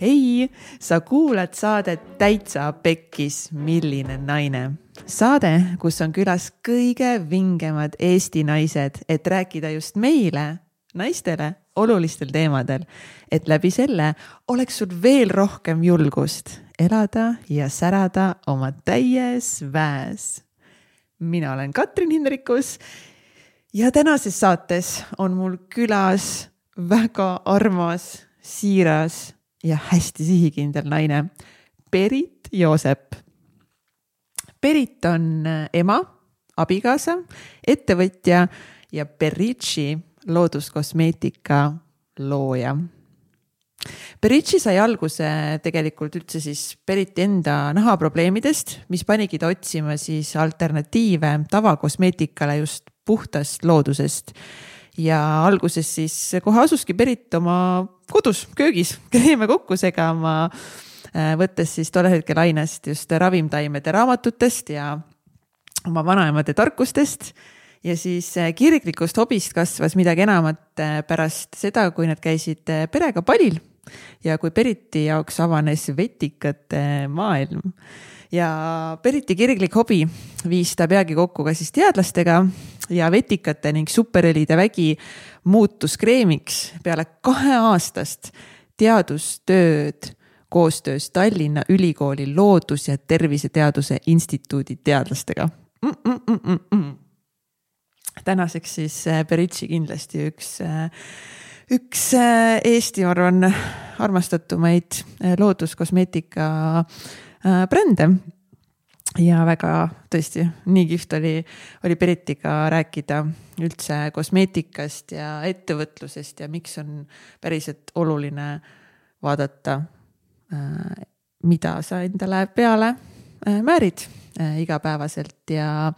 hei, sa kuulad saadet Täitsa Pekkis, milline naine. saade, kus on külas kõige vingemad Eesti naised, et rääkida just meile, naistele, olulistel teemadel. et läbi selle oleks sul veel rohkem julgust elada ja särada oma täies väes. mina olen Katrin Hindrikus ja tänases saates on mul külas väga armas, siiras ja hästi sihikindel naine, Berit Joosep. Berit on äh, ema, abikaasa, ettevõtja ja Berici looduskosmeetika looja. Berici sai alguse tegelikult üldse siis Beriti enda nahaprobleemidest, mis panigi ta otsima siis alternatiive tavakosmeetikale just puhtast loodusest ja alguses siis kohe asuski Berit oma kodus köögis kreeme kokku segama, äh, võttes siis tollel hetkel ainest just ravimtaimede raamatutest ja oma vanaemade tarkustest. Ja siis äh, kirglikust hobist kasvas midagi enamat äh, pärast seda, kui nad käisid perega palil ja kui Beriti jaoks avanes vetikate maailm ja Beriti kirglik hobi viis ta peagi kokku ka siis teadlastega ja vetikate ning superõlide vägi muutus kreemiks peale kaheaastast teadustööd koostöös Tallinna Ülikooli Loodus- ja Terviseteaduse Instituudi teadlastega mm. -mm -mm -mm tänaseks siis äh, Beritši kindlasti üks, äh, üks äh, Eesti, ma arvan, armastatumaid looduskosmeetika brände. Ja väga tõesti, nii kihvt oli, oli Beritiga rääkida üldse kosmeetikast ja ettevõtlusest ja miks on päriselt oluline vaadata, äh, mida sa endale peale äh, määrid äh, igapäevaselt. Ja,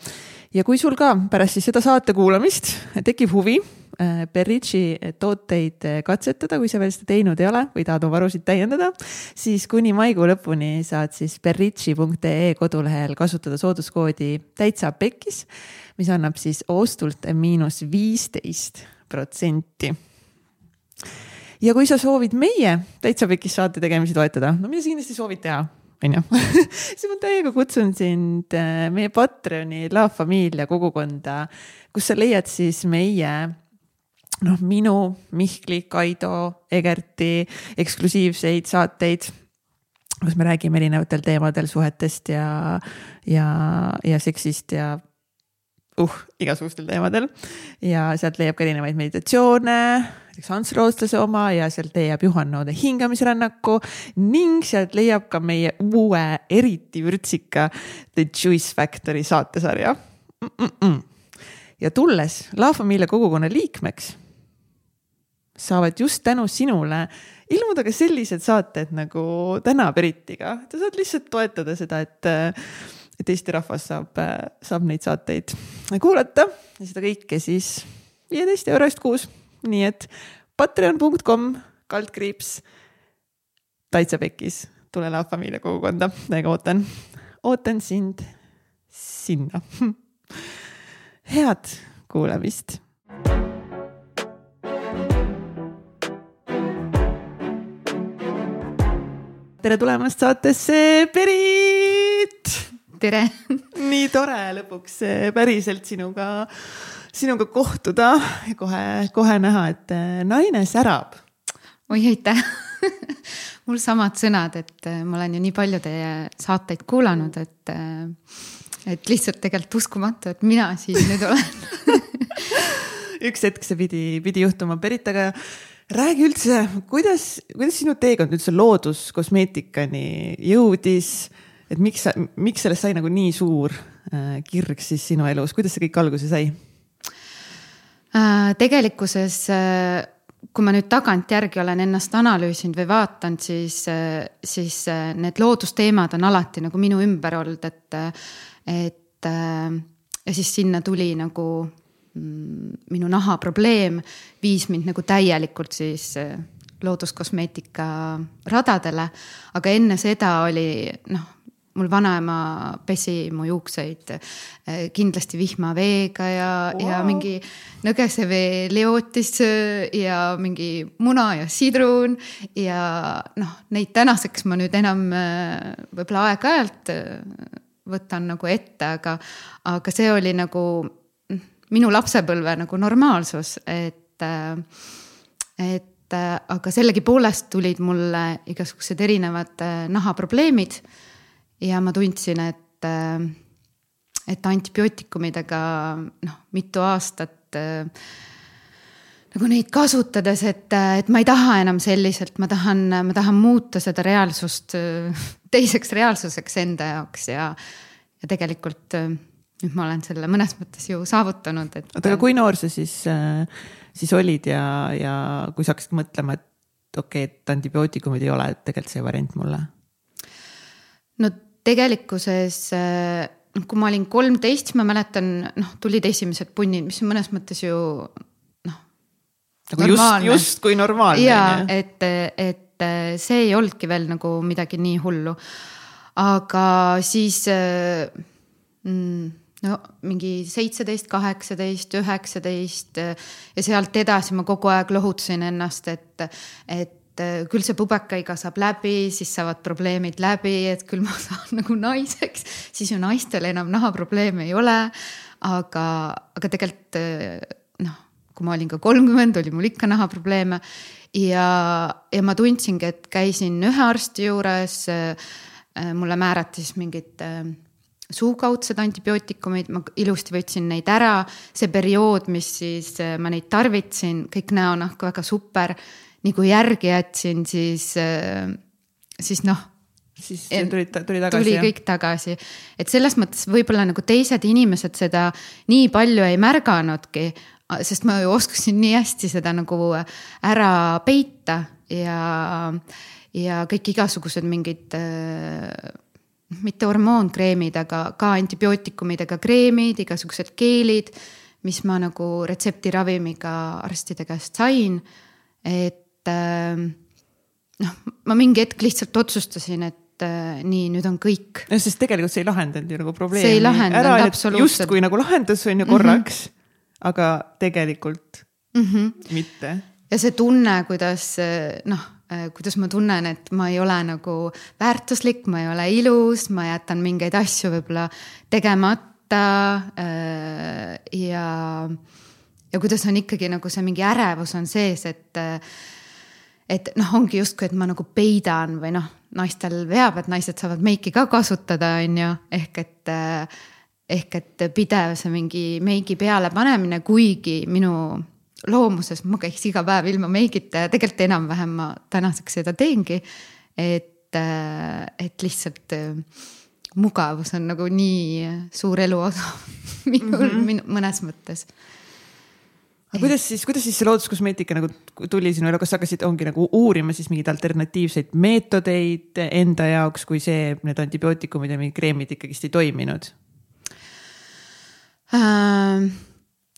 ja kui sul ka pärast siis seda saate kuulamist tekib huvi Äh, Berici tooteid äh, katsetada, kui sa veel seda teinud ei ole või tahad oma varusid täiendada, siis kuni maikuu lõpuni saad siis berici.ee kodulehel kasutada sooduskoodi täitsa pekkis, mis annab siis ostult miinus viisteist protsenti. Ja kui sa soovid meie Täitsa Pekis saate tegemisi toetada, no mida sa kindlasti soovid teha, onju? Siis ma täiega kutsun sind äh, meie Patreoni La Familia kogukonda, kus sa leiad siis meie noh, minu, Mihkli, Kaido, Egerti eksklusiivseid saateid, kus me räägime erinevatel teemadel suhetest ja, ja, ja seksist ja uh, igasugustel teemadel. ja sealt leiab ka erinevaid meditatsioone, näiteks Ants Rootslase oma ja sealt leiab Juhan Noode hingamisrännaku ning sealt leiab ka meie uue eriti vürtsika The Juice Factory saatesarja mm. -mm. ja tulles La Familia kogukonna liikmeks saavad just tänu sinule ilmuda ka sellised saated nagu täna Beritiga. sa saad lihtsalt toetada seda, et, et Eesti rahvas saab, saab neid saateid kuulata ja seda kõike siis viieteist euro eest kuus. nii et patreon.com kaldkriips täitsa pekis, tule La Familia kogukonda, täiega ootan, ootan sind sinna. head kuulamist tere tulemast saatesse, Berit. tere nii tore lõpuks päriselt sinuga, sinuga kohtuda ja kohe, kohe näha, et äh, naine särab. oi, aitäh mul samad sõnad, et äh, ma olen ju nii palju teie saateid kuulanud, et, et lihtsalt tegelikult uskumatu, et mina siin nüüd olen üks hetk see pidi, pidi juhtuma, Berit, aga räägi üldse, kuidas, kuidas sinu teekond üldse looduskosmeetikani jõudis, et miks sa, miks sellest sai nagu nii suur äh, kirg siis sinu elus, kuidas see kõik alguse sai äh,? tegelikkuses äh, kui ma nüüd tagantjärgi olen ennast analüüsinud või vaatanud, siis, äh, siis äh, need loodusteemad on alati nagu minu ümber olnud, et, et ja siis sinna tuli nagu minu nahaprobleem viis mind nagu täielikult siis eh, looduskosmeetika radadele. aga enne seda oli noh, mul vanaema pesi mu juukseid äh, kindlasti vihmaveega ja wow., ja mingi nõgesevee leotis äh, ja mingi muna ja sidrun. ja noh, neid tänaseks ma nüüd enam võib-olla aeg-ajalt võtan nagu ette, aga, aga see oli nagu mm, minu lapsepõlve nagu normaalsus, et, et et aga sellegipoolest tulid mulle igasugused erinevad äh, nahaprobleemid. ja ma tundsin, et, äh, et antibiootikumidega noh, mitu aastat äh, nagu neid kasutades, et, et ma ei taha enam selliselt, ma tahan, ma tahan muuta seda reaalsust teiseks reaalsuseks enda jaoks ja, ja tegelikult nüüd ma olen selle mõnes mõttes ju saavutanud, et. oota, aga kui noor sa siis äh, siis olid ja, ja kui sa hakkasid mõtlema, et okei okay,, et antibiootikumid ei ole tegelikult see variant mulle? no tegelikkuses noh, kui ma olin kolmteist, ma mäletan, noh, tulid esimesed punnid, mis on mõnes mõttes ju noh. nagu just, justkui normaalne. ja et, et see ei olnudki veel nagu midagi nii hullu. aga siis mm, no mingi seitseteist, kaheksateist, üheksateist ja sealt edasi ma kogu aeg lohutasin ennast, et, et küll see pubekaiga saab läbi, siis saavad probleemid läbi, et küll ma saan nagu naiseks, siis ju naistel enam nahaprobleeme ei ole. aga, aga tegelikult noh, kui ma olin ka kolmkümmend, oli mul ikka nahaprobleeme ja, ja ma tundsingi, et käisin ühe arsti juures. mulle määrati siis mingid suukaudsed antibiootikumid, ma ilusti võtsin neid ära, see periood, mis siis äh, ma neid tarvitasin, kõik näonahk väga super. nii kui järgi jätsin, siis, äh, siis noh. siis tuli, tuli tagasi. tuli kõik tagasi, et selles mõttes võib-olla nagu teised inimesed seda nii palju ei märganudki, sest ma ju oskasin nii hästi seda nagu ära peita ja, ja kõik igasugused mingid äh, mitte hormoonkreemid, aga ka antibiootikumidega kreemid, igasugused keelid, mis ma nagu retseptiravimiga arstide käest sain. et ähm, noh, ma mingi hetk lihtsalt otsustasin, et äh, nii, nüüd on kõik. no sest tegelikult see ei lahendanud ju nagu probleemi. see ei lahendanud absoluutselt. justkui nagu lahendas, on ju korraks mm, -hmm. aga tegelikult mm -hmm. mitte. ja see tunne, kuidas noh Äh, kuidas ma tunnen, et ma ei ole nagu väärtuslik, ma ei ole ilus, ma jätan mingeid asju võib-olla tegemata. Äh, ja, ja kuidas on ikkagi nagu see mingi ärevus on sees, et, et noh, ongi justkui, et ma nagu peidan või noh, naistel veab, et naised saavad meiki ka kasutada, on ju, ehk et ehk et pidev see mingi meigi peale panemine, kuigi minu loomuses ma käiks iga päev ilma meigita ja tegelikult enam-vähem ma tänaseks seda teengi. et, äh, et lihtsalt äh, mugavus on nagu nii suur eluosa minul mm -hmm. mõnes mõttes aga kuidas siis, kuidas siis see looduskosmeetika nagu tuli sinu ellu, kas sa hakkasid, ongi nagu uurima siis mingeid alternatiivseid meetodeid enda jaoks, kui see, need antibiootikumid ja mingid kreemid ikkagist ei toiminud äh,?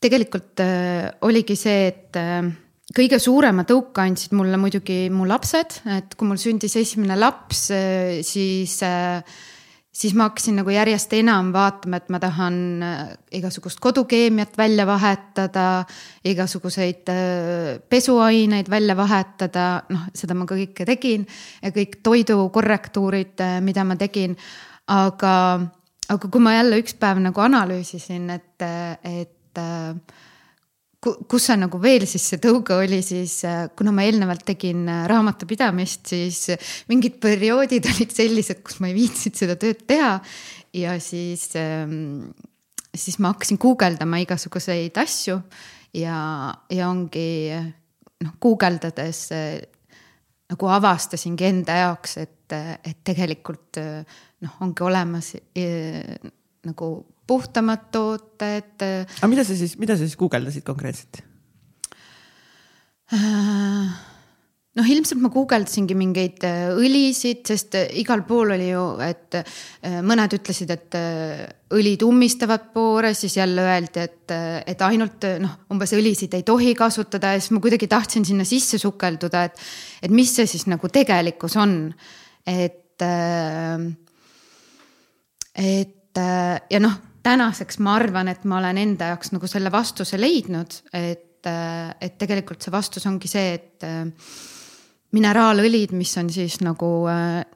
Tegelikult äh, oligi see, et äh, kõige suurema tõuke andsid mulle muidugi mu lapsed, et kui mul sündis esimene laps, äh, siis, siis ma hakkasin nagu järjest enam vaatama, et ma tahan igasugust kodukeemiat välja vahetada, igasuguseid pesuaineid välja vahetada, noh, seda ma kõike tegin ja kõik toidukorrektuurid, mida ma tegin, aga aga kui ma jälle üks päev nagu analüüsisin, et, et et kus see nagu veel siis see tõuge oli, siis kuna ma eelnevalt tegin raamatupidamist, siis mingid perioodid olid sellised, kus ma ei viitsinud seda tööd teha. ja siis, siis ma hakkasin guugeldama igasuguseid asju ja, ja ongi noh, guugeldades nagu avastasingi enda jaoks, et, et tegelikult noh, ongi olemas nagu puhtamad tooted. aga mida sa siis, mida sa siis guugeldasid konkreetselt? Äh, noh, ilmselt ma guugeldasingi mingeid äh, õlisid, sest äh, igal pool oli ju, et mõned ütlesid, et õlid ummistavad poore, siis jälle öeldi, et, et ainult noh, umbes õlisid ei tohi kasutada ja siis ma kuidagi tahtsin sinna sisse sukelduda, et, et mis see siis nagu tegelikkus on. et et ja noh, tänaseks ma arvan, et ma olen enda jaoks nagu selle vastuse leidnud, et, äh, et tegelikult see vastus ongi see, et mineraalõlid, mis on siis nagu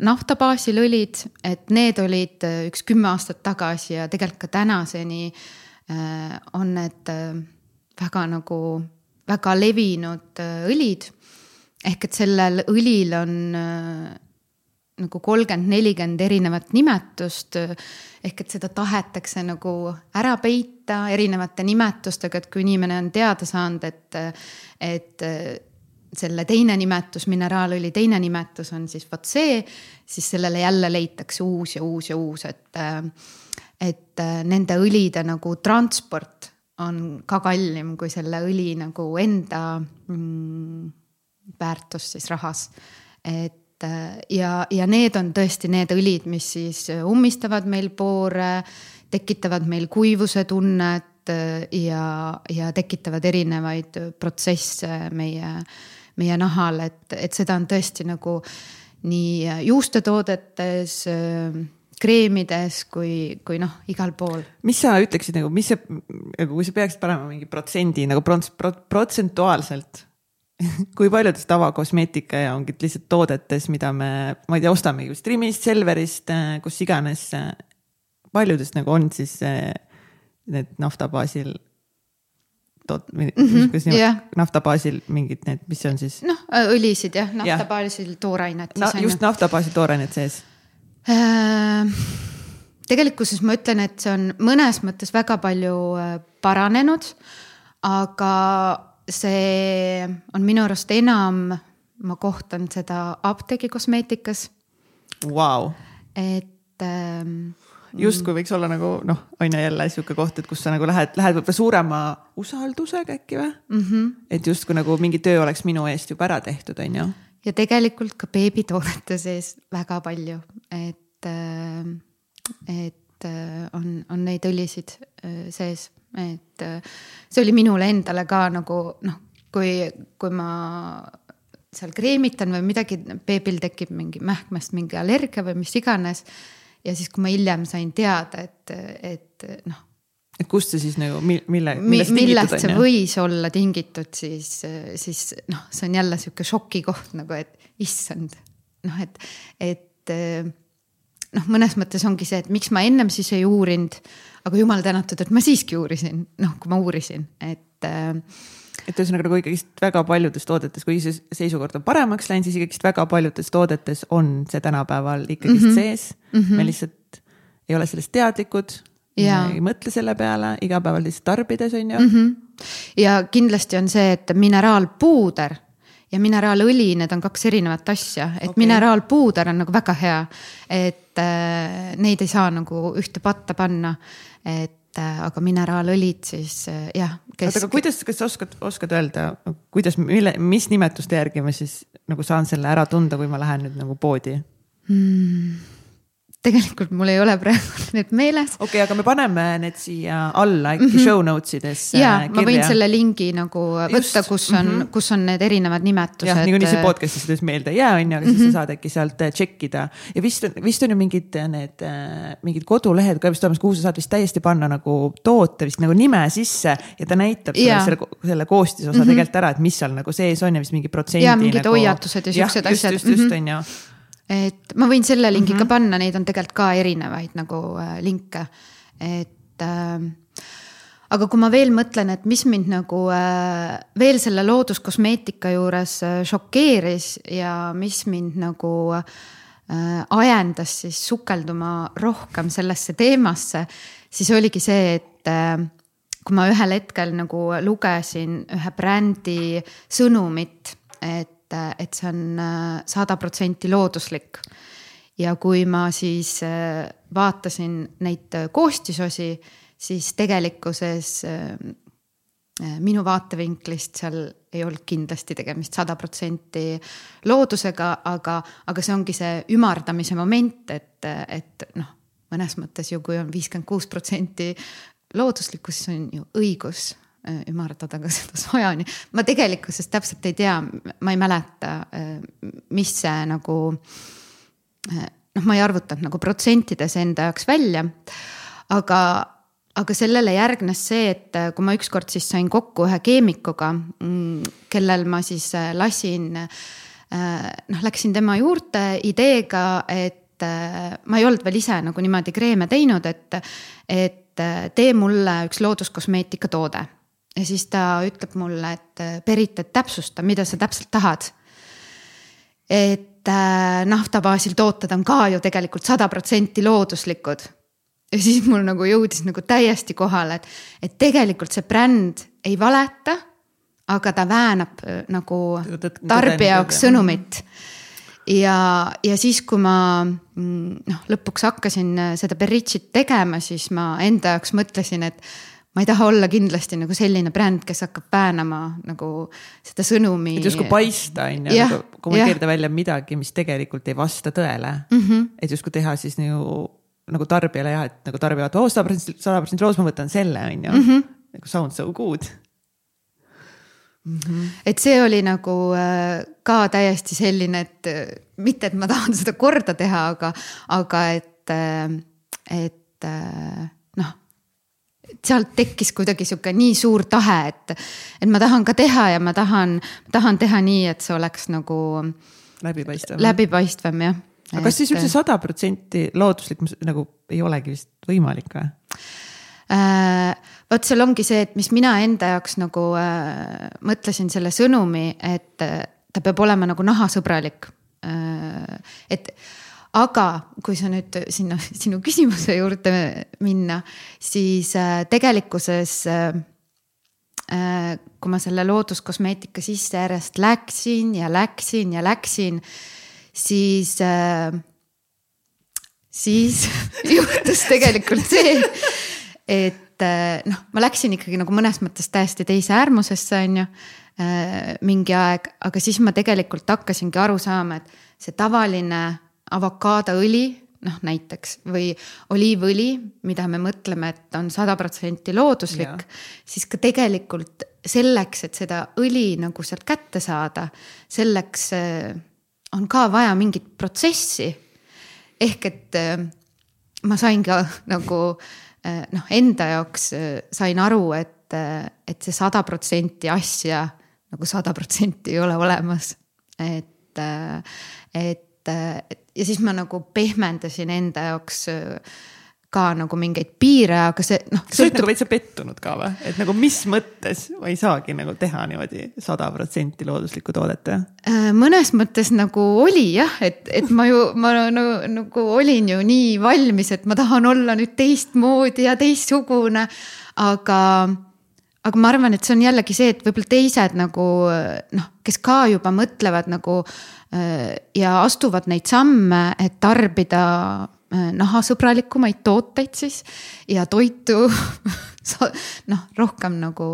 nafta baasil õlid, et need olid üks kümme aastat tagasi ja tegelikult ka tänaseni on need väga nagu, väga levinud õlid. ehk et sellel õlil on nagu kolmkümmend, nelikümmend erinevat nimetust. ehk et seda tahetakse nagu ära peita erinevate nimetustega, et kui inimene on teada saanud, et, et selle teine nimetus, mineraalõli teine nimetus on siis vot see, siis sellele jälle leitakse uus ja uus ja uus, et, et nende õlide nagu transport on ka kallim kui selle õli nagu enda mm, väärtus siis rahas. et ja, ja need on tõesti need õlid, mis siis ummistavad meil poore, tekitavad meil kuivuse tunnet äh, ja, ja tekitavad erinevaid protsesse meie, meie nahal, et, et seda on tõesti nagu nii juustetoodetes kreemides kui, kui noh, igal pool. mis sa ütleksid nagu, mis see, nagu kui sa peaksid panema mingi protsendi nagu prots, protsentuaalselt kui paljudes tavakosmeetika ja ongi lihtsalt toodetes, mida me, ma ei tea, ostamegi vist Rimist, Selverist, äh, kus iganes. Äh, paljudest nagu on siis äh, need nafta baasil toot- mm, -hmm, yeah. nafta baasil mingid need, mis see on siis? noh, õlisid jah, nafta yeah. baasil toorainet no,. just nafta baasil toorainet sees äh,. tegelikkuses ma ütlen, et see on mõnes mõttes väga palju paranenud, aga see on minu arust enam, ma kohtan seda apteegikosmeetikas wow.. et ähm, justkui võiks olla nagu noh, on ju jälle sihuke koht, et kus sa nagu lähed, lähed võib-olla suurema usaldusega äkki või mm? -hmm. et justkui nagu mingi töö oleks minu eest juba ära tehtud, on ju. ja tegelikult ka beebitoodete sees väga palju, et, äh, et äh, on, on neid õlisid äh, sees et äh, see oli minule endale ka nagu noh, kui, kui ma seal kreemitan või midagi, beebil tekib mingi mähkmest mingi allergia või mis iganes. ja siis, kui ma hiljem sain teada, et, et noh. et kust see siis nagu, mille, millest, millest see võis olla tingitud, siis, siis noh, see on jälle sihuke šokikoht nagu, et issand, noh, et, et noh, mõnes mõttes ongi see, et miks ma ennem siis ei uurinud aga jumal tänatud, et ma siiski uurisin, noh, kui ma uurisin, et äh, et ühesõnaga nagu ikkagist väga paljudes toodetes, kuigi see seisukord on paremaks läinud, siis ikkagist väga paljudes toodetes on see tänapäeval ikkagist mm -hmm. sees mm. -hmm. me lihtsalt ei ole sellest teadlikud. ei mõtle selle peale igapäeval lihtsalt tarbides on ju mm. -hmm. ja kindlasti on see, et mineraalpuuder ja mineraalõli, need on kaks erinevat asja, et okay. mineraalpuuder on nagu väga hea. et äh, neid ei saa nagu ühte patta panna et äh, aga mineraalõlid siis äh, jah kes.... oota, aga kuidas, kas sa oskad, oskad öelda, kuidas, mille, mis nimetuste järgi ma siis nagu saan selle ära tunda, kui ma lähen nüüd nagu poodi hmm.? Tegelikult mul ei ole praegu need meeles. okei okay,, aga me paneme need siia alla äkki mm -hmm. show notes idesse. ja, ma võin selle lingi nagu võtta, kus on mm, -hmm. kus on need erinevad nimetused. jah, niikuinii see podcast'is ütles meelde ei jää, on ju, aga siis mm -hmm. sa saad äkki sealt äh, check ida. ja vist on, vist on ju mingid äh, need, äh, mingid kodulehed ka vist olemas, kuhu sa saad vist täiesti panna nagu toote vist nagu nime sisse ja ta näitab sulle selle, selle koostisosa mm -hmm. tegelikult ära, et mis seal nagu sees on ja vist mingi protsendi. ja mingid nagu... hoiatused ja siuksed asjad. just, just, just on ju et ma võin selle lingi mm -hmm. ka mhm. panna, neid on tegelikult ka erinevaid nagu äh, linke, et äh, aga kui ma veel mõtlen, et mis mind nagu äh, veel selle looduskosmeetika juures äh, šokeeris ja mis mind nagu äh, ajendas siis sukelduma rohkem sellesse teemasse, siis oligi see, et äh, kui ma ühel hetkel nagu lugesin ühe brändi sõnumit, et et, et see on sada protsenti looduslik. ja kui ma siis vaatasin neid koostisosi, siis tegelikkuses minu vaatevinklist seal ei olnud kindlasti tegemist sada protsenti loodusega, aga, aga see ongi see ümardamise moment, et, et noh, mõnes mõttes ju kui on viiskümmend kuus protsenti looduslikku, siis on ju õigus ümardada ka seda sajani. ma tegelikkuses täpselt ei tea, ma ei mäleta, äh, mis see nagu, äh, noh, ma ei arvutanud nagu protsentides enda jaoks välja. aga, aga sellele järgnes see, et äh, kui ma ükskord siis sain kokku ühe keemikuga, mm, kellel ma siis äh, lasin, noh, läksin tema juurde ideega, et ma ei olnud veel ise nagu niimoodi kreeme teinud, et, et tee mulle üks looduskosmeetika toode ja siis ta ütleb mulle, et Berit, et täpsusta, mida sa täpselt tahad. et äh, nafta baasil tooted on ka ju tegelikult sada protsenti looduslikud. ja siis mul nagu jõudis nagu täiesti kohale, et, et tegelikult see bränd ei valeta, aga ta väänab äh, nagu tarbija jaoks sõnumit ja, ja siis, kui ma mm, noh, lõpuks hakkasin äh, seda Beritšit tegema, siis ma enda jaoks mõtlesin, et ma ei taha olla kindlasti nagu selline bränd, kes hakkab väänama nagu seda sõnumi. et justkui paista on ju, nagu kommunikeerida välja midagi, mis tegelikult ei vasta tõele mm. -hmm. et justkui teha siis nagu, nagu tarbijale jah, et nagu tarbija vaatab, oo sada protsenti, sada protsenti loos, ma võtan selle on ju. -hmm. nagu sound so good Mm -hmm. et see oli nagu äh, ka täiesti selline, et mitte, et ma tahan seda korda teha, aga, aga et, äh, et äh, sealt tekkis kuidagi sihuke nii suur tahe, et, et ma tahan ka teha ja ma tahan, tahan teha nii, et see oleks nagu. läbipaistvam. läbipaistvam jah. aga kas siis üldse sada protsenti looduslik nagu ei olegi vist võimalik või? Äh, vot seal ongi see, et mis mina enda jaoks nagu äh, mõtlesin selle sõnumi, et äh, ta peab olema nagu nahasõbralik äh,. et aga kui sa nüüd sinna sinu küsimuse juurde minna, siis äh, tegelikkuses äh, äh, kui ma selle looduskosmeetika sisse järjest läksin ja läksin ja läksin, siis, siis juhtus tegelikult see, et noh, ma läksin ikkagi nagu mõnes mõttes täiesti teise äärmusesse, on ju mingi aeg, aga siis ma tegelikult hakkasingi aru saama, et see tavaline avokaadoõli, noh näiteks või oliivõli, mida me mõtleme, et on sada protsenti looduslik, siis ka tegelikult selleks, et seda õli nagu sealt kätte saada, selleks äh, on ka vaja mingit protsessi. ehk et äh, ma sain ka nagu äh, noh, enda jaoks sain aru, et, et see sada protsenti asja nagu sada protsenti ei ole olemas. et, et, et ja siis ma nagu pehmendasin enda jaoks äh, ka nagu mingeid piire, aga see noh. sa olid nagu veitsa pettunud ka või, et nagu mis mõttes ma ei saagi nagu teha niimoodi sada protsenti looduslikku toodet jah? Äh, mõnes mõttes nagu oli jah, et, et ma ju, ma nagu, nagu olin ju nii valmis, et ma tahan olla nüüd teistmoodi ja teistsugune, aga aga ma arvan, et see on jällegi see, et võib-olla teised nagu noh, kes ka juba mõtlevad nagu äh, ja astuvad neid samme, et tarbida äh, nahasõbralikumaid tooteid siis ja toitu noh, rohkem nagu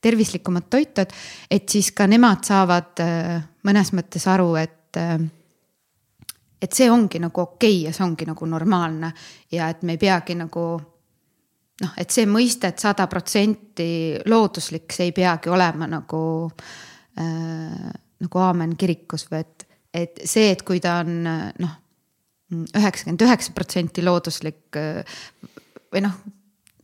tervislikumat toitu, et, et siis ka nemad saavad äh, mõnes mõttes aru, et et see ongi nagu okei okay ja see ongi nagu normaalne ja et me ei peagi nagu noh, et see mõiste et sada protsenti looduslik, see ei peagi olema nagu äh,, nagu aamen kirikus või et, et see, et kui ta on noh, üheksakümmend üheksa protsenti looduslik või noh,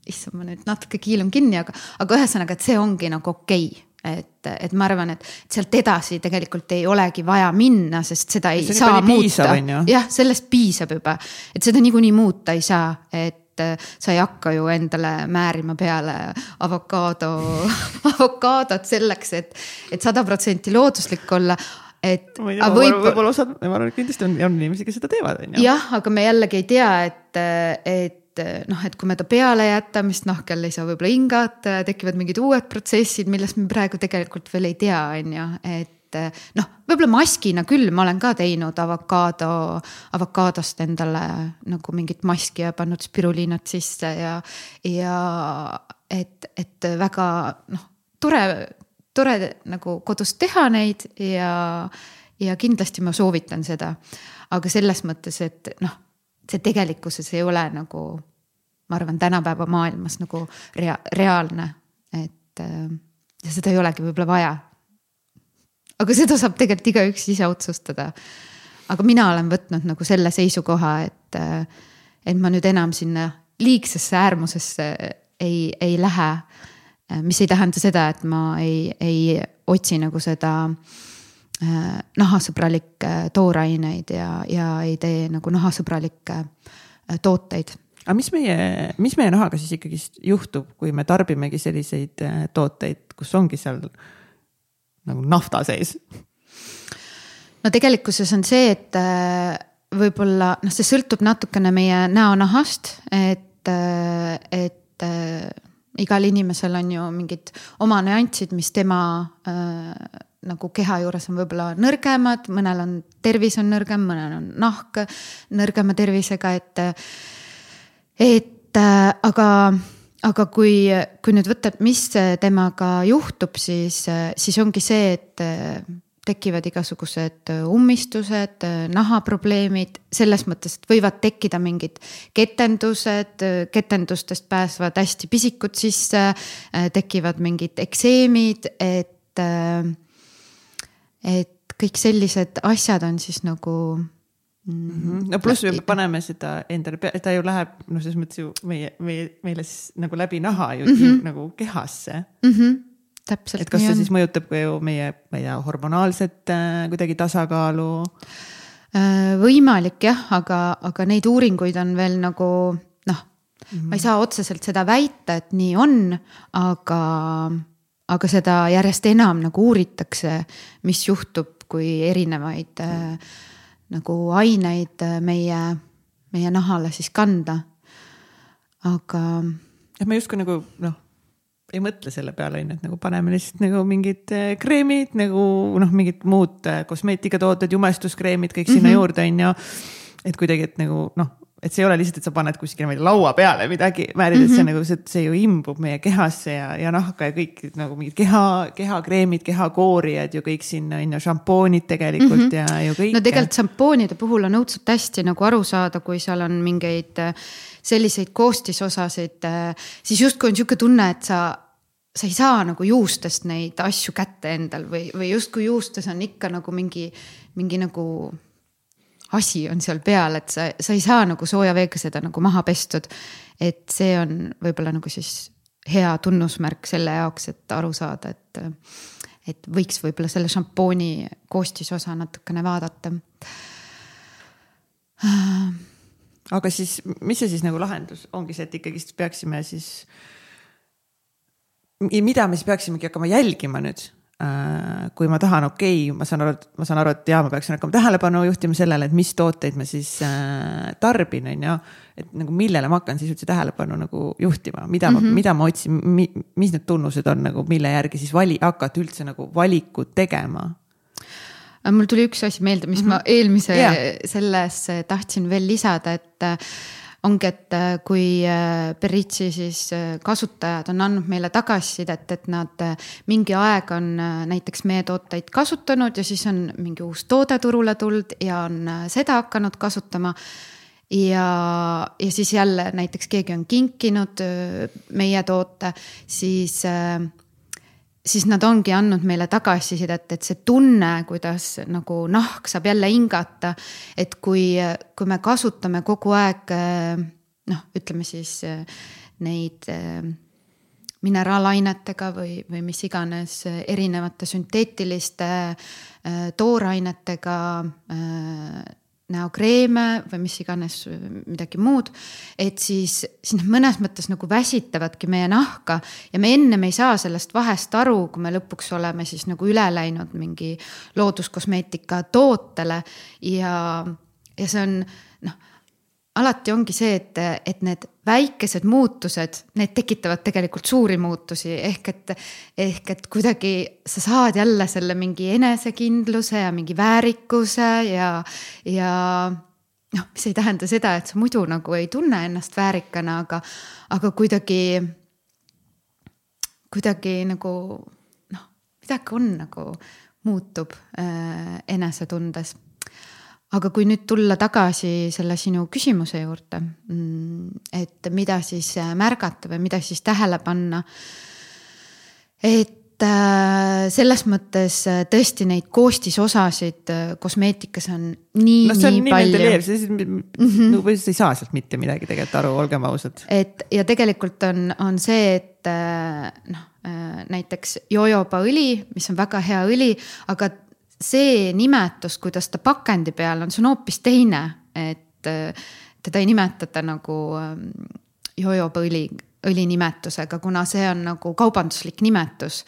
issand, ma nüüd natuke kiilun kinni, aga, aga ühesõnaga, et see ongi nagu okei. Okay et, et ma arvan, et sealt edasi tegelikult ei olegi vaja minna, sest seda ei saa muuta. jah, sellest piisab juba, et seda niikuinii muuta ei saa, et et äh, sa ei hakka ju endale määrima peale avokaado, avokaadot selleks, et, et sada protsenti looduslik olla et. ma ei tea, võib-olla osad, ma arvan, et kindlasti on, on inimesi, kes seda teevad, on ju. jah, aga me jällegi ei tea, et, et noh, et kui me ta peale jätame, siis nahkel ei saa võib-olla hingata, tekivad mingid uued protsessid, millest me praegu tegelikult veel ei tea, on ju, et noh, võib-olla maskina küll, ma olen ka teinud avokaado, avokaadost endale nagu mingit maski ja pannud spiruliinat sisse ja, ja et, et väga noh, tore, tore nagu kodus teha neid ja, ja kindlasti ma soovitan seda. aga selles mõttes, et noh, see tegelikkuses ei ole nagu, ma arvan, tänapäeva maailmas nagu rea-, reaalne, et ja seda ei olegi võib-olla vaja aga seda saab tegelikult igaüks ise otsustada. aga mina olen võtnud nagu selle seisukoha, et, et ma nüüd enam sinna liigsesse äärmusesse ei, ei lähe. Mis ei tähenda seda, et ma ei, ei otsi nagu seda äh, nahasõbralikke tooraineid ja, ja ei tee nagu nahasõbralikke äh, tooteid aga mis meie, mis meie nahaga siis ikkagi juhtub, kui me tarbimegi selliseid äh, tooteid, kus ongi seal nagu nafta sees? no tegelikkuses on see, et äh, võib-olla noh, see sõltub natukene meie näonahast, et, äh, et äh, igal inimesel on ju mingid oma nüansid, mis tema äh, nagu keha juures on võib-olla nõrgemad, mõnel on tervis on nõrgem, mõnel on nahk nõrgema tervisega, et, et äh, aga aga kui, kui nüüd võtta, et mis temaga juhtub, siis, siis ongi see, et tekivad igasugused äh, ummistused, äh, nahaprobleemid, selles mõttes, et võivad tekkida mingid ketendused, äh, ketendustest pääsevad hästi pisikud sisse, tekivad mingid ekseemid, et, et kõik sellised asjad on siis nagu Mm -hmm. no pluss me paneme seda endale pea, ta ju läheb noh, selles mõttes ju meie, meie, meile siis nagu läbi naha ju, mm -hmm. ju nagu kehasse mm. -hmm täpselt. et kas see on. siis mõjutab ka ju meie, ma ei tea, hormonaalset äh, kuidagi tasakaalu? Äh, võimalik jah, aga, aga neid uuringuid on veel nagu noh mm, -hmm. ma ei saa otseselt seda väita, et nii on, aga, aga seda järjest enam nagu uuritakse, mis juhtub, kui erinevaid äh, nagu aineid äh, meie, meie nahale siis kanda. aga. jah, me justkui nagu noh ei mõtle selle peale, on ju, et nagu paneme lihtsalt nagu mingid äh, kreemid nagu noh, mingid muud äh, kosmeetikatooted, jumestuskreemid, kõik sinna mm -hmm. juurde, on ju. et kuidagi, et nagu noh, et see ei ole lihtsalt, et sa paned kuskile, ma ei tea, laua peale midagi määrid mm, -hmm. et see mhm. nagu see, see ju imbub meie kehasse ja, ja nahka ja kõik nagu mingid keha, kehakreemid, kehakoorijad ju kõik sinna on ju, šampoonid tegelikult mm -hmm. ja ju kõik. no tegelikult šampoonide puhul on õudselt hästi nagu aru saada, kui seal on mingeid äh, selliseid koostisosasid, äh, siis justkui on sihuke tunne, et sa sa ei saa nagu juustest neid asju kätte endal või, või justkui juustes on ikka nagu mingi, mingi nagu asi on seal peal, et sa, sa ei saa nagu sooja veega seda nagu maha pestud. et see on võib-olla nagu siis hea tunnusmärk selle jaoks, et aru saada, et, et võiks võib-olla selle šampooni koostisosa natukene vaadata aga siis, mis see siis nagu lahendus ongi see, et ikkagist peaksime siis, mida me siis peaksimegi hakkama jälgima nüüd? Kui ma tahan, okei okay,, ma saan aru, et ma saan aru, et jaa, ma peaksin hakkama tähelepanu juhtima sellele, et mis tooteid ma siis äh, tarbin, on ju. et nagu millele ma hakkan siis üldse tähelepanu nagu juhtima, mida mm, -hmm. mida ma otsin mi,, mis need tunnused on nagu, mille järgi siis vali, hakata üldse nagu valikut tegema mul tuli üks asi meelde, mis mm -hmm. ma eelmise yeah. selles tahtsin veel lisada, et äh, ongi, et äh, kui Beritsi äh, siis kasutajad on andnud meile tagasisidet, et nad mingi aeg on näiteks meie tooteid kasutanud ja siis on mingi uus toode turule tulnud ja on seda hakanud kasutama. Ja, ja siis jälle näiteks keegi on kinkinud meie toote, siis äh, siis nad ongi andnud meile tagasisidet, et see tunne, kuidas nagu nahk saab jälle hingata. et kui, kui me kasutame kogu aeg noh, ütleme siis neid mineraalainetega või, või mis iganes erinevate sünteetiliste toorainetega näokreeme või mis iganes midagi muud. et siis, siis need mõnes mõttes nagu väsitavadki meie nahka ja me ennem ei saa sellest vahest aru, kui me lõpuks oleme siis nagu üle läinud mingi looduskosmeetika tootele ja, ja see on noh alati ongi see, et, et need väikesed muutused, need tekitavad tegelikult suuri muutusi, ehk et, ehk et kuidagi sa saad jälle selle mingi enesekindluse ja mingi väärikuse ja, ja noh, mis ei tähenda seda, et sa muidu nagu ei tunne ennast väärikana, aga, aga kuidagi, kuidagi nagu noh, midagi on nagu muutub äh, enesetundes aga kui nüüd tulla tagasi selle sinu küsimuse juurde, mm, et mida siis äh, märgata või mida siis tähele panna. et äh, selles mõttes äh, tõesti neid koostisosasid kosmeetikas on nii, see on nii nii palju. mentaljeeriv, sa lihtsalt mm -hmm. nagu sa ei saa sealt mitte midagi tegelikult aru, olgem ausad. et ja tegelikult on, on see, et noh näiteks jojobaõli, mis on väga hea õli, aga see nimetus, kuidas ta pakendi peal on, see on hoopis teine, et äh, teda ei nimetata nagu ähm, jojobaõli, õli nimetusega, kuna see on nagu kaubanduslik nimetus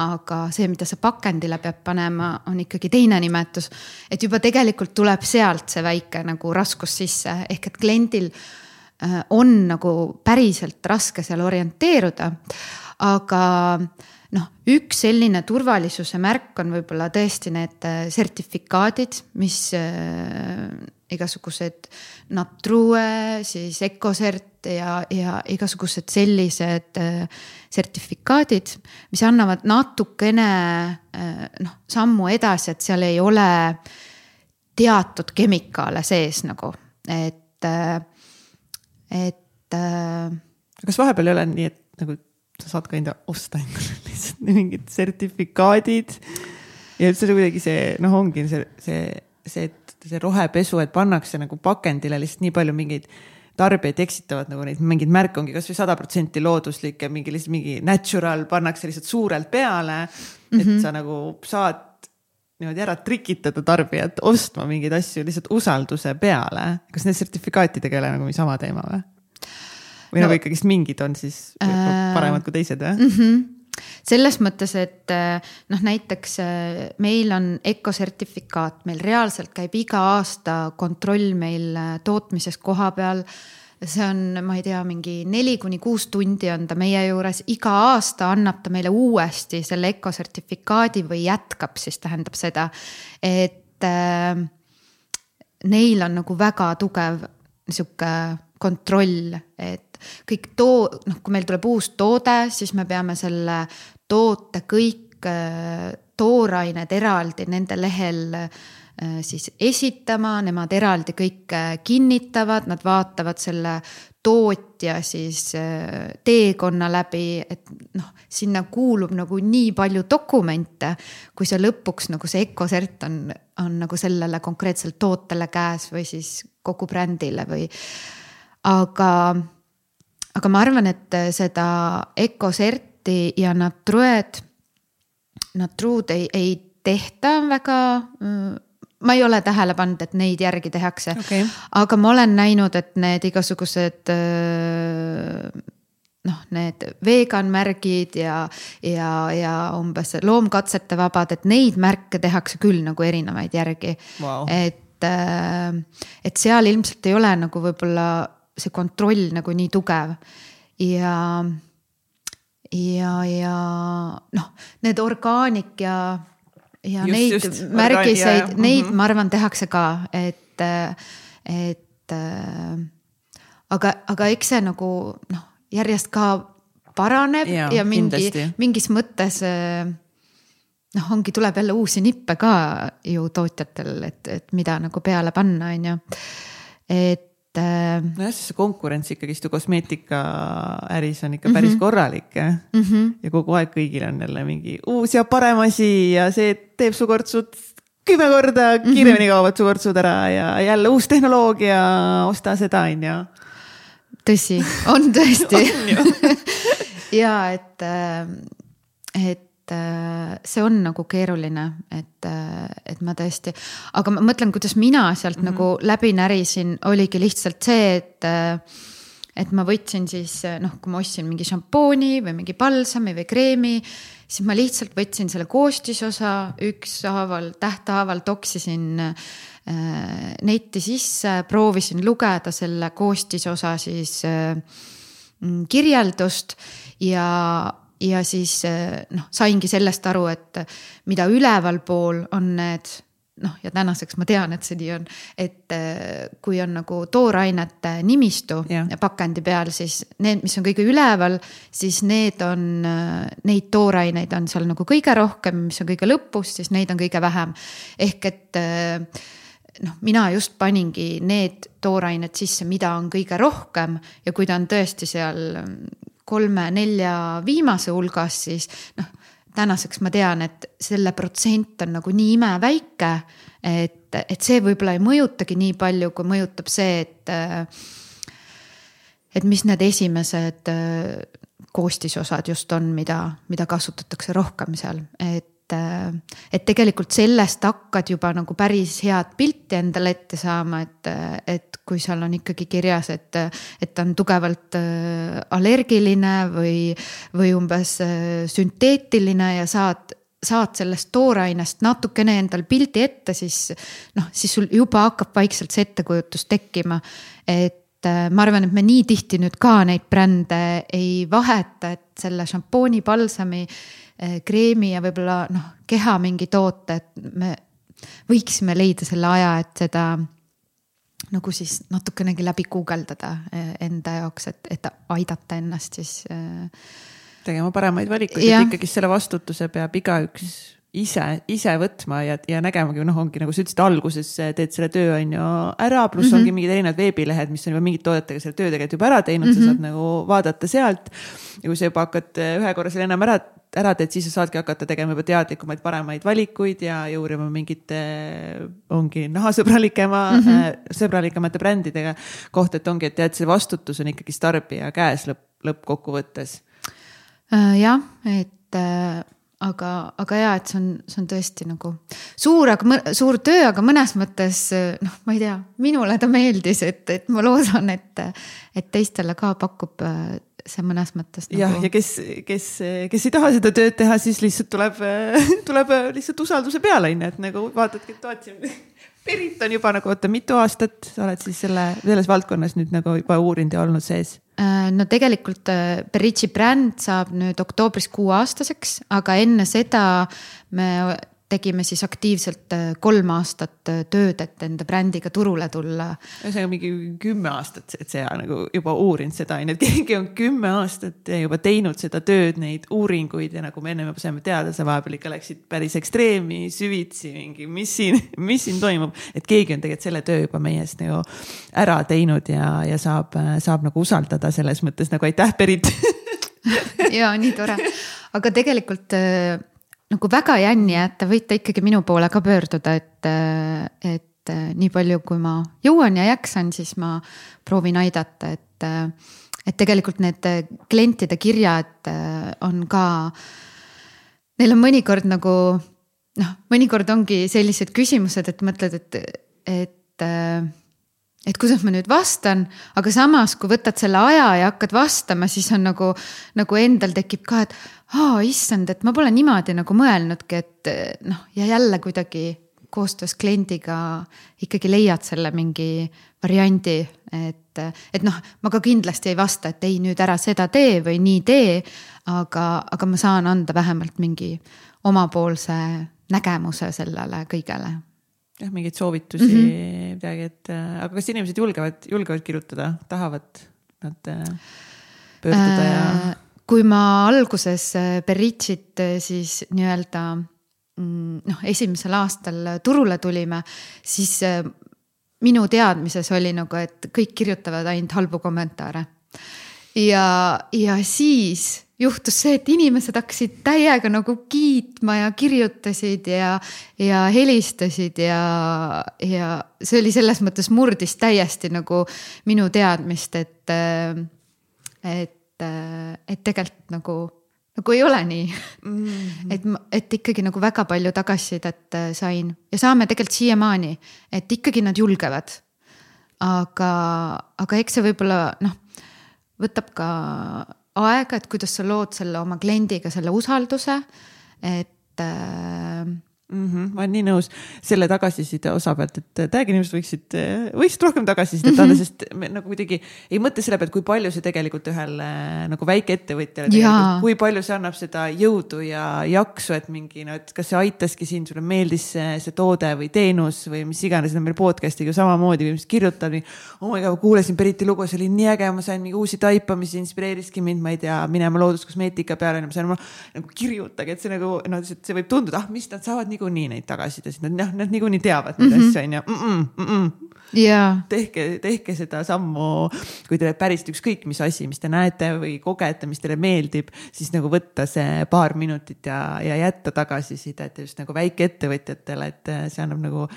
aga see, mida sa pakendile pead panema, on ikkagi teine nimetus. et juba tegelikult tuleb sealt see väike nagu raskus sisse, ehk et kliendil äh, on nagu päriselt raske seal orienteeruda. aga noh, üks selline turvalisuse märk on võib-olla tõesti need äh, sertifikaadid, mis äh, igasugused Natrue, siis Ecocert ja, ja igasugused sellised äh, sertifikaadid, mis annavad natukene äh, noh, sammu edasi, et seal ei ole teatud kemikaale sees nagu, et, et äh, kas vahepeal ei ole nii, et nagu sa saad ka enda osta endale lihtsalt mingid sertifikaadid ja see on kuidagi see, noh, ongi see, see, see, et see rohepesu, et pannakse nagu pakendile lihtsalt nii palju mingeid tarbijaid eksitavad nagu neid mingeid märke ongi kasvõi sada protsenti looduslik ja mingi lihtsalt mingi natural pannakse lihtsalt suurelt peale mm. -hmm. et sa nagu saad niimoodi ära trikitada tarbijat ostma mingeid asju lihtsalt usalduse peale. kas need sertifikaatidega ei ole nagu niisama teema või? Või no, No- nagu ikkagist mingid on siis Äh, paremad kui teised või? mm. -hmm. selles mõttes, et äh, noh, näiteks äh, meil on ökosertifikaat, meil reaalselt käib iga aasta kontroll meil äh, tootmises koha peal see on, ma ei tea, mingi neli kuni kuus tundi on ta meie juures, iga aasta annab ta meile uuesti selle ökosertifikaadi või jätkab siis tähendab seda, et äh, neil on nagu väga tugev sihuke kontroll, et kõik too, noh, kui meil tuleb uus toode, siis me peame selle toote kõik äh, toorained eraldi nende lehel äh, siis esitama, nemad eraldi kõike kinnitavad, nad vaatavad selle tootja siis äh, teekonna läbi, et noh, sinna kuulub nagu nii palju dokumente, kui see lõpuks nagu see Ecosert on, on nagu sellele konkreetsele tootele käes või siis kogu brändile või. aga, aga ma arvan, et seda Ecoserti ja Natrued, Natruud ei, ei tehta väga ma ei ole tähele pannud, et neid järgi tehakse Okei. aga ma olen näinud, et need igasugused öö, noh, need vegan märgid ja, ja, ja umbes loomkatsete vabad, et neid märke tehakse küll nagu erinevaid järgi Vau. et, et seal ilmselt ei ole nagu võib-olla see kontroll nagu nii tugev ja, ja, ja noh, need orgaanik ja, ja Just, neid just, märgiseid neid mhm. ma arvan, tehakse ka, et, et äh, aga, aga eks see nagu noh, järjest ka paraneb Jaa, ja mingi mingis mõttes noh, ongi, tuleb jälle uusi nippe ka ju tootjatel, et, et mida nagu peale panna, on ju. et nojah, siis see konkurents ikkagist ju kosmeetikaäris on ikka päris mm -hmm. korralik jah mm. -hmm. ja kogu aeg kõigil on jälle mingi uus ja parem asi ja see teeb su kortsud kümme korda kiiremini kaovad su kortsud ära ja jälle uus tehnoloogia, osta seda, on ju. tõsi, on tõesti ja et, et äh, see on nagu keeruline, et, et ma tõesti, aga ma mõtlen, kuidas mina sealt mm -hmm. nagu läbi närisin, oligi lihtsalt see, et et ma võtsin siis noh, kui ma ostsin mingi šampooni või mingi palsami või kreemi, siis ma lihtsalt võtsin selle koostisosa ükshaaval, tähthaaval toksisin äh, netti sisse, proovisin lugeda selle koostisosa siis äh, mm, kirjeldust ja, ja siis äh, noh, saingi sellest aru, et mida ülevalpool on need noh, ja tänaseks ma tean, et see nii on, et äh, kui on nagu toorainete nimistu ja pakendi peal, siis need, mis on kõige üleval, siis need on, neid tooraineid on seal nagu kõige rohkem, mis on kõige lõpus, siis neid on kõige vähem. ehk et noh, mina just paningi need toorained sisse, mida on kõige rohkem ja kui ta on tõesti seal kolme-nelja viimase hulgas, siis noh, tänaseks ma tean, et selle protsent on nagu nii imeväike, et, et see võib-olla ei mõjutagi nii palju, kui mõjutab see, et. et mis need esimesed koostisosad just on, mida, mida kasutatakse rohkem seal, et et tegelikult sellest hakkad juba nagu päris head pilti endale ette saama, et, et kui seal on ikkagi kirjas, et, et ta on tugevalt äh, allergiline või, või umbes äh, sünteetiline ja saad saad sellest toorainest natukene endal pildi ette, siis noh, siis sul juba hakkab vaikselt see ettekujutus tekkima. et äh, ma arvan, et me nii tihti nüüd ka neid brände ei vaheta, et selle šampooni, palsami kreemi ja võib-olla noh, keha mingi toote, et me võiksime leida selle aja, et seda nagu siis natukenegi läbi guugeldada eh, enda jaoks, et, et aidata ennast siis. Eh, tegema paremaid valikuid, et ikkagi selle vastutuse peab igaüks ise, ise võtma ja, ja nägemagi, noh, ongi nagu sa ütlesid, alguses teed selle töö on ju ära, pluss mm -hmm. ongi mingid erinevad veebilehed, mis on juba mingite toodetega selle töö tegelikult juba ära teinud mm, -hmm. sa saad nagu vaadata sealt. ja kui sa juba hakkad ühe korra selle enam ära ära teed, siis sa saadki hakata tegema juba teadlikumaid, paremaid valikuid ja, ja uurima mingite, ongi nahasõbralikema mm, -hmm. sõbralikemate brändidega kohta, et ongi, et tead, see vastutus on ikkagist tarbija käes lõpp, lõppkokkuvõttes. Äh, jah, et äh, aga, aga ja, et see on, see on tõesti nagu suur, aga suur töö, aga mõnes mõttes noh, ma ei tea, minule ta meeldis, et, et ma loodan, et, et teistele ka pakub see mõnes mõttes nagu.... jah, ja kes, kes, kes ei taha seda tööd teha, siis lihtsalt tuleb, tuleb lihtsalt usalduse peale on ju, et nagu vaatadki, et vaatasin. Berit on juba nagu oota, mitu aastat sa oled siis selle, selles valdkonnas nüüd nagu juba uurinud ja olnud sees? Äh, no tegelikult Beritsi bränd saab nüüd oktoobris kuueaastaseks, aga enne seda me tegime siis aktiivselt äh, kolm aastat äh, tööd, et enda brändiga turule tulla. ühesõnaga mingi kümme aastat, et sa nagu juba uurinud seda on ju, et keegi on kümme aastat juba teinud seda tööd, neid uuringuid ja nagu me ennem juba saime teada, sa vahepeal ikka läksid päris ekstreemi, süvitsi mingi, mis siin, mis siin toimub. et keegi on tegelikult selle töö juba meie eest nagu ära teinud ja, ja saab, saab nagu usaldada selles mõttes nagu aitäh, Berit ja nii tore, aga tegelikult äh, nagu väga jänni jätta, võite ikkagi minu poole ka pöörduda, et, et nii palju, kui ma jõuan ja jaksan, siis ma proovin aidata, et, et tegelikult need klientide kirjad on ka, neil on mõnikord nagu noh, mõnikord ongi sellised küsimused, et mõtled, et, et et kuidas ma nüüd vastan, aga samas, kui võtad selle aja ja hakkad vastama, siis on nagu, nagu endal tekib ka, et aa, issand, et ma pole niimoodi nagu mõelnudki, et noh, ja jälle kuidagi koostöös kliendiga ikkagi leiad selle mingi variandi, et, et noh, ma ka kindlasti ei vasta, et ei, nüüd ära seda tee või nii tee. aga, aga ma saan anda vähemalt mingi omapoolse nägemuse sellele kõigele jah, mingeid soovitusi mm, -hmm. midagi, et aga kas inimesed julgevad, julgevad kirjutada, tahavad nad pöörduda äh, ja? Kui ma alguses Beritšit äh, siis nii-öelda mm, noh, esimesel aastal turule tulime, siis äh, minu teadmises oli nagu, et kõik kirjutavad ainult halbu kommentaare. ja, ja siis juhtus see, et inimesed hakkasid täiega nagu kiitma ja kirjutasid ja, ja helistasid ja, ja see oli selles mõttes murdis täiesti nagu minu teadmist, et, äh, et et, et tegelikult nagu, nagu ei ole nii mm. -hmm. et, et ikkagi nagu väga palju tagasisidet äh, sain ja saame tegelikult siiamaani, et ikkagi nad julgevad. aga, aga eks see võib-olla noh, võtab ka aega, et kuidas sa lood selle oma kliendiga selle usalduse, et äh, mm. -hmm, ma olen nii nõus selle tagasiside osa pealt, et tag inimesed võiksid, võiksid rohkem tagasisidet mm -hmm. anda, sest me nagu kuidagi ei mõtle selle pealt, kui palju see tegelikult ühele nagu väikeettevõtjale, kui palju see annab seda jõudu ja jaksu, et mingi no, et kas see aitaski sind, sulle meeldis see, see toode või teenus või mis iganes, meil podcast'iga samamoodi, inimesed kirjutavad. oh my god, kuulasin Beriti lugu, see oli nii äge, ma sain mingi uusi taipamisi, inspireeriski mind, ma ei tea, minema looduskosmeetika peale, ma sain, nagu kirjutage, et see nagu noh, see võib tunduda, ah, mis nad saavad niikuinii neid tagasisidesid, nad noh, nad niikuinii teavad neid mm -hmm. asju on ju. jaa. tehke, tehke seda sammu, kui teile päriselt ükskõik mis asi, mis te näete või kogete, mis teile meeldib, siis nagu võtta see paar minutit ja, ja jätta tagasisidet just nagu väikeettevõtjatele, et see annab nagu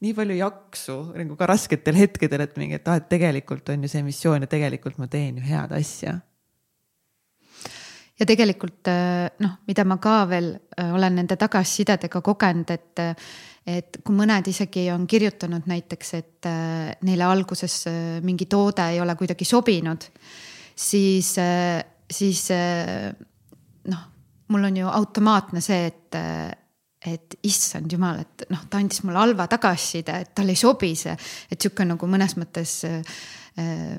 nii palju jaksu nagu ka rasketel hetkedel, et mingi, et ah, et tegelikult on ju see missioon ja tegelikult ma teen ju head asja ja tegelikult äh, noh, mida ma ka veel äh, olen nende tagasisidedega kogenud, et, et kui mõned isegi on kirjutanud näiteks, et neile alguses mingi toode ei ole kuidagi sobinud, siis, siis noh, mul on ju automaatne see, et et issand jumal, et noh, ta andis mulle halva tagasiside, et talle ei sobi see, et sihuke nagu mõnes mõttes äh,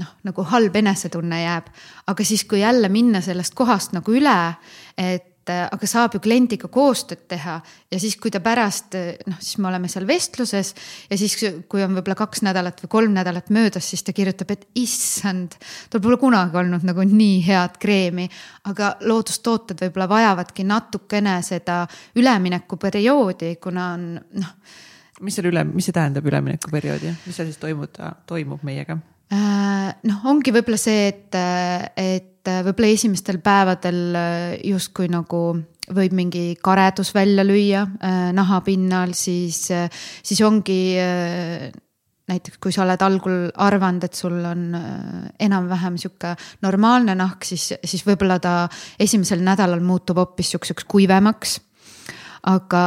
noh, nagu halb enesetunne jääb. aga siis, kui jälle minna sellest kohast nagu üle, et aga saab ju kliendiga koostööd teha ja siis, kui ta pärast noh, siis me oleme seal vestluses ja siis, kui on võib-olla kaks nädalat või kolm nädalat möödas, siis ta kirjutab, et issand, tal pole kunagi olnud nagu nii head kreemi. aga loodustooted võib-olla vajavadki natukene seda üleminekuperioodi, kuna on noh. mis selle üle, mis see tähendab üleminekuperioodi, mis seal siis toimub, toimub meiega? Äh, noh, ongi võib-olla see, et, et võib-olla esimestel päevadel äh, justkui nagu võib mingi karedus välja lüüa äh, nahapinnal, siis, siis ongi näiteks kui sa oled algul arvanud, et sul on enam-vähem sihuke normaalne nahk, siis, siis võib-olla ta esimesel nädalal muutub hoopis sihukeseks kuivemaks. aga,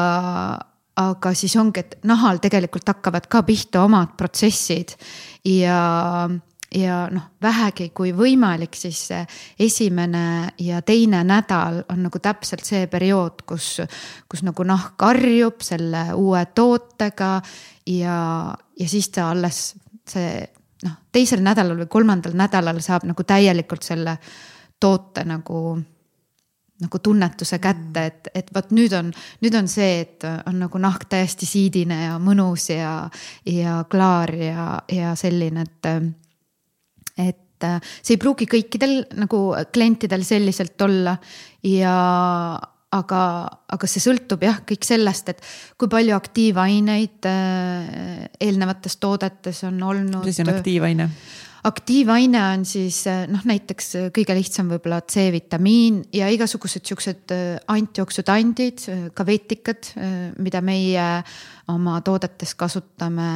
aga siis ongi, et nahal tegelikult hakkavad ka pihta omad protsessid ja, ja noh, vähegi kui võimalik, siis esimene ja teine nädal on nagu täpselt see periood, kus, kus nagu nahk harjub selle uue tootega ja, ja siis ta alles see noh, teisel nädalal või kolmandal nädalal saab nagu täielikult selle toote nagu nagu tunnetuse kätte, et, et vot nüüd on, nüüd on see, et on nagu nahk täiesti siidine ja mõnus ja, ja klaar ja, ja selline, et. et see ei pruugi kõikidel nagu klientidel selliselt olla ja aga, aga see sõltub jah, kõik sellest, et kui palju aktiivaineid äh, eelnevates toodetes on olnud. mis asi on aktiivaine? Aktiivaine on siis eh, noh, näiteks eh, kõige lihtsam võib-olla C-vitamiin ja igasugused siuksed eh, antijooksutandid, ka vetikad, mida meie oma toodetes kasutame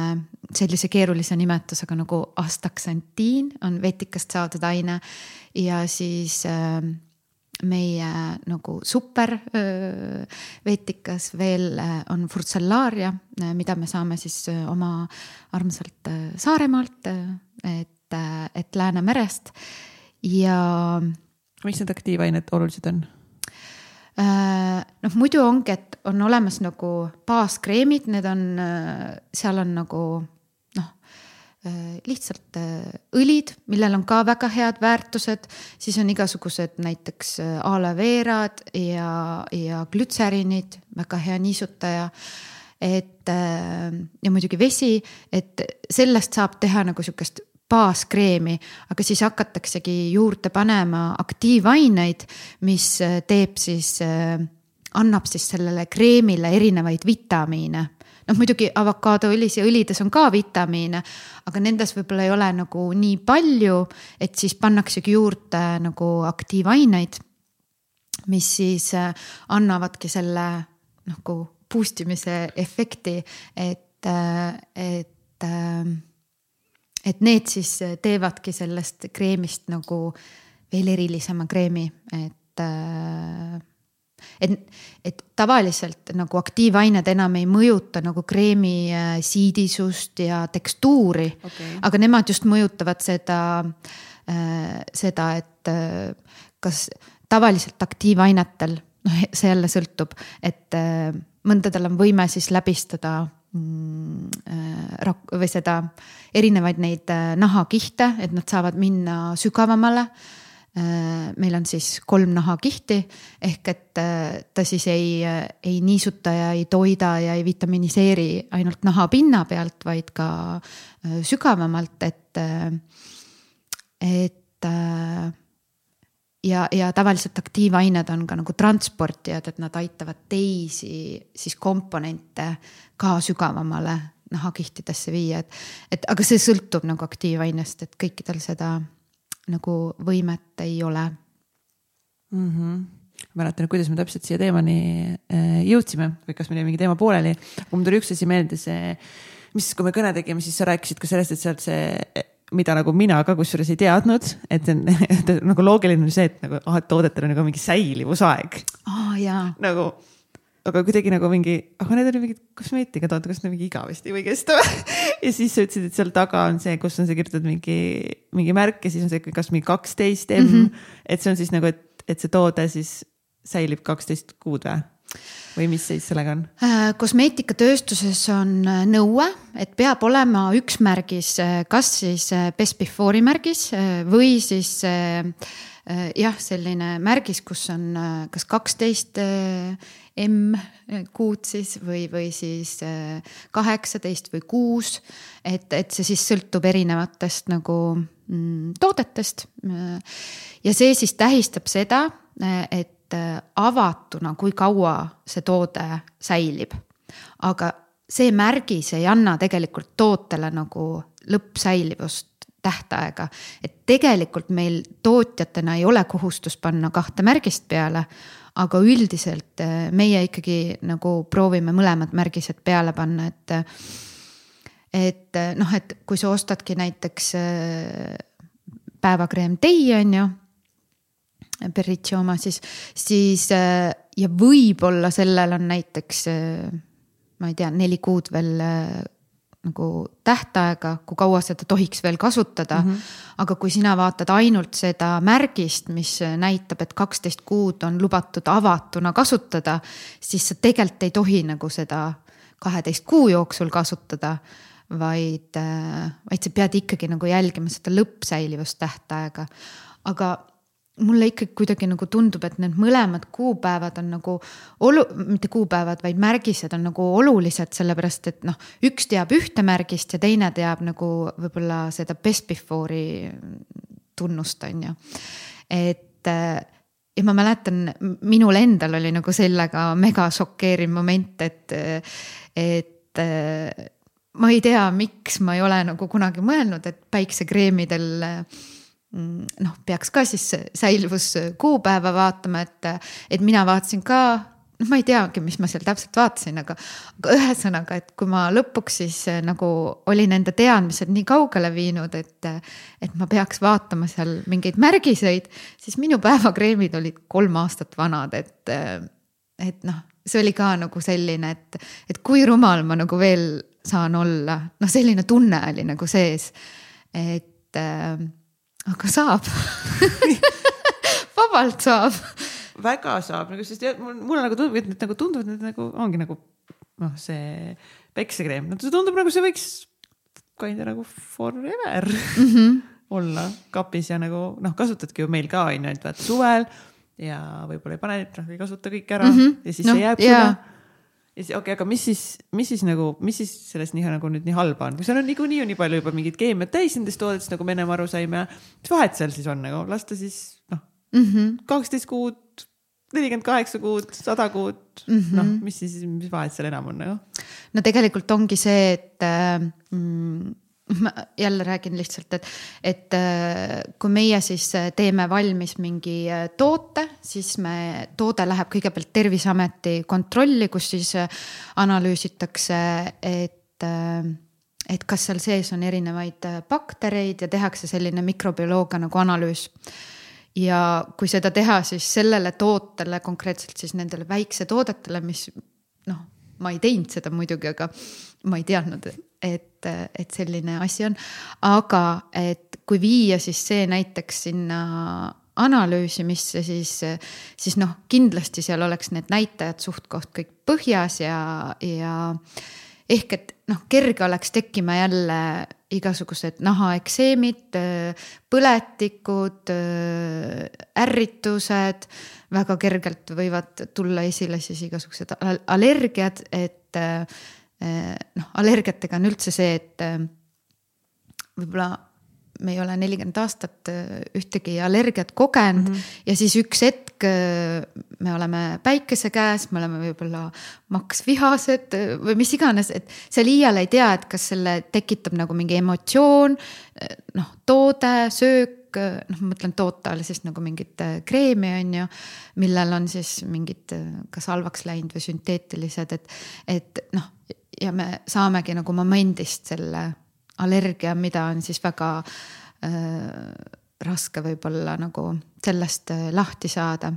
sellise keerulise nimetusega nagu astaksantiin on vetikast saadud aine. Ja siis meie nagu super veetikas veel on Furcellaria, mida me saame siis oma armsalt Saaremaalt, et et, et Läänemerest ja. miks need aktiivained olulised on? Äh, noh, muidu ongi, et on olemas nagu baaskreemid, need on, seal on nagu noh, äh, lihtsalt äh, õlid, millel on ka väga head väärtused, siis on igasugused näiteks aloe verad ja, ja glütserinid, väga hea niisutaja et ja muidugi vesi, et sellest saab teha nagu sihukest baaskreemi, aga siis hakataksegi juurde panema aktiivaineid, mis äh, teeb siis, äh, annab siis sellele kreemile erinevaid vitamiine. Noh, muidugi avokaadoõlis ja õlides on ka vitamiine, aga nendes võib-olla ei ole nagu nii palju, et siis pannaksegi juurde nagu aktiivaineid, mis siis äh, annavadki selle nagu boost imise efekti, et, et et need siis teevadki sellest kreemist nagu veel erilisema kreemi, et äh, et, et tavaliselt nagu aktiivained enam ei mõjuta nagu kreemi äh, siidisust ja tekstuuri okay., aga nemad just mõjutavad seda, äh, seda, et kas tavaliselt aktiivainetel, noh, see jälle sõltub, et mõndadel on võime siis läbistada Mm, äh, või seda erinevaid neid äh, nahakihte, et nad saavad minna sügavamale. Äh, meil on siis kolm nahakihti ehk et ta siis ei, ei niisuta ja ei toida ja ei vitaminiseeri ainult nahapinna pealt, vaid ka sügavamalt, et, et ja, ja tavaliselt aktiivained on ka nagu transportijad, et nad aitavad teisi siis komponente ka sügavamale nahakihtidesse viia, et, et aga see sõltub nagu aktiivainest, et kõikidel seda nagu võimet ei ole mm. -hmm mäletan, kuidas me täpselt siia teemani äh, jõudsime või kas meil jäi mingi teema pooleli, aga mul tuli üks asi meelde, see, mis, kui me kõne tegime, siis sa rääkisid ka sellest, et sealt see mida nagu mina ka kusjuures ei teadnud, et, et nagu loogiline on see, et nagu ah, et toodetel on nagu mingi säilivusaeg oh,. nagu, aga kuidagi nagu mingi, ah, aga need olid mingid kosmeetikad, oota, kas need mingi igavesti või kestavad ja siis sa ütlesid, et seal taga on see, kus on see kirjutatud mingi, mingi märk ja siis on see kas mingi kaksteist M mm. -hmm. et see on siis nagu, et, et see toode siis säilib kaksteist kuud või? või mis seis sellega on? Äh, kosmeetikatööstuses on äh, nõue, et peab olema üks märgis, äh, kas siis best before'i märgis või siis jah, selline märgis, kus on kas kaksteist 12 M-kuud siis või, või siis äh, kaheksateist või kuus. et, et see siis sõltub erinevatest nagu mm, toodetest. Äh, ja see siis tähistab seda, äh, et avatuna, kui kaua see toode säilib. aga see märgis ei anna tegelikult tootele nagu lõppsäilivust tähtaega. et tegelikult meil tootjatena ei ole kohustust panna kahte märgist peale, aga üldiselt äh, meie ikkagi nagu proovime mõlemad märgised peale panna, et. et äh, noh, et kui sa ostadki näiteks päevakreem tei on ju, Berritši oma siis, siis ja võib-olla sellel on näiteks, ma ei tea, neli kuud veel nagu tähtaega, kui kaua seda tohiks veel kasutada mm. -hmm. aga kui sina vaatad ainult seda märgist, mis näitab, et kaksteist kuud on lubatud avatuna kasutada, siis sa tegelikult ei tohi nagu seda kaheteist kuu jooksul kasutada vaid, vaid sa pead ikkagi nagu jälgima seda lõppsäilivustähtaega. aga mulle ikkagi kuidagi nagu tundub, et need mõlemad kuupäevad on nagu olu-, mitte kuupäevad, vaid märgised on nagu olulised, sellepärast et noh, üks teab ühte märgist ja teine teab nagu võib-olla seda best before'i tunnust, on ju. et ja ma mäletan, minul endal oli nagu sellega mega šokeeriv moment, et, et ma ei tea, miks ma ei ole nagu kunagi mõelnud, et päiksekreemidel Mm, noh, peaks ka siis säilivuskuupäeva vaatama, et, et mina vaatasin ka, noh, ma ei teagi, mis ma seal täpselt vaatasin, aga, aga ühesõnaga, et kui ma lõpuks siis eh, nagu olin enda teadmised nii kaugele viinud, et, et ma peaks vaatama seal mingeid märgiseid, siis minu päevakreemid olid kolm aastat vanad, et, et noh, see oli ka nagu selline, et, et kui rumal ma nagu veel saan olla, noh, selline tunne oli nagu sees, et aga saab vabalt saab. väga saab nagu, sest mulle nagu tundub, et need nagu tunduvad, need nagu ongi nagu noh, see päiksekreem, no see tundub nagu see võiks kinda nagu forever mm -hmm. olla kapis ja nagu noh, kasutadki ju meil ka on ju, et vaata suvel ja võib-olla ei pane, noh ei kasuta kõike ära mm -hmm. ja siis no, see jääb sulle ja siis okei okay,, aga mis siis, mis siis nagu, mis siis sellest nii nagu nüüd nii halba on, kui seal on niikuinii ju nii palju juba mingit keemiat täis nendest toodetest, nagu me ennem aru saime. mis vahet seal siis on nagu, las ta siis noh mm -hmm., kaksteist kuud, nelikümmend kaheksa kuud, sada kuud mm -hmm., noh, mis siis, mis vahet seal enam on nagu? no tegelikult ongi see, et mm, ma jälle räägin lihtsalt, et, et äh, kui meie siis äh, teeme valmis mingi äh, toote, siis me, toode läheb kõigepealt Terviseameti kontrolli, kus siis analüüsitakse, et et kas seal sees on erinevaid baktereid ja tehakse selline mikrobioloogia nagu analüüs. ja kui seda teha, siis sellele tootele, konkreetselt siis nendele väiksetoodetele, mis noh, ma ei teinud seda muidugi, aga ma ei teadnud, et, et selline asi on. aga et kui viia siis see näiteks sinna analüüsimisse, siis, siis noh, kindlasti seal oleks need näitajad suht-koht kõik põhjas ja, ja ehk et noh, kerge oleks tekkima jälle igasugused nahaekseemid, põletikud, ärritused. väga kergelt võivad tulla esile siis igasugused allergiad, et noh, allergiatega on üldse see, et võib-olla me ei ole nelikümmend aastat äh, ühtegi allergiat kogenud mm -hmm. ja siis üks hetk me oleme päikese käes, me oleme võib-olla maksvihased või mis iganes, et seal iial ei tea, et kas selle tekitab nagu mingi emotsioon, noh, toode, söök noh, ma mõtlen toote all siis nagu mingit kreemi on ju, millel on siis mingid kas halvaks läinud või sünteetilised, et, et noh ja me saamegi nagu momendist selle allergia, mida on siis väga äh, raske võib-olla nagu sellest äh, lahti saada.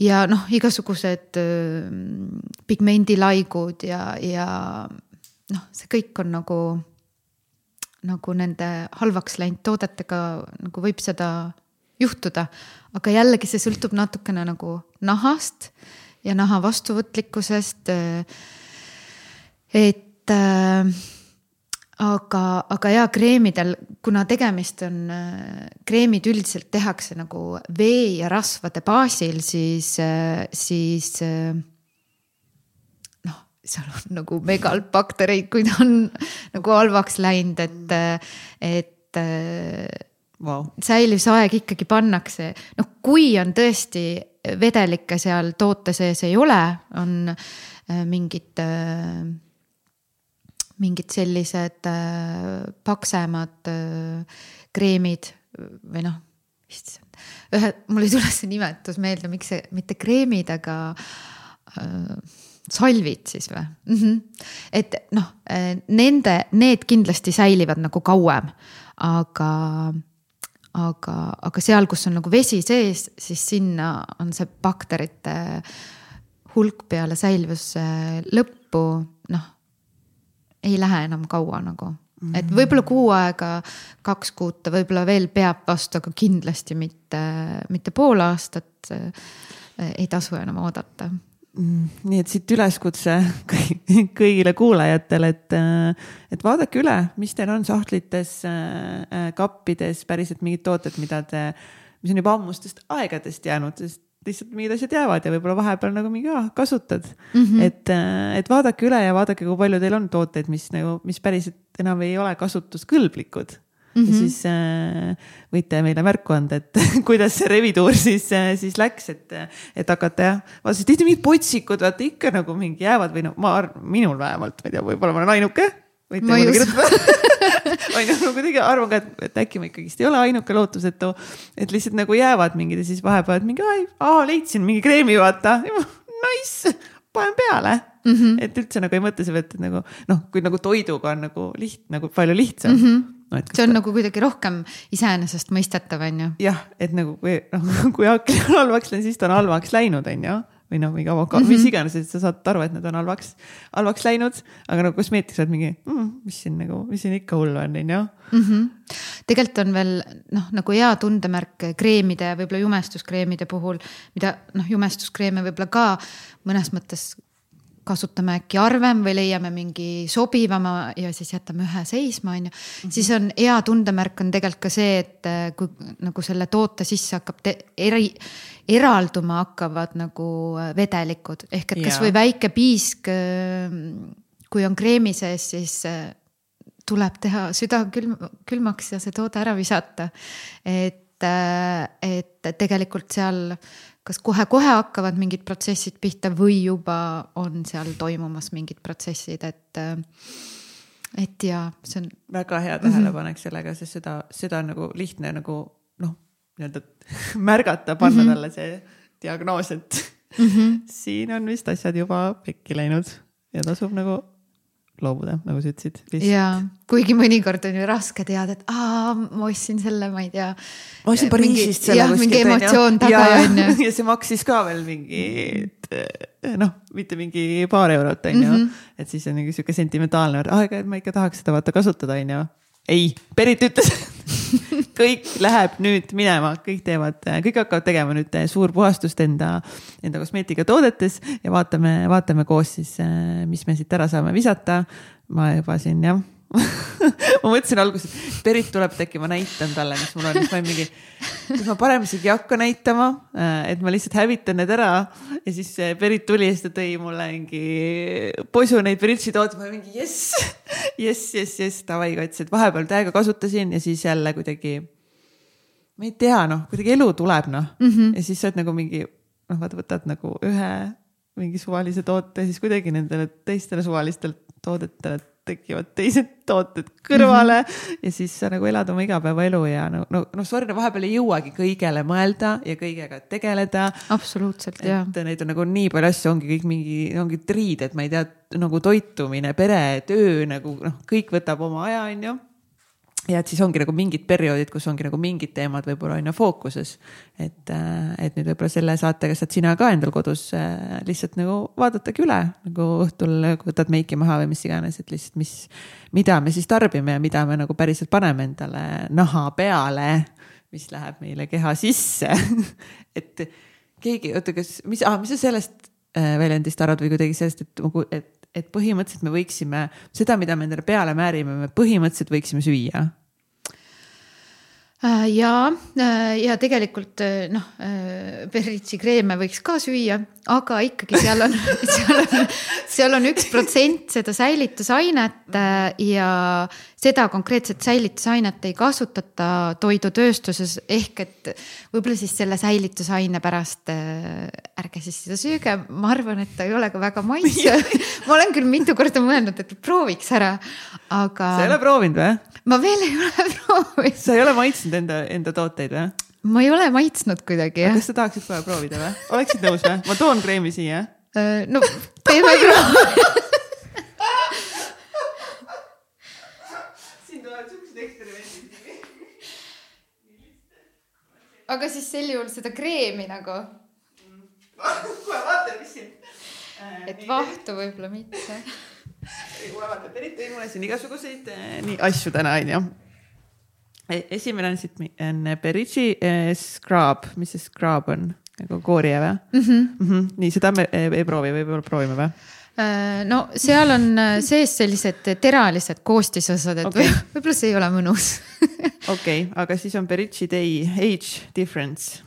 ja noh, igasugused äh, pigmendilaigud ja, ja noh, see kõik on nagu, nagu nende halvaks läinud toodetega nagu võib seda juhtuda. aga jällegi see sõltub natukene nagu nahast ja naha vastuvõtlikkusest äh, et äh, aga, aga ja kreemidel, kuna tegemist on äh,, kreemid üldiselt tehakse nagu vee ja rasvade baasil, siis äh,, siis äh, noh, seal on nagu megalbaktereid, kui ta on nagu halvaks läinud, et, et wow. säilivusaeg ikkagi pannakse, noh, kui on tõesti vedelikke seal toote sees ei ole, on mingid äh, mingid sellised äh, paksemad äh, kreemid või noh, issand, ühe, mul ei tule see nimetus meelde, miks see, mitte kreemid, aga äh, salvid siis või mm? -hmm. et noh, äh, nende, need kindlasti säilivad nagu kauem, aga, aga, aga seal, kus on nagu vesi sees, siis sinna on see bakterite hulk peale säilivuse lõppu, noh ei lähe enam kaua nagu Mm -hmm. et võib-olla kuu aega, kaks kuud ta võib-olla veel peab vastu, aga kindlasti mitte, mitte pool aastat ei tasu enam oodata mm,. nii et siit üleskutse kõigile kuulajatele, et, et vaadake üle, mis teil on sahtlites, kappides päriselt mingid tooted, mida te, mis on juba ammustest aegadest jäänud, sest lihtsalt mingid asjad jäävad ja võib-olla vahepeal nagu mingi ah, kasutad mm. -hmm. et, äh, et vaadake üle ja vaadake, kui palju teil on tooteid, mis nagu, mis päriselt enam ei ole kasutuskõlblikud mm. -hmm. ja mhm. siis äh, võite meile märku anda, et kuidas see revituur siis äh,, siis läks, et, et hakata jah. vaata, tihti mingid potsikud, vaata ikka nagu mingi jäävad või noh, ma arvan, minul vähemalt, ma ei tea, võib-olla ma olen ainuke võite mulle kirjutada on ju, ma kuidagi arvan ka, et, et äkki ma ikkagist ei ole ainuke lootusetu, et lihtsalt nagu jäävad mingid ja siis vahepeal mingi, aa leidsin mingi kreemi, vaata, nice, panen peale mm. -hmm. et üldse nagu ei mõtle selle pealt, et nagu noh, kui nagu toiduga on nagu liht-, nagu palju lihtsam mm. -hmm. No, see on ta... nagu kuidagi rohkem iseenesestmõistetav, on ju. jah, et nagu kui noh, kui hakkab halvaks läinud, siis ta on halvaks läinud, on ju või noh, mingi avokaado mm, -hmm. mis mhm. iganes, et sa saad aru, et need on halvaks, halvaks läinud. aga nagu kosmeetikas oled mingi mm,, mis siin nagu, mis siin ikka hullu on, on ju. Mhm. tegelikult on veel noh, nagu hea tundemärk kreemide, võib-olla jumestuskreemide puhul, mida noh, jumestuskreeme võib-olla ka mõnes mõttes kasutame äkki harvem või leiame mingi sobivama ja siis jätame ühe seisma, on ju. Mhm. siis on hea tundemärk on tegelikult ka see, et kui nagu selle toote sisse hakkab eri, eralduma hakkavad nagu äh, vedelikud ehk et kasvõi väike piisk. Äh, kui on kreemi sees, siis äh, tuleb teha süda külm, külmaks ja see toode ära visata. et, et tegelikult seal kas kohe-kohe hakkavad mingid protsessid pihta või juba on seal toimumas mingid protsessid, et et ja see on. väga hea tähelepanek mm -hmm. sellega, sest seda, seda on nagu lihtne nagu noh, nii-öelda märgata, panna mm -hmm. talle see diagnoos, et mm -hmm. siin on vist asjad juba pekki läinud ja tasub nagu loobuda, nagu sa ütlesid. ja, kuigi mõnikord on ju raske teada, et aa, ma ostsin selle, ma ei tea. ma ostsin Pariisist selle kuskilt. mingi emotsioon taga on ju. ja see maksis ka veel mingi noh, mitte mingi paar eurot on ju -hmm., et siis on mingi sihuke sentimentaalne, aeg-ajalt ma ikka tahaks seda vaata kasutada, on ju. Ei, Berit ütles kõik läheb nüüd minema, kõik teevad, kõik hakkavad tegema nüüd suurpuhastust enda, enda kosmeetikatoodetes ja vaatame, vaatame koos siis, mis me siit ära saame visata. ma juba siin jah, ma mõtlesin alguses, et Berit tuleb äkki ma näitan talle, mis mul on, siis ma olin mingi, et ma parem isegi ei hakka näitama, et ma lihtsalt hävitan need ära. ja siis Berit tuli ja siis ta tõi mulle mingi posu neid Beritsi tooteid, ma olin mingi jess, jess, jess, jess, davai kats, et vahepeal täiega kasutasin ja siis jälle kuidagi. ma ei tea, noh, kuidagi elu tuleb, noh mm -hmm. ja siis sa oled nagu mingi, noh, vaata, võtad nagu ühe mingi suvalise toote, siis kuidagi nendele teistele suvalistele toodetele tekivad teised tooted kõrvale mm -hmm. ja siis sa nagu elad oma igapäevaelu ja no, no, no sorry, no vahepeal ei jõuagi kõigele mõelda ja kõigega tegeleda. absoluutselt, jaa. et neid on nagu nii palju asju, ongi kõik mingi, ongi triid, et ma ei tea, nagu toitumine, pere, töö nagu noh, kõik võtab oma aja, onju ja et siis ongi nagu mingid perioodid, kus ongi nagu mingid teemad võib-olla on ju fookuses. et, äh, et nüüd võib-olla selle saatega saad sina ka endal kodus äh, lihtsalt nagu vaadatagi üle nagu õhtul võtad meiki maha või mis iganes, et lihtsalt, mis, mida me siis tarbime ja mida me nagu päriselt paneme endale naha peale, mis läheb meile keha sisse et keegi, oota, kas, mis ah,, mis sa sellest äh, väljendist arvad või kuidagi sellest, et nagu, et et põhimõtteliselt me võiksime seda, mida me endale peale määrime, me põhimõtteliselt võiksime süüa ja, äh, ja tegelikult äh, noh, Berritsi kreeme võiks ka süüa, aga ikkagi seal on, seal on, seal on üks protsent seda säilitusainet ja seda konkreetset säilitusainet ei kasutata toidutööstuses ehk et võib-olla siis selle säilitusaine pärast ärge siis seda süüge, ma arvan, et ta ei ole ka väga maitsev ma olen küll mitu korda mõelnud, et prooviks ära, aga. sa ei ole proovinud või? ma veel ei ole proovinud. sa ei ole maitsnud enda, enda tooteid või? ma ei ole maitsnud kuidagi jah. kas sa tahaksid kohe proovida või? oleksid nõus või? ma toon kreemi siia. Äh, no teeme proovi siin tulevad siuksed eksperimendid. aga siis sel juhul seda kreemi nagu. kohe vaatan, mis siin. et vahtu võib-olla mitte vaata, Berit tõi mulle siin igasuguseid eh, nii asju täna onju. E, esimene on siit on Berici eh, Scrub, mis see Scrub on nagu koorija või mm? -hmm. Mm -hmm. nii seda me ei, ei proovi, võib-olla proovime või? Äh, no seal on äh, sees sellised teralised koostisosad, et okay. võib-olla see ei ole mõnus okei okay,, aga siis on Berici Day Age Difference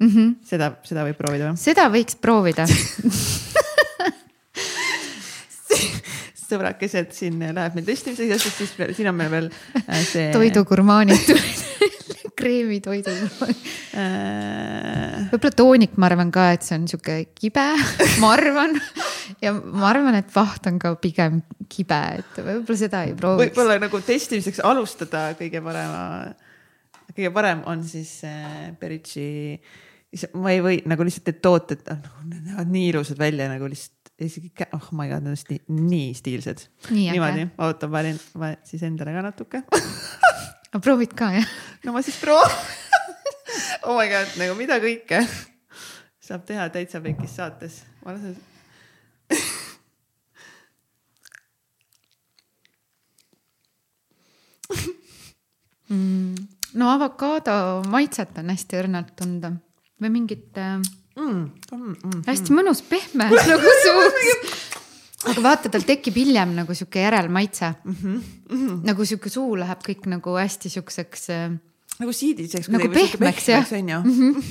mm. -hmm. seda, seda võib proovida või? seda võiks proovida sõbrakesed siin läheb meil testimiseks, siis siin on meil veel äh, see. toidugurmaanid kreemitoidugurmaanid äh.... võib-olla toonik, ma arvan ka, et see on sihuke kibe, ma arvan. ja ma arvan, et vaht on ka pigem kibe, et võib-olla seda ei prooviks. võib-olla nagu testimiseks alustada kõige parema, kõige parem on siis äh, Beritši ma ei või nagu lihtsalt need tooted, noh, need näevad nii ilusad välja nagu lihtsalt isegi, oh my god, nad on nii, nii stiilsed. niimoodi, oota, ma panin ma siis endale ka natuke aga proovid ka jah? no ma siis proovin oh my god, nagu mida kõike saab teha täitsa pekis saates. ma lasen mm, no avokaado maitset on hästi õrnalt tunda või mingit äh, mm, mm, mm, hästi mõnus, pehme nagu suus. aga vaata, tal tekib hiljem nagu sihuke järelmaitse mm. -hmm, mm -hmm. nagu sihuke suu läheb kõik nagu hästi siukseks äh,. nagu siidiseks. nagu pehmeks jah. Mm -hmm.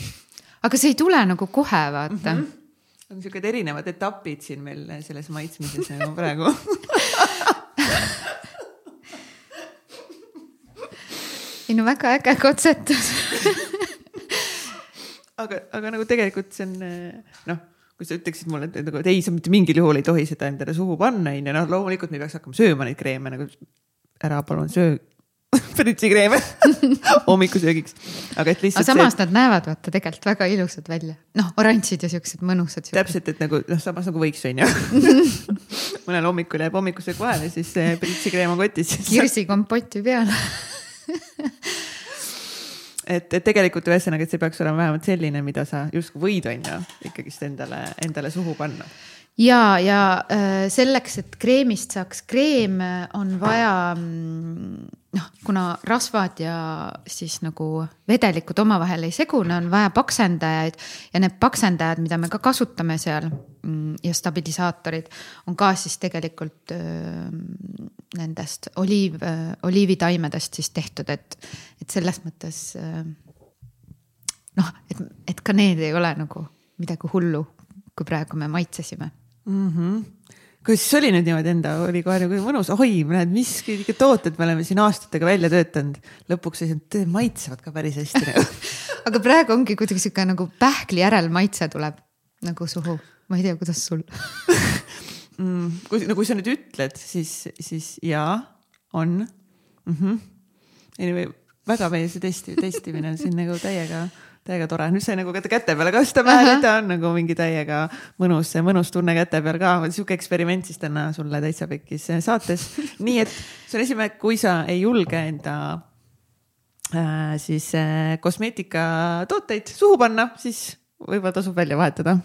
aga see ei tule nagu kohe, vaata mm. -hmm on siuksed erinevad etapid siin meil selles maitsmises nagu praegu ei no väga äge katsetus aga, aga nagu tegelikult see on noh, kui sa ütleksid mulle, et nagu, et ei, sa mitte mingil juhul ei tohi seda endale suhu panna, onju, noh, loomulikult me peaks hakkama sööma neid kreeme nagu ära palun söö pritsikreeme hommikusöögiks, aga et lihtsalt. aga samas see... nad näevad vaata tegelikult väga ilusad välja, noh, oranžid ja siuksed mõnusad. täpselt, et nagu noh, samas nagu võiks onju mõnel hommikul jääb hommikusöök vahele, siis pritsikreem on kotis kirsikompoti peale et, et tegelikult ühesõnaga, et see peaks olema vähemalt selline, mida sa justkui võid, on ju, ikkagist endale, endale suhu panna. ja, ja äh, selleks, et kreemist saaks kreem, on vaja mm, noh, kuna rasvad ja siis nagu vedelikud omavahel ei segune, on vaja paksendajaid ja need paksendajad, mida me ka kasutame seal mm, ja stabilisaatorid on ka siis tegelikult öö, nendest oliiv, oliivitaimedest siis tehtud, et, et selles mõttes noh, et, et ka need ei ole nagu midagi hullu, kui praegu me maitsesime mm. -hmm kas siis oli nüüd niimoodi enda, oli kohe nagu mõnus, oi, näed, mis ikka tooted me oleme siin aastatega välja töötanud. lõpuks sellised maitsevad ka päris hästi nagu. aga praegu ongi kuidagi sihuke nagu pähkli järel maitse tuleb nagu suhu, ma ei tea, kuidas sul mm,. kui, no kui sa nüüd ütled, siis, siis jaa, on mm. -hmm. Anyway, väga see testi, testimine on siin nagu täiega täiega tore, nüüd sai nagu käte peale ka seda pähe võtta, on nagu mingi täiega mõnus, mõnus tunne käte peal ka. sihuke eksperiment siis täna sulle täitsa pekkis saates. nii et see on esimene, kui sa ei julge enda äh, siis äh, kosmeetikatooteid suhu panna, siis võib-olla tasub välja vahetada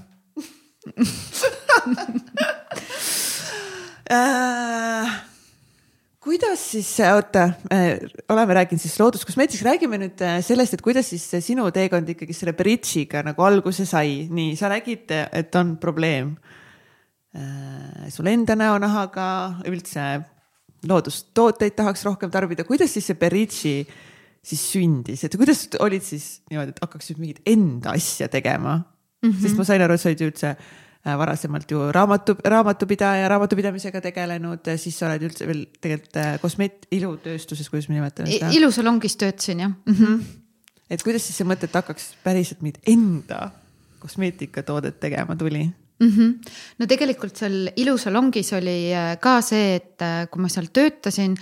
äh, kuidas siis, oota, oleme rääkinud siis looduskosmeetikast, räägime nüüd äh, sellest, et kuidas siis sinu teekond ikkagi selle bridžiga nagu alguse sai, nii sa nägid, et on probleem äh, sul enda näonahaga, üldse loodustooteid tahaks rohkem tarbida, kuidas siis see bridži siis sündis, et kuidas olid siis niimoodi, et hakkaks nüüd mingit enda asja tegema mm? -hmm. sest ma sain aru, et sa olid ju üldse Äh, varasemalt ju raamatu, raamatupidaja, raamatupidamisega tegelenud, siis sa oled üldse veel tegelikult äh, kosmeet-, ilutööstuses, kuidas me nimetame seda? ilusalongis töötasin jah mm. -hmm. et kuidas siis see mõte, et hakkaks päriselt mingit enda kosmeetikatoodet tegema tuli? Mm -hmm. no tegelikult seal ilusalongis oli äh, ka see, et kui ma seal töötasin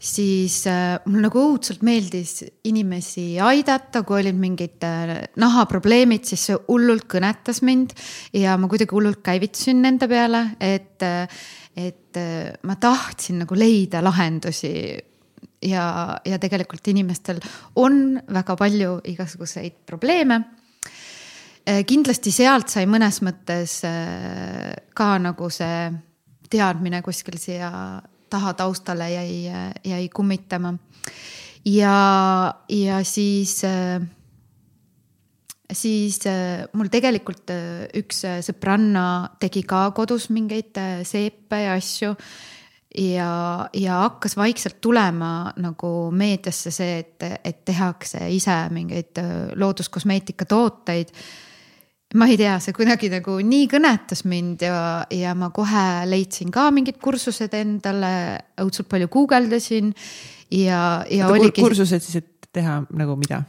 siis äh, mul nagu õudselt meeldis inimesi aidata, kui olid mingid äh, nahaprobleemid, siis see hullult kõnetas mind ja ma kuidagi hullult käivitusin nende peale, et, äh, et ma tahtsin nagu leida lahendusi. Ja, ja tegelikult inimestel on väga palju igasuguseid probleeme. Kindlasti sealt sai mõnes mõttes ka nagu see teadmine kuskil siia taha taustale jäi, jäi kummitama. ja, ja siis, siis mul tegelikult üks sõbranna tegi ka kodus mingeid seepe ja asju ja, ja hakkas vaikselt tulema nagu meediasse see, et, et tehakse ise mingeid looduskosmeetika tooteid ma ei tea, see kuidagi nagu nii kõnetas mind ja, ja ma kohe leidsin ka mingid kursused endale, õudselt palju guugeldasin ja, ja Oota, oligi. kursused siis, et teha nagu mida?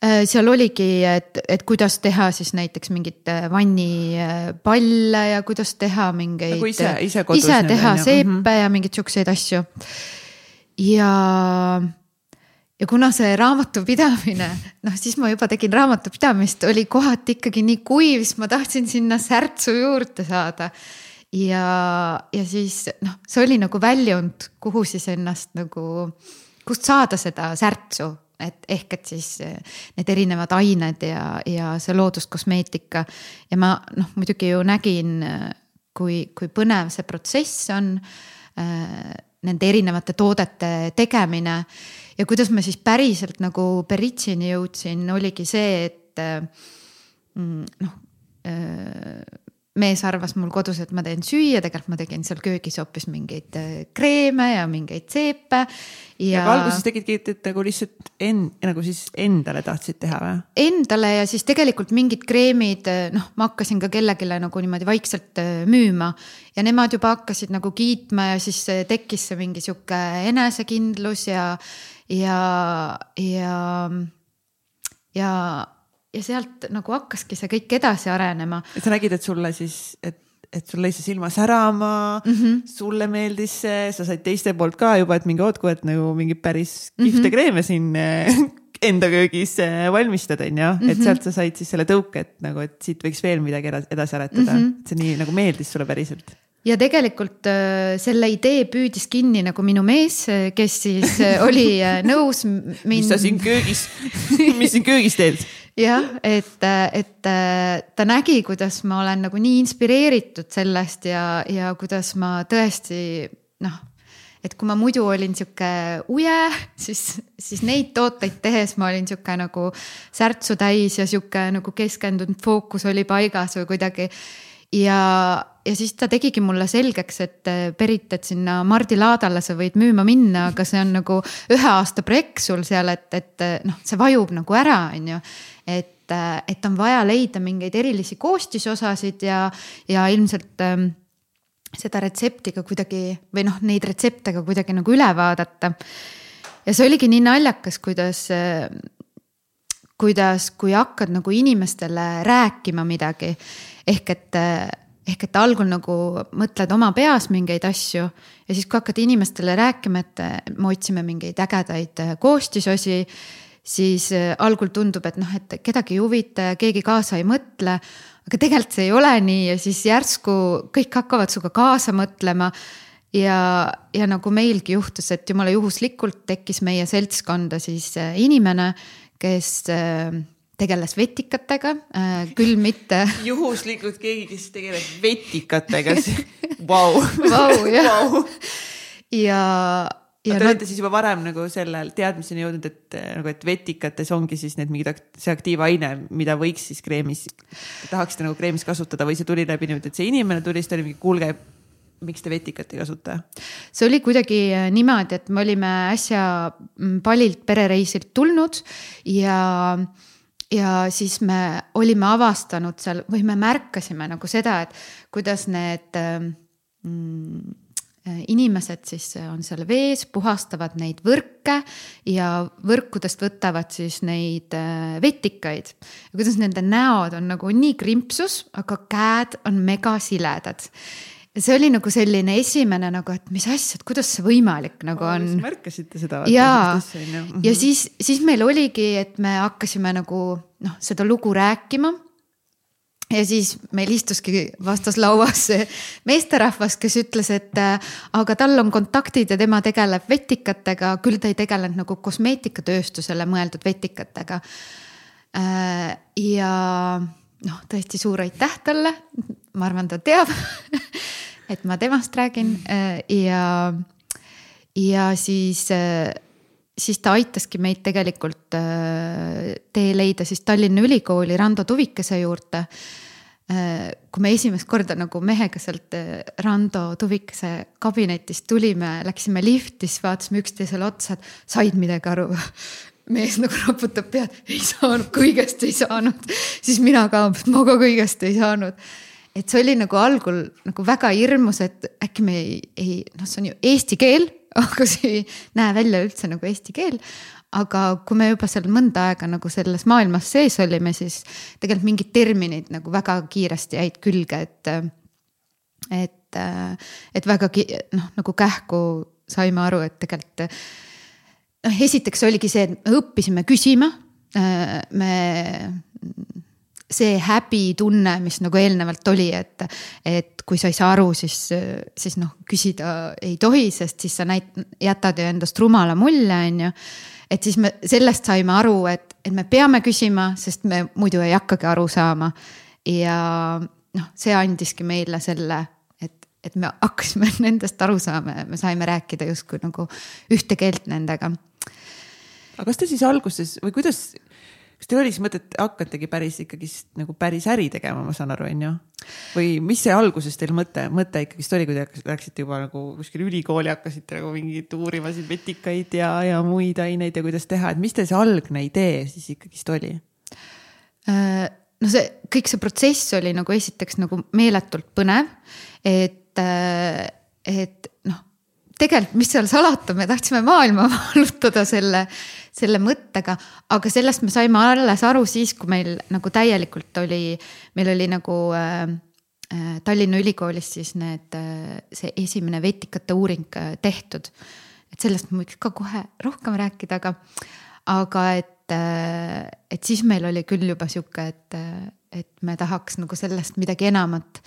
Äh, seal oligi, et, et kuidas teha siis näiteks mingeid äh, vannipalle ja kuidas teha mingeid. nagu ise, ise kodus. ise teha seepe mm -hmm. ja mingeid siukseid asju. ja ja kuna see raamatupidamine, noh, siis ma juba tegin raamatupidamist, oli kohati ikkagi nii kuiv, siis ma tahtsin sinna särtsu juurde saada. ja, ja siis noh, see oli nagu väljund, kuhu siis ennast nagu, kust saada seda särtsu, et ehk et siis need erinevad ained ja, ja see looduskosmeetika. ja ma noh, muidugi ju nägin, kui, kui põnev see protsess on äh, nende erinevate toodete tegemine ja kuidas ma siis päriselt nagu Beritsini jõudsin, oligi see, et mm, noh mees arvas mul kodus, et ma teen süüa, tegelikult ma tegin seal köögis hoopis mingeid kreeme ja mingeid seepe. ja, ja alguses tegidki, et nagu lihtsalt en-, nagu siis endale tahtsid teha või? Endale ja siis tegelikult mingid kreemid, noh, ma hakkasin ka kellelegi nagu niimoodi vaikselt müüma. ja nemad juba hakkasid nagu kiitma ja siis tekkis see mingi sihuke enesekindlus ja ja, ja, ja, ja sealt nagu hakkaski see kõik edasi arenema. et sa nägid, et sulle siis, et et sul lõi see silma särama mm, -hmm. sulle meeldis see, sa said teiste poolt ka juba, et mingi ootku, et nagu mingi päris kihvte mm -hmm. kreeme siin eh, enda köögis eh, valmistada, onju. et mhm. sealt sa said siis selle tõuke, et nagu, et siit võiks veel midagi edasi aretada mm. -hmm. et see nii nagu meeldis sulle päriselt ja tegelikult äh, selle idee püüdis kinni nagu minu mees, äh, kes siis äh, oli nõus mind. mis sa siin köögis, mis siin köögis teed? jah, et, et ta nägi, kuidas ma olen nagu nii inspireeritud sellest ja, ja kuidas ma tõesti noh, et kui ma muidu olin sihuke uje, siis, siis neid tooteid tehes ma olin sihuke nagu särtsu täis ja sihuke nagu keskendunud fookus oli paigas või kuidagi. ja, ja siis ta tegigi mulle selgeks, et Berit, et sinna Mardi laadale sa võid müüma minna, aga see on nagu ühe aasta projekt sul seal, et, et noh, see vajub nagu ära, on ju. et, et on vaja leida mingeid erilisi koostisosasid ja, ja ilmselt ähm, seda retsepti ka kuidagi või noh, neid retsepte ka kuidagi nagu üle vaadata. ja see oligi nii naljakas, kuidas, kuidas, kui hakkad nagu inimestele rääkima midagi ehk et ehk et algul nagu mõtled oma peas mingeid asju ja siis, kui hakkad inimestele rääkima, et me otsime mingeid ägedaid koostisosi, siis algul tundub, et noh, et kedagi ei huvita ja keegi kaasa ei mõtle aga tegelikult see ei ole nii ja siis järsku kõik hakkavad sinuga kaasa mõtlema. ja, ja nagu meilgi juhtus, et jumala juhuslikult tekkis meie seltskonda siis inimene, kes tegeles vetikatega, äh, küll mitte. juhuslikult keegi, kes tegeleb vetikatega, vau. vau jah. ja Te olete nad... siis juba varem nagu selle teadmiseni jõudnud, et nagu, et vetikates ongi siis need mingid, see aktiivaine, mida võiks siis kreemis, tahaksite nagu kreemis kasutada või see tuli läbi niimoodi, et see inimene tuli, siis ta oli mingi, kuulge, miks te vetikat ei kasuta? see oli kuidagi äh, niimoodi, et me olime äsja mm, Palilt perereisilt tulnud ja ja siis me olime avastanud seal või me märkasime nagu seda, et kuidas need äh, mm, inimesed siis on seal vees, puhastavad neid võrke ja võrkudest võtavad siis neid äh, vetikaid. kuidas nende näod on nagu nii krimpsus, aga käed on megasiledad see oli nagu selline esimene nagu, et mis asja, et kuidas see võimalik nagu on. märkasite seda? ja, ja mhm. siis, siis meil oligi, et me hakkasime nagu noh, seda lugu rääkima ja siis meil istuski vastas lauas see meesterahvas, kes ütles, et äh, aga tal on kontaktid ja tema tegeleb vetikatega, küll ta ei tegelenud nagu kosmeetikatööstusele mõeldud vetikatega. Äh, ja noh, tõesti suur aitäh talle, ma arvan, ta teab et ma temast räägin äh, ja, ja siis siis ta aitaski meid tegelikult äh, tee leida siis Tallinna Ülikooli Rando Tuvikese juurde. Äh, kui me esimest korda nagu mehega sealt äh, Rando Tuvikese kabinetist tulime, läksime lifti, siis vaatasime üksteisele otsa, et said midagi aru mees nagu raputab pead, ei saanud, kõigest ei saanud. siis mina ka, ma ka kõigest ei saanud. Et see oli nagu algul nagu väga hirmus, et äkki me ei, ei, noh, see on ju eesti keel aga see ei näe välja üldse nagu eesti keel. aga kui me juba seal mõnda aega nagu selles maailmas sees olime, siis tegelikult mingid terminid nagu väga kiiresti jäid külge, et, et, et väga noh, nagu kähku saime aru, et tegelikult noh, esiteks oligi see, et me õppisime küsima. me see häbitunne, mis nagu eelnevalt oli, et, et kui sa ei saa aru, siis, siis noh, küsida ei tohi, sest siis sa näit-, jätad ju endast rumala mulje, on ju. et siis me sellest saime aru, et, et me peame küsima, sest me muidu ei hakkagi aru saama. ja noh, see andiski meile selle, et, et me hakkasime nendest aru saama ja me saime rääkida justkui nagu ühte keelt nendega. aga kas te siis alguses või kuidas kas teil oli siis mõtet, hakategi päris ikkagist nagu päris äri tegema, ma saan aru, on ju? või mis see alguses teil mõte, mõte ikkagist oli, kui te läksite juba nagu kuskil ülikooli, hakkasite nagu mingit uurima siin vetikaid ja, ja muid aineid ja kuidas teha, et mis teil see algne idee siis ikkagist oli? Äh, no see kõik see protsess oli nagu esiteks nagu meeletult põnev, et, äh, et noh tegelikult, mis seal salata, me tahtsime maailma vallutada selle, selle mõttega, aga sellest me saime alles aru siis, kui meil nagu täielikult oli, meil oli nagu äh, äh Tallinna Ülikoolis siis need äh,, see esimene vetikate uuring äh, tehtud. et sellest ma võiks ka kohe rohkem rääkida, aga, aga et et siis meil oli küll juba sihuke, et, et me tahaks nagu sellest midagi enamat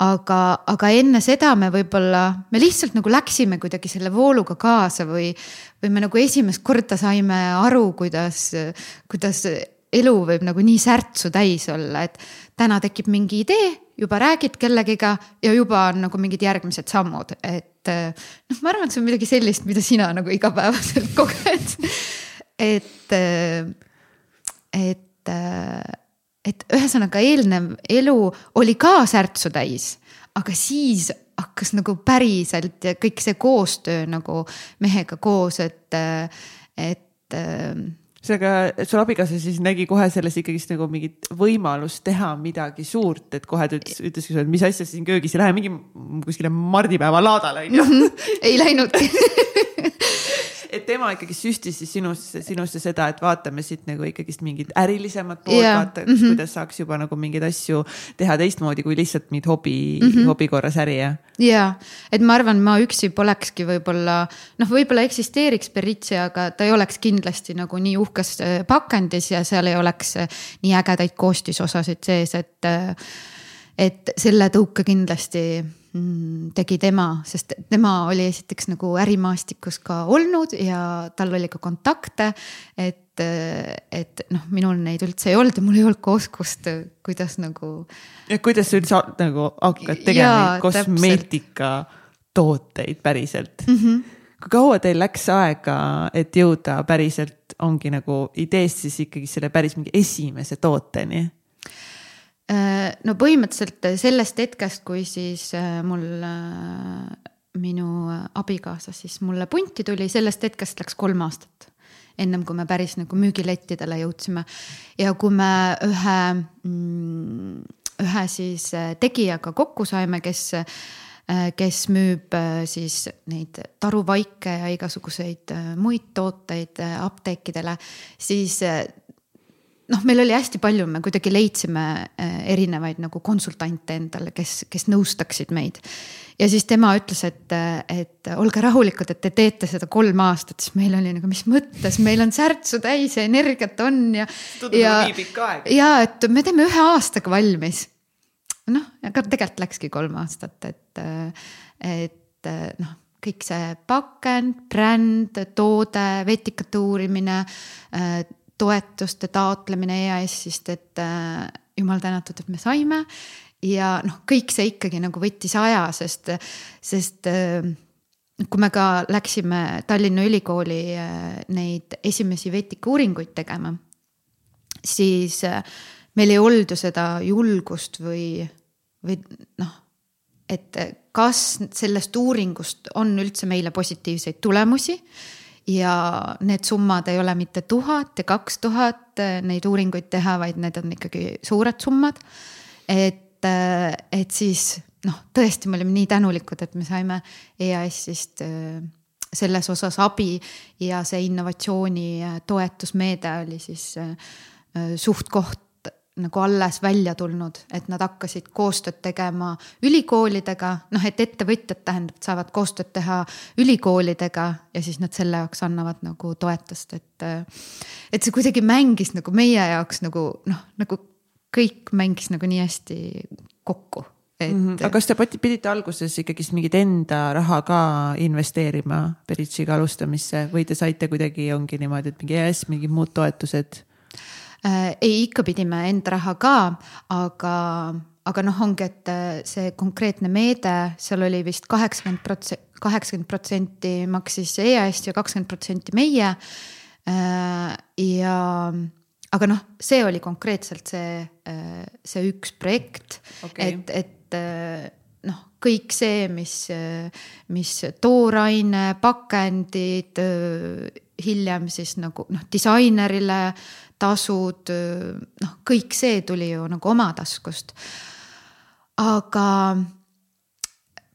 aga, aga enne seda me võib-olla, me lihtsalt nagu läksime kuidagi selle vooluga kaasa või, või me nagu esimest korda saime aru, kuidas, kuidas elu võib nagu nii särtsu täis olla, et täna tekib mingi idee, juba räägid kellegiga ja juba on nagu mingid järgmised sammud, et noh, ma arvan, et see on midagi sellist, mida sina nagu igapäevaselt koged. et, et, et ühesõnaga eelnev elu oli ka särtsu täis, aga siis hakkas nagu päriselt ja kõik see koostöö nagu mehega koos, et, et ühesõnaga, sul abikaasa siis nägi kohe selles ikkagist nagu mingit võimalust teha midagi suurt, et kohe ta ütles, ütleski sulle, et mis asja siin köögis ei lähe mingi kuskile mardipäeva laadale onju mm. -hmm. ei läinudki et tema ikkagi süstis siis sinusse, sinusse seda, et vaatame siit nagu ikkagist mingit ärilisemat poolt yeah., vaata mm, -hmm. kuidas saaks juba nagu mingeid asju teha teistmoodi kui lihtsalt mingit hobi mm, -hmm. hobi korras äri ja. ja, et ma arvan, ma üksi polekski võib-olla noh, võib-olla eksisteeriks Beritsi, aga ta ei oleks kindlasti nagu nii uhkes äh, pakendis ja seal ei oleks äh, nii ägedaid koostisosasid sees, et äh, et selle tõuke kindlasti tegi tema, sest tema oli esiteks nagu ärimaastikus ka olnud ja tal oli ka kontakte. et, et noh, minul neid üldse ei olnud ja mul ei olnud ka oskust, kuidas nagu. ja kuidas sa üldse nagu hakkad tegema kosmeetikatooteid päriselt mm? -hmm. kui kaua teil läks aega, et jõuda päriselt ongi nagu ideest siis ikkagi selle päris mingi esimese tooteni? Äh, no põhimõtteliselt sellest hetkest, kui siis äh, mul äh, minu abikaasa siis mulle punti tuli, sellest hetkest läks kolm aastat. ennem kui me päris nagu müügilettidele jõudsime ja kui me ühe, mm, ühe siis tegijaga kokku saime, kes kes müüb siis neid taruvaike ja igasuguseid muid tooteid apteekidele, siis noh, meil oli hästi palju, me kuidagi leidsime äh, erinevaid nagu konsultante endale, kes, kes nõustaksid meid. ja siis tema ütles, et, et olge rahulikud, et te teete seda kolm aastat, siis meil oli nagu, mis mõttes, meil on särtsu täis ja energiat on ja. ja, nagu ja et me teeme ühe aastaga valmis. noh, aga tegelikult läkski kolm aastat, et, et noh kõik see pakend, bränd, toode, vetikate uurimine äh, toetuste taotlemine EAS-ist, et äh, jumal tänatud, et me saime. ja noh, kõik see ikkagi nagu võttis aja, sest, sest äh, kui me ka läksime Tallinna Ülikooli äh, neid esimesi vetikauuringuid tegema, siis äh, meil ei olnud ju seda julgust või, või noh, et kas sellest uuringust on üldse meile positiivseid tulemusi ja need summad ei ole mitte tuhat ja kaks tuhat eh, neid uuringuid teha, vaid need on ikkagi suured summad. et, eh, et siis noh, tõesti, me olime nii tänulikud, et me saime EAS-ist eh, selles osas abi ja see innovatsiooni toetusmeede oli siis suht-koht nagu alles välja tulnud, et nad hakkasid koostööd tegema ülikoolidega, noh, et ettevõtjad tähendab, saavad koostööd teha ülikoolidega ja siis nad selle jaoks annavad nagu toetust, et. et see kuidagi mängis nagu meie jaoks nagu noh, nagu kõik mängis nagu nii hästi kokku et mm. -hmm. aga kas te pidite alguses ikkagist mingit enda raha ka investeerima Beritsiga alustamisse või te saite kuidagi, ongi niimoodi, et mingi EAS, mingid muud toetused? Äh, ei, ikka pidime enda raha ka, aga, aga noh, ongi, et äh, see konkreetne meede, seal oli vist kaheksakümmend protsenti, kaheksakümmend protsenti maksis EAS ja kakskümmend protsenti meie. Äh, ja, aga noh, see oli konkreetselt see, see üks projekt okay., et, et noh, kõik see, mis, mis tooraine, pakendid, hiljem siis nagu noh, disainerile tasud, noh, kõik see tuli ju nagu oma taskust. aga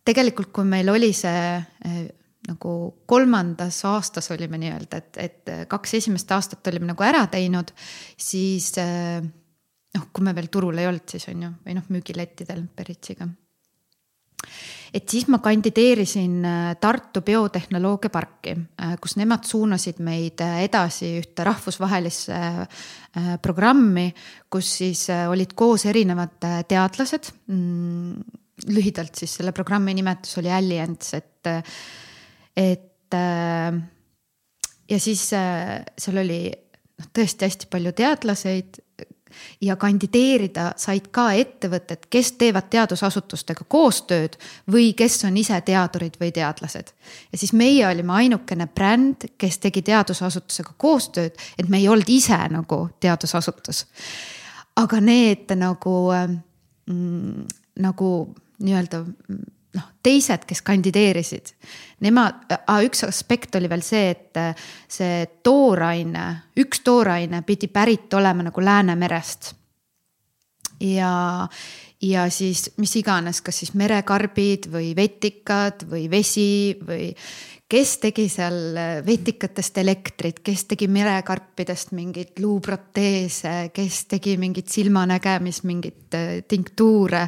tegelikult, kui meil oli see eh, nagu kolmandas aastas olime nii-öelda, et, et kaks esimest aastat olime nagu ära teinud, siis eh, noh, kui me veel turul ei olnud, siis on ju, või noh, müügilettidel Beritsiga et siis ma kandideerisin äh, Tartu Biotehnoloogiaparki, äh, kus nemad suunasid meid äh, edasi ühte rahvusvahelisse programmi, kus siis olid koos erinevad teadlased. Mm, lühidalt siis selle programmi nimetus oli Alliance, et, et ja siis seal oli noh, tõesti hästi palju teadlaseid ja kandideerida said ka ettevõtted, kes teevad teadusasutustega koostööd või kes on ise teadurid või teadlased. ja siis meie olime ainukene bränd, kes tegi teadusasutusega koostööd, et me ei olnud ise nagu teadusasutus. aga need nagu mm,, nagu nii-öelda noh, teised, kes kandideerisid, nemad, üks aspekt oli veel see, et see tooraine, üks tooraine pidi pärit olema nagu Läänemerest. ja, ja siis mis iganes, kas siis merekarbid või vetikad või vesi või kes tegi seal vetikatest elektrit, kes tegi merekarpidest mingeid luuproteese, kes tegi mingit silmanägemist, mingit äh, tinktuure.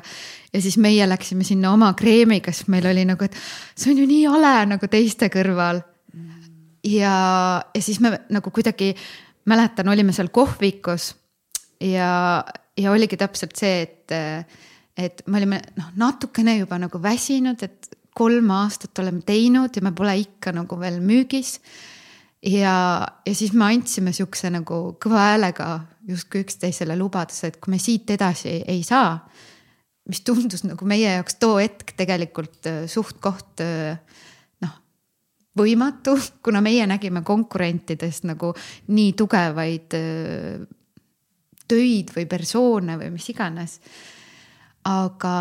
ja siis meie läksime sinna oma kreemiga, sest meil oli nagu, et see on ju nii hale nagu teiste kõrval. ja, ja siis me nagu kuidagi, mäletan, olime seal kohvikus ja, ja oligi täpselt see, et et me olime noh, natukene juba nagu väsinud, et kolm aastat oleme teinud ja me pole ikka nagu veel müügis. ja, ja siis me andsime sihukese nagu kõva häälega justkui üksteisele lubaduse, et kui me siit edasi ei saa, mis tundus nagu meie jaoks too hetk tegelikult äh, suht-koht äh, noh, võimatu, kuna meie nägime konkurentidest nagu nii tugevaid äh, töid või persoone või mis iganes. aga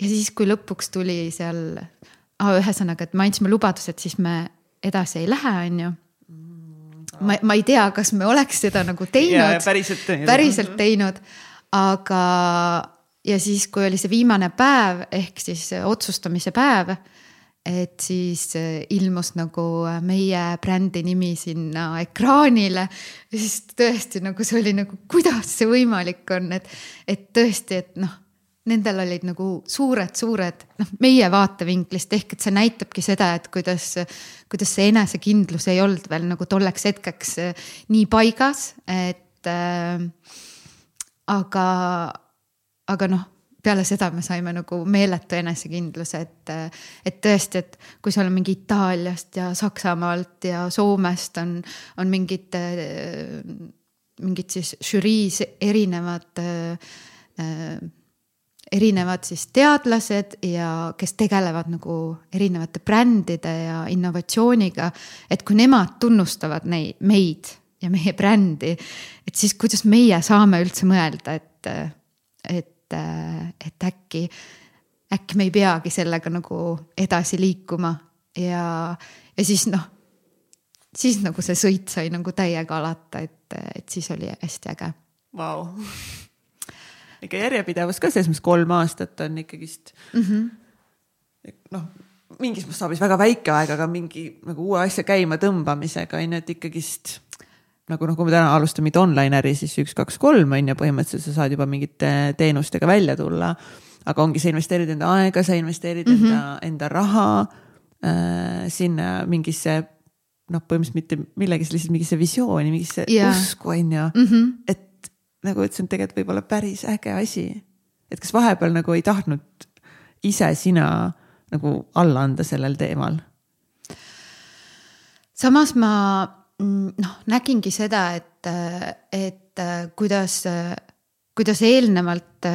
ja siis, kui lõpuks tuli seal ah,, ühesõnaga, et me andsime lubaduse, et siis me edasi ei lähe, on ju. ma, ma ei tea, kas me oleks seda nagu teinud, päriselt teinud, päriselt teinud, aga ja siis, kui oli see viimane päev ehk siis otsustamise päev et siis ilmus nagu meie brändi nimi sinna ekraanile. siis tõesti nagu see oli nagu, kuidas see võimalik on, et, et tõesti, et noh nendel olid nagu suured-suured noh, meie vaatevinklist ehk et see näitabki seda, et kuidas, kuidas see enesekindlus ei olnud veel nagu tolleks hetkeks äh, nii paigas, et äh, aga, aga noh peale seda me saime nagu meeletu enesekindluse, et, et tõesti, et kui seal on mingi Itaaliast ja Saksamaalt ja Soomest on, on mingid, mingid siis žüriis erinevad äh, erinevad siis teadlased ja kes tegelevad nagu erinevate brändide ja innovatsiooniga. et kui nemad tunnustavad neid, meid ja meie brändi, et siis kuidas meie saame üldse mõelda, et, et, et äkki, äkki me ei peagi sellega nagu edasi liikuma ja, ja siis noh, siis nagu see sõit sai nagu täiega alata, et, et siis oli hästi äge. Vau ikka järjepidevus ka selles mõttes kolm aastat on ikkagist mm -hmm. noh, mingis mastaabis väga väike aeg, aga mingi nagu uue asja käima tõmbamisega on ju, et ikkagist nagu noh, kui me täna alustame mingit online äri, siis üks, kaks, kolm on ju, põhimõtteliselt sa saad juba mingite teenustega välja tulla. aga ongi, sa investeerid enda aega, sa investeerid mm -hmm. enda, enda raha äh, sinna mingisse noh, põhimõtteliselt mitte millegisse, lihtsalt mingisse visiooni, mingisse yeah. usku on ju mm, -hmm. et nagu, et see on tegelikult võib-olla päris äge asi. et kas vahepeal nagu ei tahtnud ise sina nagu alla anda sellel teemal? samas ma noh, nägingi seda, et, et kuidas, kuidas eelnevalt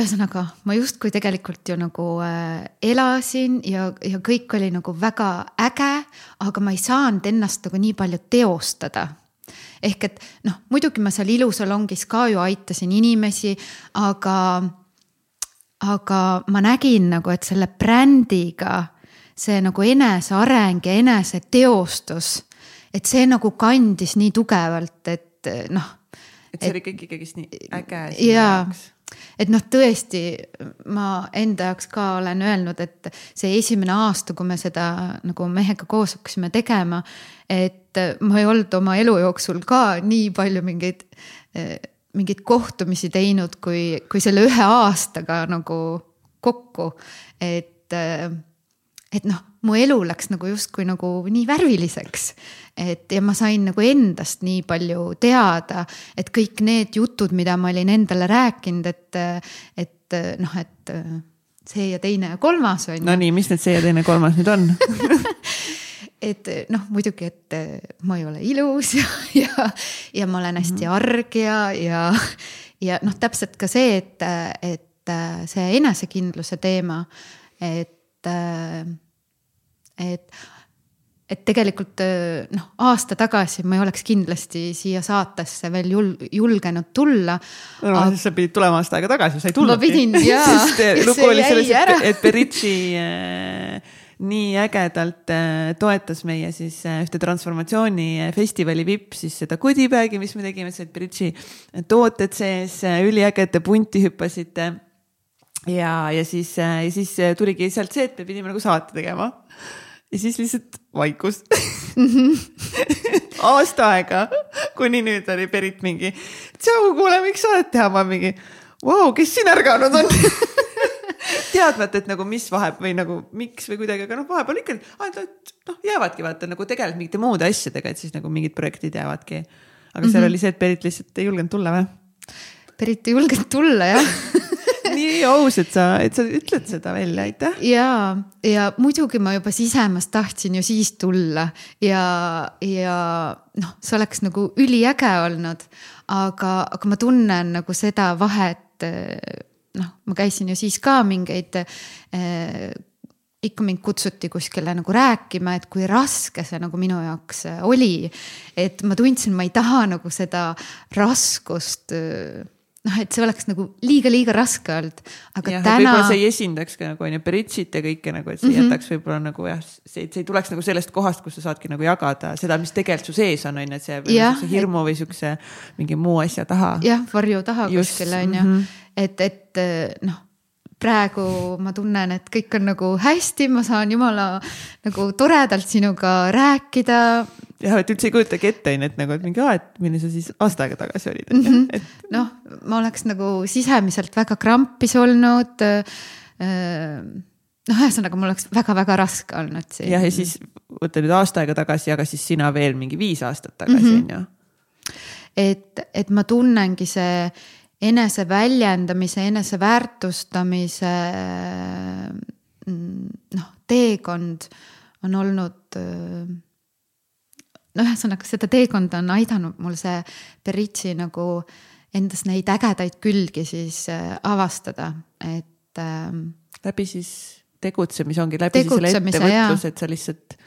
ühesõnaga, ma justkui tegelikult ju nagu äh, elasin ja, ja kõik oli nagu väga äge, aga ma ei saanud ennast nagu nii palju teostada ehk et noh, muidugi ma seal ilusalongis ka ju aitasin inimesi, aga, aga ma nägin nagu, et selle brändiga see nagu eneseareng ja eneseteostus, et see nagu kandis nii tugevalt, et noh. et see oli ikkagi ikkagist nii äge sinu jaoks et noh, tõesti ma enda jaoks ka olen öelnud, et see esimene aasta, kui me seda nagu mehega koos hakkasime tegema, et ma ei olnud oma elu jooksul ka nii palju mingeid, mingeid kohtumisi teinud, kui, kui selle ühe aastaga nagu kokku, et et noh, mu elu läks nagu justkui nagu nii värviliseks. et ja ma sain nagu endast nii palju teada, et kõik need jutud, mida ma olin endale rääkinud, et, et noh, et see ja teine ja kolmas on ju. Nonii, mis need see ja teine kolmas nüüd on et noh, muidugi, et ma ei ole ilus ja, ja, ja ma olen hästi mhm. arg ja, ja, ja noh, täpselt ka see, et, et see enesekindluse teema, et, et et tegelikult noh, aasta tagasi ma ei oleks kindlasti siia saatesse veel jul-, julgenud tulla no, aga.... sa pidid tulema aasta aega tagasi, sa ei tulnudki. ma pidin jaa. lugu oli selles, et, et Beritši äh, nii ägedalt äh, toetas meie siis äh, ühte transformatsioonifestivali vipp, siis seda goodiebag'i, mis me tegime, olid Beritši tooted sees, äh, üliägedate punti hüppasite. ja, ja siis, siis tuligi sealt see, et me pidime nagu saate tegema. Ja siis lihtsalt vaikus. Aasta aega, kuni nüüd oli Berit mingi, tšau, kuule, miks saadet teha, ma mingi, vau, kes siin ärganud on teadmata, et nagu mis vahe või nagu miks või kuidagi, aga noh, vahepeal ikka noh, jäävadki vaata nagu tegeled mingite muude asjadega, et siis nagu mingid projektid jäävadki. aga seal mm -hmm. oli see, et Berit lihtsalt ei julgenud tulla või? Berit ei julgenud tulla jah nii aus, et sa, et sa ütled seda välja, aitäh. ja, ja muidugi ma juba sisemas tahtsin ju siis tulla ja, ja noh, see oleks nagu üliäge olnud. aga, aga ma tunnen nagu seda vahet. Noh, ma käisin ju siis ka mingeid eh, ikka mind kutsuti kuskile nagu rääkima, et kui raske see nagu minu jaoks oli. et ma tundsin, ma ei taha nagu seda raskust noh, et see oleks nagu liiga-liiga raske olnud, aga ja, täna. võib-olla see ei esindaks ka nagu on ju Beritsit ja kõike nagu, et see mm -hmm. jätaks võib-olla nagu jah, see, see ei tuleks nagu sellest kohast, kus sa saadki nagu jagada seda, mis tegelikult su sees on, on ju, et see ja, hirmu et... või siukse mingi muu asja taha. jah, varju taha Just, kuskil on ju mm, -hmm. et, et noh praegu ma tunnen, et kõik on nagu hästi, ma saan jumala nagu toredalt sinuga rääkida. Jah, et üldse ei kujutagi ette, on ju, et nagu, et mingi, et milline sa siis aasta aega tagasi olid mm -hmm.. Et... noh, ma oleks nagu sisemiselt väga krampis olnud noh, ühesõnaga mul oleks väga-väga raske olnud siin. jah, ja siis võta nüüd aasta aega tagasi, aga siis sina veel mingi viis aastat tagasi mhm. on mm -hmm. ju. et, et ma tunnengi see eneseväljendamise, eneseväärtustamise mm, noh, teekond on olnud no ühesõnaga seda teekonda on aidanud mul see Beritsi nagu endas neid ägedaid külgi siis äh, avastada, et ähm,. läbi siis tegutsemise ongi läbi siis selle ettevõtluse, et sa lihtsalt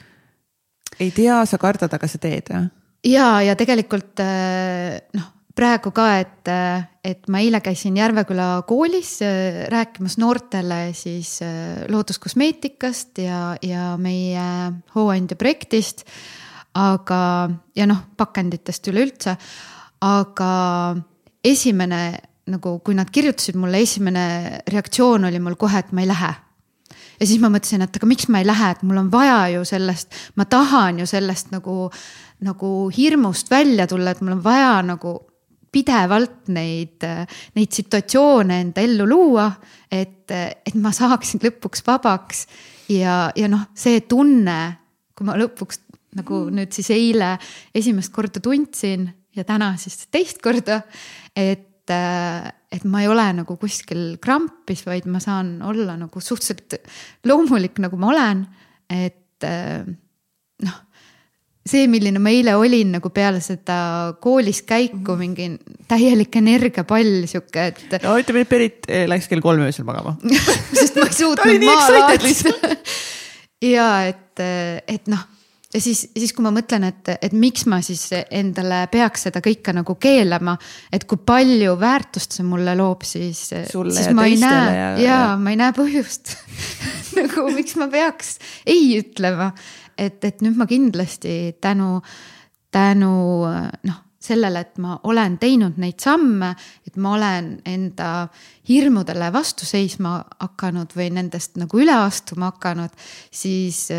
ei tea, sa kardad, aga sa teed, jah? ja, ja tegelikult äh, noh, praegu ka, et, et ma eile käisin Järveküla koolis äh, rääkimas noortele siis äh, looduskosmeetikast ja, ja meie hooandja projektist. Aga, ja noh, pakenditest üleüldse, aga esimene nagu, kui nad kirjutasid mulle, esimene reaktsioon oli mul kohe, et ma ei lähe ja siis ma mõtlesin, et aga miks ma ei lähe, et mul on vaja ju sellest, ma tahan ju sellest nagu, nagu hirmust välja tulla, et mul on vaja nagu pidevalt neid, neid situatsioone enda ellu luua, et, et ma saaksin lõpuks vabaks. ja, ja noh, see tunne, kui ma lõpuks nagu mm. nüüd siis eile esimest korda tundsin ja täna siis teist korda, et et ma ei ole nagu kuskil krampis, vaid ma saan olla nagu suhteliselt loomulik, nagu ma olen. et noh see, milline ma eile olin nagu peale seda koolis käiku, mhm. mingi täielik energiapall sihuke, et. no ütleme, et Berit eh, läks kell kolm öösel magama sest ma ei suutnud maha laadida. ja et, et noh, ja siis, siis kui ma mõtlen, et, et miks ma siis endale peaks seda kõike nagu keelama, et kui palju väärtust see mulle loob, siis. siis ma ei näe ja, ja, ma ei näe põhjust nagu miks ma peaks ei ütlema et, et nüüd ma kindlasti tänu, tänu noh, sellele, et ma olen teinud neid samme, et ma olen enda hirmudele vastu seisma hakanud või nendest nagu üle astuma hakanud, siis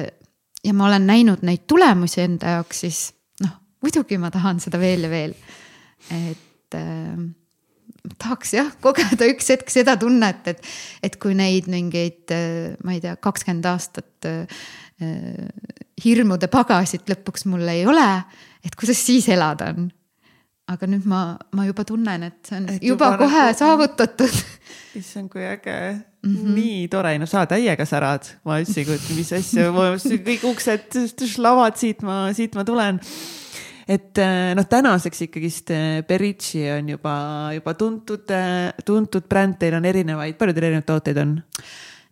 ja ma olen näinud neid tulemusi enda jaoks, siis noh, muidugi ma tahan seda veel ja veel. et äh, tahaks jah kogeda üks hetk seda tunnet, et, et kui neid mingeid, ma ei tea, kakskümmend aastat hirmude pagasit lõpuks mul ei ole, et kuidas siis elada on. aga nüüd ma, ma juba tunnen, et see on Et juba, juba kohe nagu- saavutatud issand, kui äge mm, -hmm. nii tore, no sa täiega särad, ma üldse ei kujuta, mis asja, kõik uksed, lavad, siit ma, siit ma tulen et äh, noh, tänaseks ikkagist Berici on juba, juba tuntud, tuntud bränd, teil on erinevaid, palju teil erinevaid tooteid on?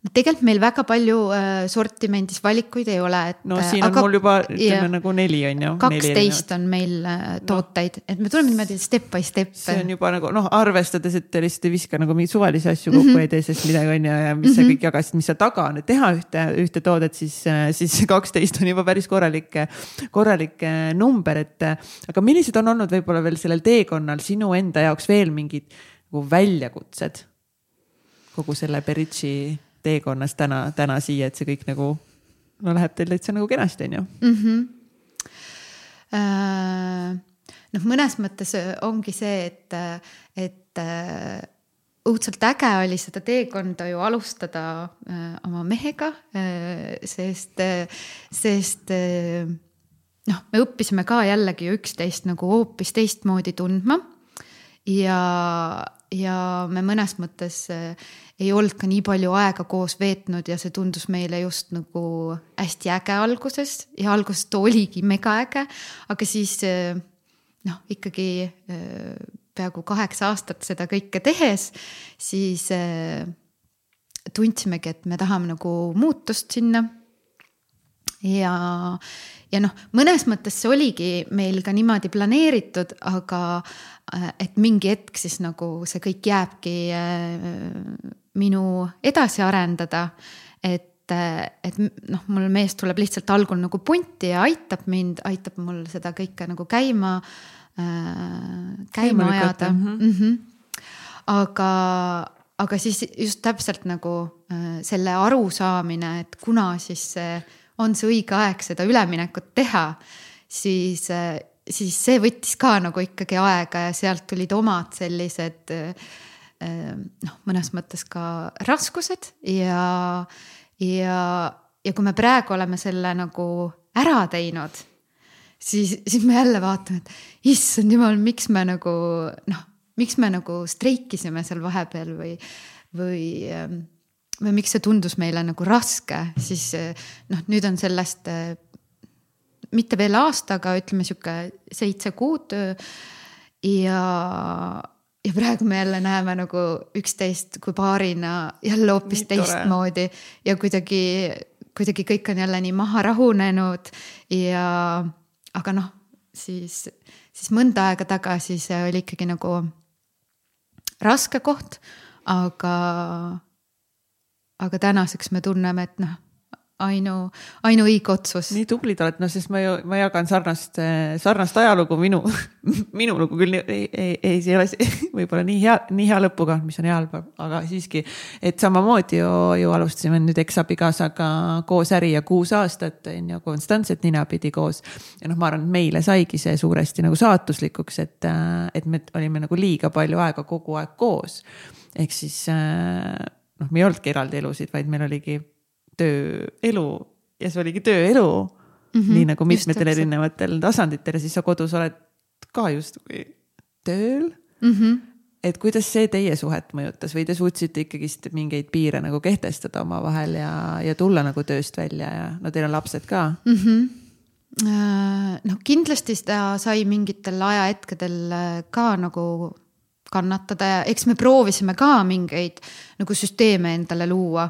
No tegelikult meil väga palju äh, sortimendis valikuid ei ole, et. no siin on mul juba ütleme nagu neli on ju. kaksteist on meil äh, tooteid, et me tuleme niimoodi step by step. see on juba nagu noh, arvestades, et te lihtsalt ei viska nagu mingeid suvalisi asju kokku Mhm. mm -hmm. ei tee sellest midagi on ju ja mis sa kõik jagasid, mis seal taga on, et teha ühte, ühte toodet, siis, siis kaksteist on juba päris korralik, korralik äh, number, et äh, aga millised on olnud võib-olla veel sellel teekonnal sinu enda jaoks veel mingid nagu väljakutsed kogu selle Berici teekonnas täna, täna siia, et see kõik nagu no läheb teil täitsa nagu kenasti, on ju. Äh, noh, mõnes mõttes ongi see, et, et äh, õudselt äge oli seda teekonda ju alustada äh, oma mehega, sest, sest äh, noh, me õppisime ka jällegi üksteist nagu hoopis teistmoodi tundma ja, ja me mõnes mõttes äh, ei olnud ka nii palju aega koos veetnud ja see tundus meile just nagu hästi äge alguses. Ja alguses ta oligi mega äge, aga siis äh, noh, ikkagi äh, peaaegu kaheksa aastat seda kõike tehes, siis äh, tundsimegi, et me tahame nagu muutust sinna. Ja, ja noh, mõnes mõttes see oligi meil ka niimoodi planeeritud, aga et mingi hetk siis nagu see kõik jääbki minu edasi arendada. et, et noh, mul mees tuleb lihtsalt algul nagu punti ja aitab mind, aitab mul seda kõike nagu käima äh,, Käima ajada mm. -hmm. aga, aga siis just täpselt nagu äh, selle arusaamine, et kuna siis see on see õige aeg seda üleminekut teha, siis, siis see võttis ka nagu ikkagi aega ja sealt tulid omad sellised äh, noh, mõnes mõttes ka raskused ja, ja, ja kui me praegu oleme selle nagu ära teinud siis, siis me jälle vaatame, et issand jumal, miks me nagu noh, miks me nagu streikisime seal vahepeal või, või, või miks see tundus meile nagu raske, siis noh, nüüd on sellest eh, mitte veel aasta, aga ütleme sihuke seitse kuud. ja, ja praegu me jälle näeme nagu üksteist kui paarina jälle hoopis teistmoodi. Ja kuidagi, kuidagi kõik on jälle nii maha rahunenud. Ja aga noh, siis, siis mõnda aega tagasi see oli ikkagi nagu raske koht, aga, aga tänaseks me tunneme, et noh, ainu, ainuõige otsus. nii tublid olete, no sest ma ju, ma jagan sarnast, sarnast ajalugu, minu, minu lugu küll ei, ei, ei, see ei ole võib-olla nii hea, nii hea lõpuga, mis on hea halb, aga siiski. et samamoodi ju, ju alustasime nüüd eksabikaasaga koos äri ja kuus aastat on ju konstantselt ninapidi koos. ja noh, ma arvan, et meile saigi see suuresti nagu saatuslikuks, et, et me olime nagu liiga palju aega kogu aeg koos. ehk siis äh, noh, me ei olnudki eraldi elusid, vaid meil oligi tööelu ja see oligi tööelu mm. -hmm, nii nagu mitmetel erinevatel tasanditel ja siis sa kodus oled ka justkui tööl mm. -hmm. et kuidas see teie suhet mõjutas või te suutsite ikkagist mingeid piire nagu kehtestada omavahel ja, ja tulla nagu tööst välja ja no teil on lapsed ka. mm. -hmm. noh, kindlasti ta sai mingitel ajahetkedel äh, ka nagu kannatada ja eks me proovisime ka mingeid nagu süsteeme endale luua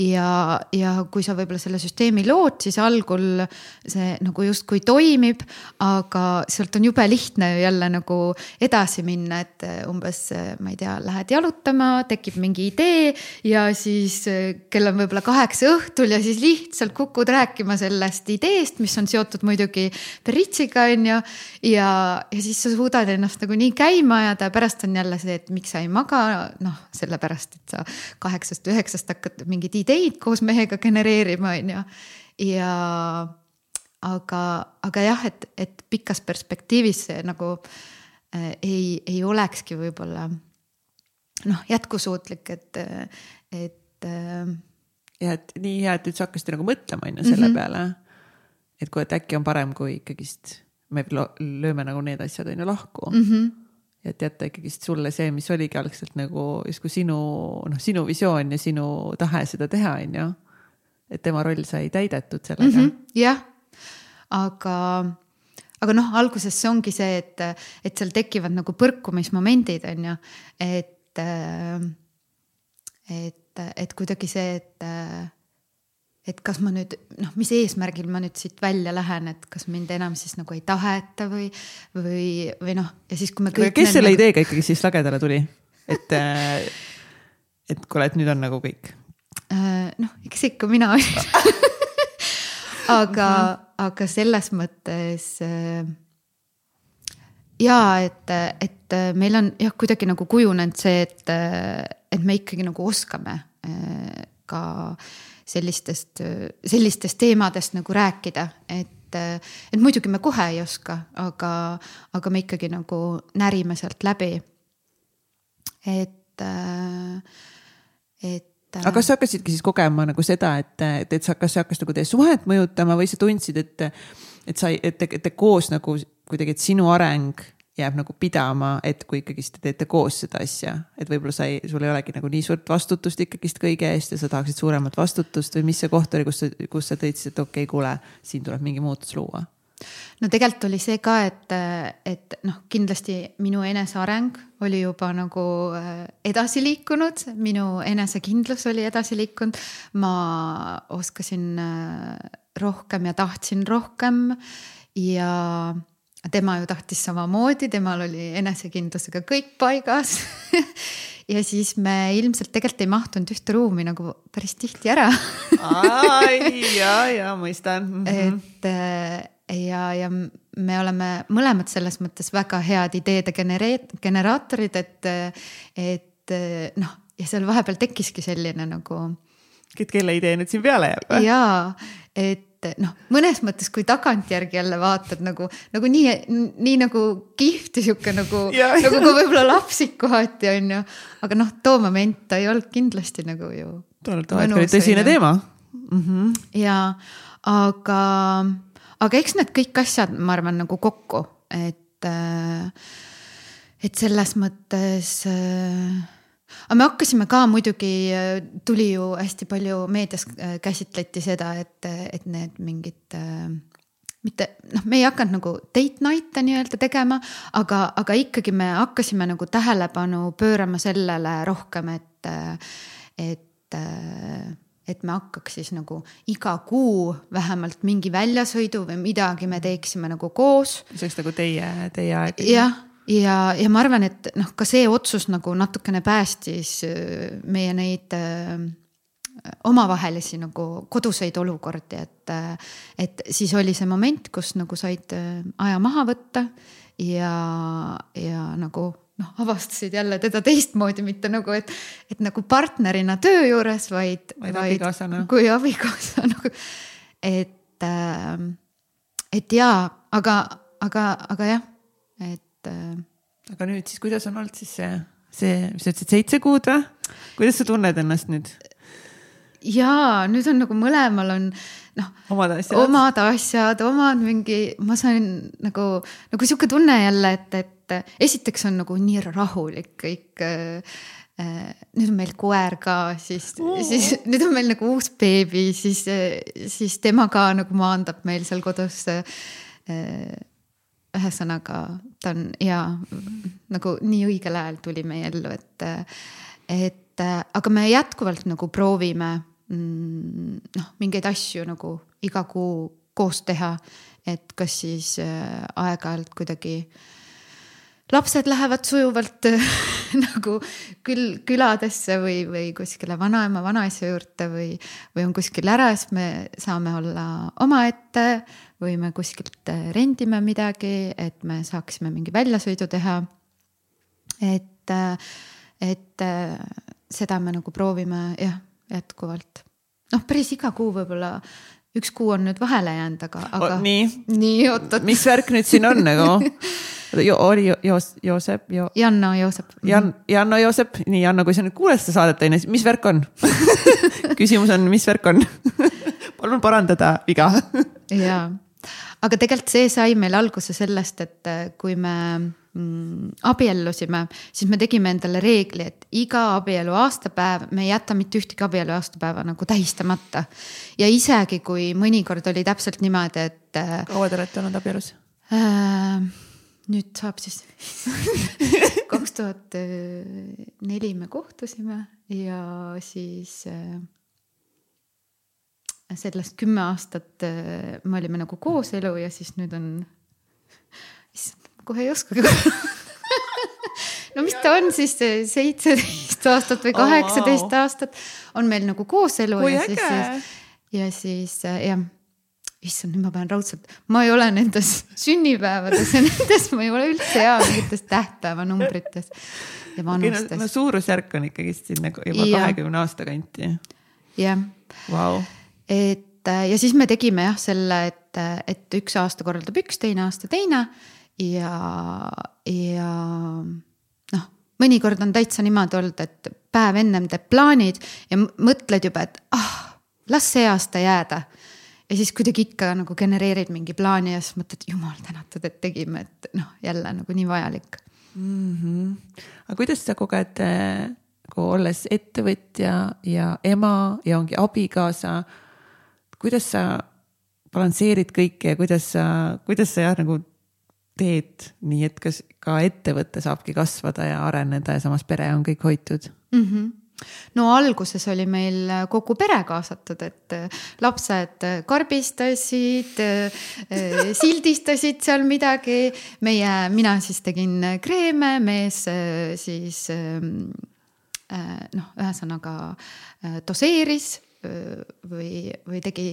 ja, ja kui sa võib-olla selle süsteemi lood, siis algul see nagu justkui toimib, aga sealt on jube lihtne ju jälle nagu edasi minna, et umbes ma ei tea, lähed jalutama, tekib mingi idee ja siis kell on võib-olla kaheksa õhtul ja siis lihtsalt kukud rääkima sellest ideest, mis on seotud muidugi Beritsiga on ju. ja, ja siis sa suudad ennast nagu nii käima ajada ja pärast on jälle see, et miks sa ei maga, noh, sellepärast et sa kaheksast-üheksast hakkad mingeid ideid koos mehega genereerima, on ju. ja aga, aga jah, et, et pikas perspektiivis see nagu äh, ei, ei olekski võib-olla noh, jätkusuutlik, et, et äh, ja et nii hea, et üldse hakkasite nagu mõtlema on ju selle mm. -hmm. peale. et kui, et äkki on parem, kui ikkagist me lööme nagu need asjad on ju lahku mm. -hmm. Et jätta ikkagist sulle see, mis oligi algselt nagu justkui sinu, noh, sinu visioon ja sinu tahe seda teha, on ju. et tema roll sai täidetud sellega mm. -hmm. jah, aga, aga noh, alguses see ongi see, et, et seal tekivad nagu põrkumismomendid on ju, et, et, et kuidagi see, et, et kas ma nüüd noh, mis eesmärgil ma nüüd siit välja lähen, et kas mind enam siis nagu ei taheta või, või, või noh, ja siis, kui me kõik. kes selle nagu... ideega ikkagi siis lagedale tuli? et, et kuule, et nüüd on nagu kõik. noh, eks ikka mina olin aga -hmm. aga selles mõttes äh, ja et, et meil on jah, kuidagi nagu kujunenud see, et, et me ikkagi nagu oskame äh, ka sellistest, sellistest teemadest nagu rääkida, et, et muidugi me kohe ei oska, aga, aga me ikkagi nagu närime sealt läbi. et, et aga kas sa hakkasidki siis kogema nagu seda, et, et, et sa, kas see hakkas nagu teie suhet mõjutama või sa tundsid, et, et sa, et te, te koos nagu kuidagi, et sinu areng jääb nagu pidama, et kui ikkagist te teete koos seda asja, et võib-olla sa ei, sul ei olegi nagu nii suurt vastutust ikkagist kõige eest ja sa tahaksid suuremat vastutust või mis see koht oli, kus sa, kus sa tõidsid, et okei okay,, kuule, siin tuleb mingi muutus luua no tegelikult oli see ka, et, et noh, kindlasti minu eneseareng oli juba nagu äh, edasi liikunud, minu enesekindlus oli edasi liikunud. ma oskasin äh, rohkem ja tahtsin rohkem ja tema ju tahtis samamoodi, temal oli enesekindlusega kõik paigas ja siis me ilmselt tegelikult ei mahtunud ühte ruumi nagu päris tihti ära ja, ja mõistan mm. -hmm. et ja, ja me oleme mõlemad selles mõttes väga head ideede genereet-, generaatorid, et, et noh, ja seal vahepeal tekkiski selline nagu. et kelle idee nüüd siin peale jääb? jaa, et noh, mõnes mõttes, kui tagantjärgi jälle vaatad nagu, nagu nii, nii nagu kihvt ja sihuke nagu, nagu ka võib-olla lapsik kohati on ju. aga noh, too moment ta ei olnud kindlasti nagu ju. tol hetkel oli tõsine teema mm. -hmm. ja, aga aga eks need kõik asjad, ma arvan, nagu kokku, et, et selles mõttes. Aga me hakkasime ka muidugi, tuli ju hästi palju meedias käsitleti seda, et, et need mingid mitte noh, me ei hakanud nagu date night'e nii-öelda tegema, aga, aga ikkagi me hakkasime nagu tähelepanu pöörama sellele rohkem, et, et et me hakkaks siis nagu iga kuu vähemalt mingi väljasõidu või midagi me teeksime nagu koos. see oleks nagu teie, teie aeg. jah, ja, ja, ma arvan, et noh, ka see otsus nagu natukene päästis meie neid äh, omavahelisi nagu koduseid olukordi, et, et siis oli see moment, kus nagu said aja maha võtta ja, ja nagu noh, avastasid jälle teda teistmoodi, mitte nagu, et, et nagu partnerina töö juures, vaid, vaid, abikaasana. kui abikaasa nagu, et äh,, et jaa, aga, aga, aga jah, et äh,. aga nüüd siis, kuidas on olnud siis see, see, mis sa ütlesid, seitse kuud või? kuidas sa tunned ennast nüüd? jaa, nüüd on nagu mõlemal on noh, omad asjad, omad asjad, omad mingi, ma sain nagu, nagu sihuke tunne jälle, et, et esiteks on nagu nii rahulik kõik äh, nüüd on meil koer ka, siis oh., siis nüüd on meil nagu uus beebi, siis, siis tema ka nagu maandab meil seal kodus äh, ühesõnaga ta on ja nagu nii õigel ajal tuli meie ellu, et, et aga me jätkuvalt nagu proovime mm, noh, mingeid asju nagu iga kuu koos teha, et kas siis äh, aeg-ajalt kuidagi lapsed lähevad sujuvalt nagu küll küladesse või, või kuskile vanaema, vanaisa juurde või, või on kuskil ära, siis me saame olla omaette või me kuskilt rendime midagi, et me saaksime mingi väljasõidu teha. et, et seda me nagu proovime jah, jätkuvalt. noh, päris iga kuu võib-olla üks kuu on nüüd vahele jäänud, aga, aga. nii, nii, oot-oot. mis värk nüüd siin on nagu jo,? oli jo, Joos-, Joosep jo,, Janno Joosep. Jan, Janno Joosep, nii Janno, kui sa nüüd kuuled seda saadet onju, mis värk on küsimus on, mis värk on palun parandada viga jaa, aga tegelikult see sai meil alguse sellest, et äh, kui me mm, abiellusime, siis me tegime endale reegli, et iga abielu aastapäev, me ei jäta mitte ühtegi abielu aastapäeva nagu tähistamata. ja isegi kui mõnikord oli täpselt niimoodi, et. Äh, kaua te olete olnud abielus äh,? nüüd saab siis kaks tuhat neli me kohtusime ja siis äh, sellest kümme aastat äh, me olime nagu kooselu ja siis nüüd on, issand, kohe ei oskagi no mis ta on siis seitseteist aastat või kaheksateist oh, wow. aastat on meil nagu kooselu Kui ja äge. siis, ja siis äh, jah issand, nüüd ma pean raudselt, ma ei ole nendes sünnipäevades ja nendes ma ei ole üldse hea mingites tähtpäevanumbrites ja vanustes okay,. No, no suurusjärk on ikkagist siin nagu juba kahekümne aasta kanti. jah wow et äh, ja siis me tegime jah selle, et, et üks aasta korraldab üks, teine aasta teine ja, ja noh, mõnikord on täitsa niimoodi olnud, et päev ennem teeb plaanid ja mõtled juba, et ah, las see aasta jääda. ja siis kuidagi ikka nagu genereerid mingi plaani ja siis mõtled, jumal tänatud, et tegime, et noh, jälle nagu nii vajalik mm. -hmm. aga kuidas sa koged nagu olles ettevõtja ja ema ja ongi abikaasa kuidas sa balansseerid kõike ja kuidas sa, kuidas sa jah, nagu teed nii, et kas ka ettevõte saabki kasvada ja areneda ja samas pere on kõik hoitud? Mm? -hmm no alguses oli meil kogu pere kaasatud, et lapsed karbistasid, sildistasid seal midagi, meie, mina siis tegin kreeme, mees siis noh, ühesõnaga doseeris või, või tegi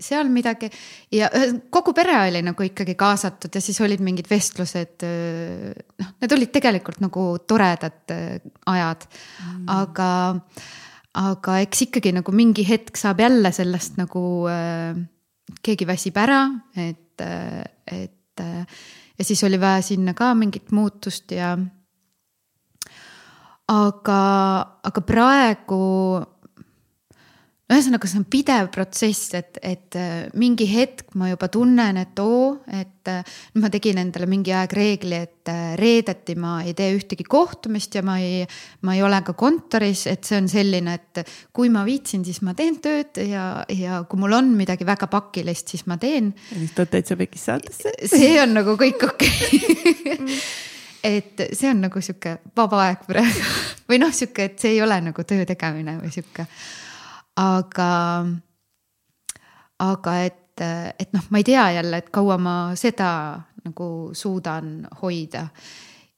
seal midagi. ja kogu pere oli nagu ikkagi kaasatud ja siis olid mingid vestlused. noh, need olid tegelikult nagu toredad ajad mm., aga, aga eks ikkagi nagu mingi hetk saab jälle sellest nagu äh, keegi väsib ära, et, et ja siis oli vaja sinna ka mingit muutust ja. aga, aga praegu ühesõnaga, see on pidev protsess, et, et äh, mingi hetk ma juba tunnen, et oo, et äh, ma tegin endale mingi aeg reegli, et äh, reedeti ma ei tee ühtegi kohtumist ja ma ei, ma ei ole ka kontoris, et see on selline, et kui ma viitsin, siis ma teen tööd ja, ja kui mul on midagi väga pakilist, siis ma teen. ja siis tuled täitsa pekis saatesse. see on nagu kõik okei okay. et see on nagu sihuke vaba aeg praegu või noh, sihuke, et see ei ole nagu töö tegemine või sihuke aga, aga et, et noh, ma ei tea jälle, et kaua ma seda nagu suudan hoida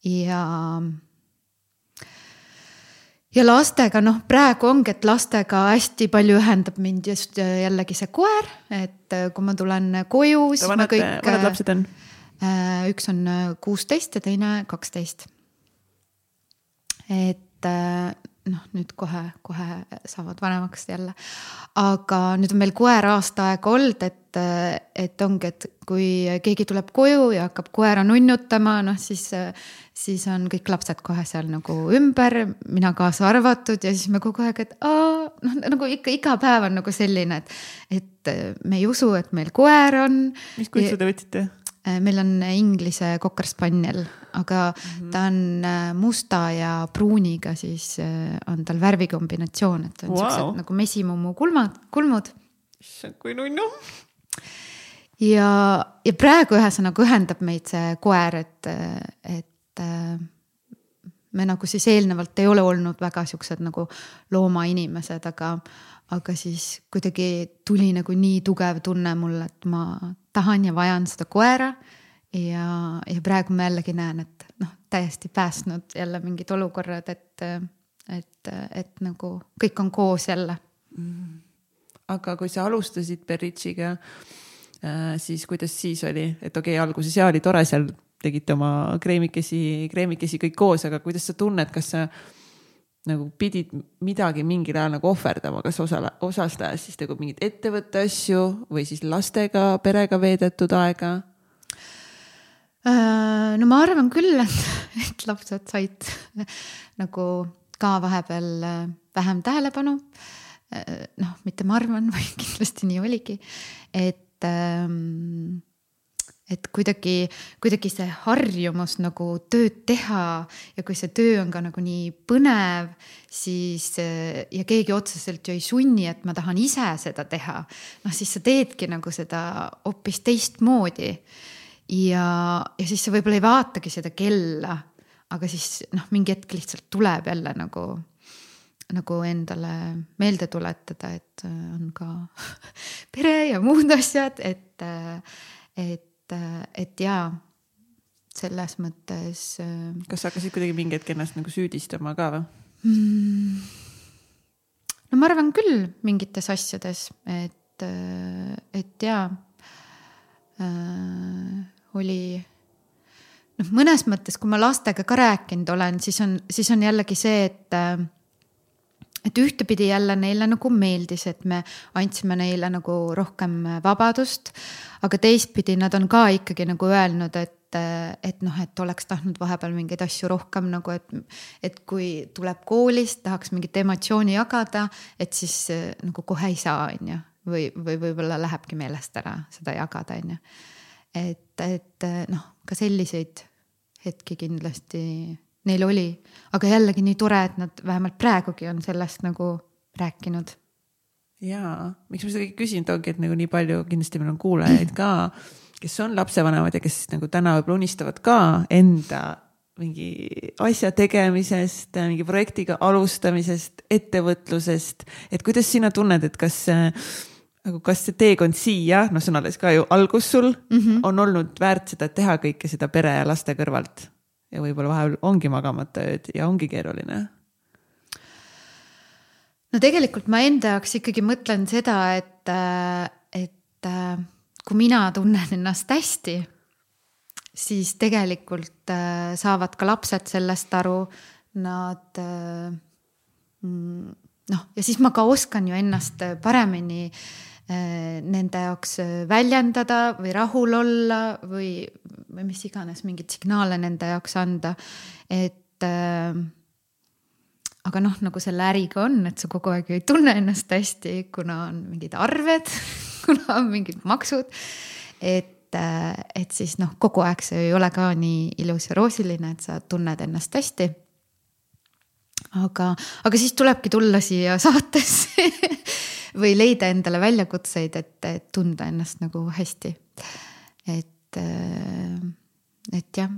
ja ja lastega noh, praegu ongi, et lastega hästi palju ühendab mind just jällegi see koer, et kui ma tulen koju, siis vanad, me kõik. vanad lapsed on? Äh, üks on kuusteist ja teine kaksteist. et äh, noh, nüüd kohe-kohe saavad vanemaks jälle. aga nüüd on meil koer aasta aega olnud, et, et ongi, et kui keegi tuleb koju ja hakkab koera nunnutama, noh siis, siis on kõik lapsed kohe seal nagu ümber, mina kaasa arvatud ja siis me kogu aeg, et aa, noh nagu ikka iga päev on nagu selline, et, et me ei usu, et meil koer on. mis kuitsu te võtsite? Äh, meil on Inglise Cocker Spaniel, aga mm -hmm. ta on äh, musta ja pruuniga, siis äh, on tal värvikombinatsioon, et on wow. siuksed nagu mesimummu kulmad, kulmud. issand, kui nunnu. ja, ja praegu ühesõnaga ühendab meid see koer, et, et me nagu siis eelnevalt ei ole olnud väga siuksed nagu loomainimesed, aga, aga siis kuidagi tuli nagu nii tugev tunne mulle, et ma tahan ja vajan seda koera. ja, ja praegu ma jällegi näen, et noh, täiesti päästnud jälle mingid olukorrad, et, et, et nagu kõik on koos jälle. Mm.. aga kui sa alustasid Berritšiga äh,, siis kuidas siis oli, et okei okay,, alguses ja oli tore seal tegite oma kreemikesi, kreemikesi kõik koos, aga kuidas sa tunned, kas sa nagu pidid midagi mingil ajal nagu ohverdama, kas osale, osast ajast siis nagu mingeid ettevõtte asju või siis lastega, perega veedetud aega? Äh, no ma arvan küll, et, et lapsed said nagu ka vahepeal äh, vähem tähelepanu. Äh, noh, mitte ma arvan, vaid kindlasti nii oligi, et ähm, et kuidagi, kuidagi see harjumus nagu tööd teha ja kui see töö on ka nagu nii põnev, siis ja keegi otseselt ju ei sunni, et ma tahan ise seda teha. noh, siis sa teedki nagu seda hoopis teistmoodi. ja, ja siis sa võib-olla ei vaatagi seda kella, aga siis noh, mingi hetk lihtsalt tuleb jälle nagu nagu endale meelde tuletada, et on ka pere ja muud asjad, et, et et, et jaa, selles mõttes. Äh, kas sa hakkasid kuidagi mingi hetk ennast nagu süüdistama ka või mm.? no ma arvan küll mingites asjades, et, äh, et jaa äh,, oli noh, mõnes mõttes, kui ma lastega ka rääkinud olen, siis on, siis on jällegi see, et äh, et ühtepidi jälle neile nagu meeldis, et me andsime neile nagu rohkem vabadust. aga teistpidi nad on ka ikkagi nagu öelnud, et, et noh, et oleks tahtnud vahepeal mingeid asju rohkem nagu, et, et kui tuleb koolist, tahaks mingit emotsiooni jagada, et siis nagu kohe ei saa, on ju. või, või võib-olla lähebki meelest ära seda jagada, on ju. et, et noh, ka selliseid hetki kindlasti neil oli, aga jällegi nii tore, et nad vähemalt praegugi on sellest nagu rääkinud. jaa, miks ma seda kõike küsin, ongi, et nagu nii palju, kindlasti meil on kuulajaid ka, kes on lapsevanemad ja kes nagu täna võib-olla unistavad ka enda mingi asja tegemisest, mingi projektiga alustamisest, ettevõtlusest, et kuidas sina tunned, et kas nagu kas see teekond siia, noh, see on alles ka ju algus sul mm, -hmm. on olnud väärt seda teha kõike seda pere ja laste kõrvalt? Ja võib-olla vahepeal ongi magamata ööd ja ongi keeruline? no tegelikult ma enda jaoks ikkagi mõtlen seda, et, et kui mina tunnen ennast hästi, siis tegelikult äh, saavad ka lapsed sellest aru. Nad mm, noh, ja siis ma ka oskan ju ennast paremini äh, Äh, nende jaoks äh, väljendada või rahul olla või, või mis iganes, mingeid signaale nende jaoks anda. et äh, aga noh, nagu selle äriga on, et sa kogu aeg ei tunne ennast hästi, kuna on mingid arved kuna on mingid maksud. et, äh, et siis noh, kogu aeg see ei ole ka nii ilus ja roosiline, et sa tunned ennast hästi aga, aga siis tulebki tulla siia saatesse või leida endale väljakutseid, et, et tunda ennast nagu hästi. et, äh, et jah.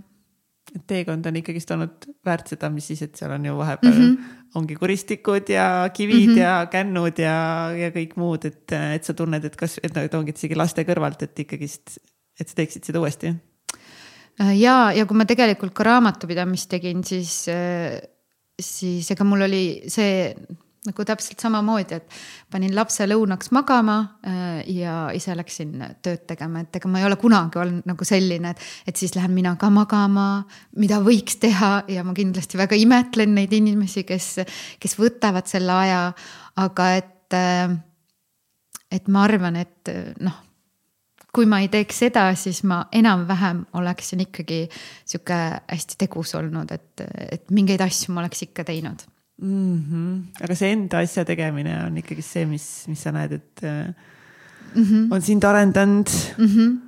teekond on ikkagist olnud väärt seda, mis siis, et seal on ju vahepeal mm -hmm. ongi kuristikud ja kivid mm -hmm. ja kännud ja, ja kõik muud, et, et sa tunned, et kas, et, et ongi isegi laste kõrvalt, et ikkagist, et sa teeksid seda uuesti äh, ja, ja kui ma tegelikult ka raamatupidamist tegin, siis, äh, siis ega mul oli see nagu täpselt samamoodi, et panin lapse lõunaks magama äh, ja ise läksin tööd tegema, et ega ma ei ole kunagi olnud nagu selline, et, et siis lähen mina ka magama, mida võiks teha. Ja ma kindlasti väga imetlen neid inimesi, kes, kes võtavad selle aja, aga et, äh, et ma arvan, et noh kui ma ei teeks seda, siis ma enam-vähem oleksin ikkagi sihuke hästi tegus olnud, et, et mingeid asju ma oleks ikka teinud mm. -hmm. aga see enda asja tegemine on ikkagi see, mis, mis sa näed, et mm -hmm. on sind arendanud mm. -hmm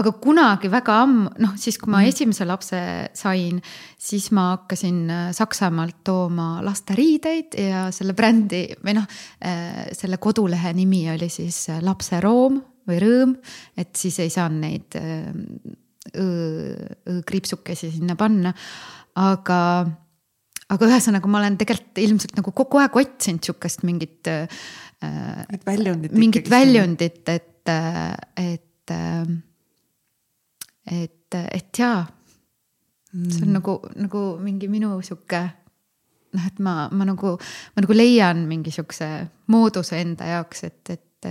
aga kunagi väga ammu, noh siis, kui ma mm -hmm. esimese lapse sain, siis ma hakkasin äh, Saksamaalt tooma lasteriideid ja selle brändi või noh, äh, selle kodulehe nimi oli siis Lapseroom või Rõõm, et siis ei saanud neid kriipsukesi sinna panna. aga aga ühesõnaga, ma olen tegelikult ilmselt nagu kogu aeg otsinud sihukest mingit äh,. väljundit. mingit väljundit, et, et, et, et jaa mm.. see on nagu, nagu mingi minu sihuke noh, et ma, ma nagu, ma nagu leian mingi sihukese mooduse enda jaoks, et, et,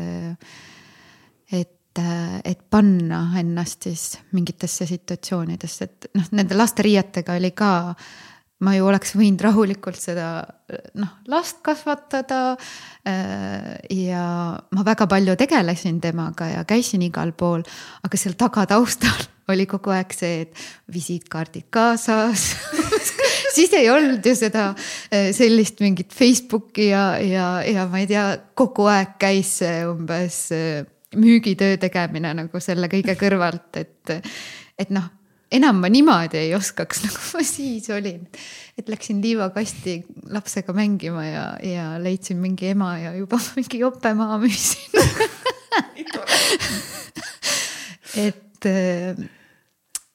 et et panna ennast siis mingitesse situatsioonidesse, et noh, nende lasteriietega oli ka äh, ma ju oleks võinud rahulikult seda noh, last kasvatada. Äh, ja ma väga palju tegelesin temaga ja käisin igal pool, aga seal tagataustal oli kogu aeg see, et visiitkaardid kaasas siis ei olnud ju seda äh, sellist mingit Facebooki ja, ja, ja ma ei tea, kogu aeg käis see umbes äh, müügitöö tegemine nagu selle kõige kõrvalt, et, et noh enam ma niimoodi ei oskaks, nagu ma siis olin. et läksin liivakasti lapsega mängima ja, ja leidsin mingi ema ja juba mingi jope maha müüsin et,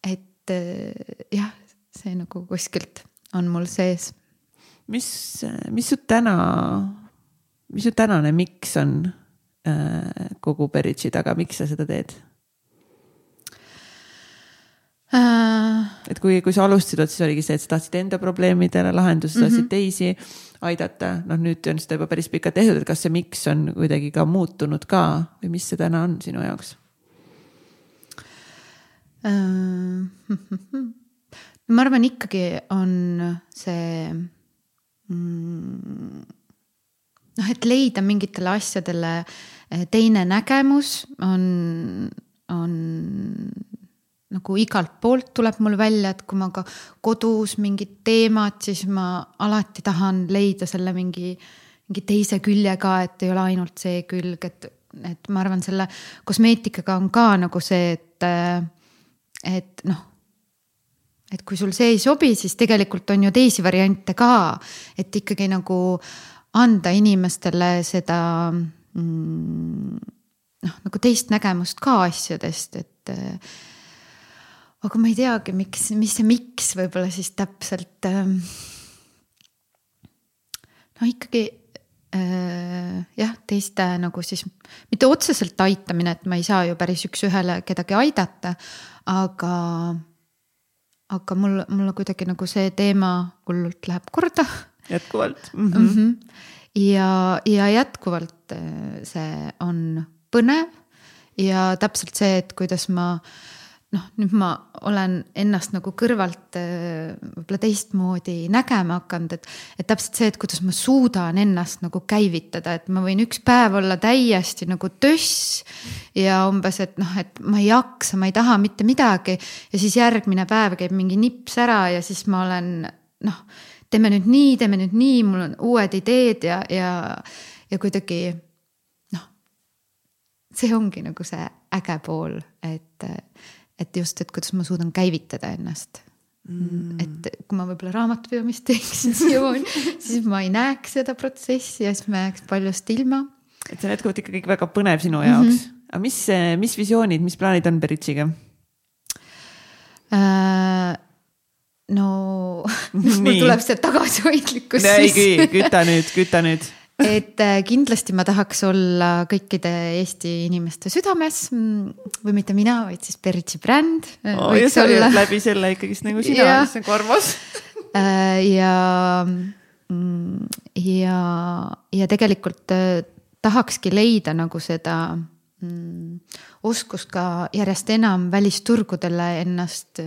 et jah, see nagu kuskilt on mul sees. mis, mis su täna, mis su tänane miks on äh, kogu Beritši taga, miks sa seda teed? Äh.... et kui, kui sa alustasid, siis oligi see, et sa tahtsid enda probleemidele lahendusi, sa tahtsid mm -hmm. teisi aidata, noh, nüüd on seda juba päris pikalt tehtud, et kas see miks on kuidagi ka muutunud ka või mis see täna on sinu jaoks äh,? ma arvan, ikkagi on see mm, noh, et leida mingitele asjadele eh, teine nägemus on, on nagu igalt poolt tuleb mul välja, et kui ma ka kodus mingid teemad, siis ma alati tahan leida selle mingi, mingi teise külje ka, et ei ole ainult see külg, et, et ma arvan, selle kosmeetikaga on ka nagu see, et, et noh et kui sul see ei sobi, siis tegelikult on ju teisi variante ka, et ikkagi nagu anda inimestele seda mm, noh, nagu teist nägemust ka asjadest, et aga ma ei teagi, miks, mis see miks võib-olla siis täpselt ähm,. no ikkagi äh, jah, teiste nagu siis mitte otseselt aitamine, et ma ei saa ju päris üks-ühele kedagi aidata, aga, aga mul, mulle kuidagi nagu see teema hullult läheb korda. jätkuvalt mm. -hmm. Mm -hmm. ja, ja jätkuvalt äh, see on põnev ja täpselt see, et kuidas ma äh, noh, nüüd ma olen ennast nagu kõrvalt äh, võib-olla teistmoodi nägema hakanud, et, et täpselt see, et kuidas ma suudan ennast nagu käivitada, et ma võin üks päev olla täiesti nagu töss ja umbes, et noh, et ma ei jaksa, ma ei taha mitte midagi ja siis järgmine päev käib mingi nips ära ja siis ma olen noh, teeme nüüd nii, teeme nüüd nii, mul on uued ideed ja, ja, ja kuidagi noh, see ongi nagu see äge pool, et et just, et kuidas ma suudan käivitada ennast mm.. et kui ma võib-olla raamatupidamist teeksin siiamaani, siis ma ei näeks seda protsessi ja siis ma jääks paljust ilma. et see on jätkuvalt ikkagi väga põnev sinu jaoks mm. -hmm. aga mis, mis visioonid, mis plaanid on Beritšiga äh,? no mul tuleb see tagasihoidlikkus. ei, küta nüüd, küta nüüd et äh, kindlasti ma tahaks olla kõikide Eesti inimeste südames mm, või mitte mina, vaid siis Beritsi bränd oh,. ja sa olla... läbi selle ikkagist nagu sina, mis on korvas äh, ja, mm, ja, ja tegelikult tahakski leida nagu seda mm, oskust ka järjest enam välisturgudele ennast,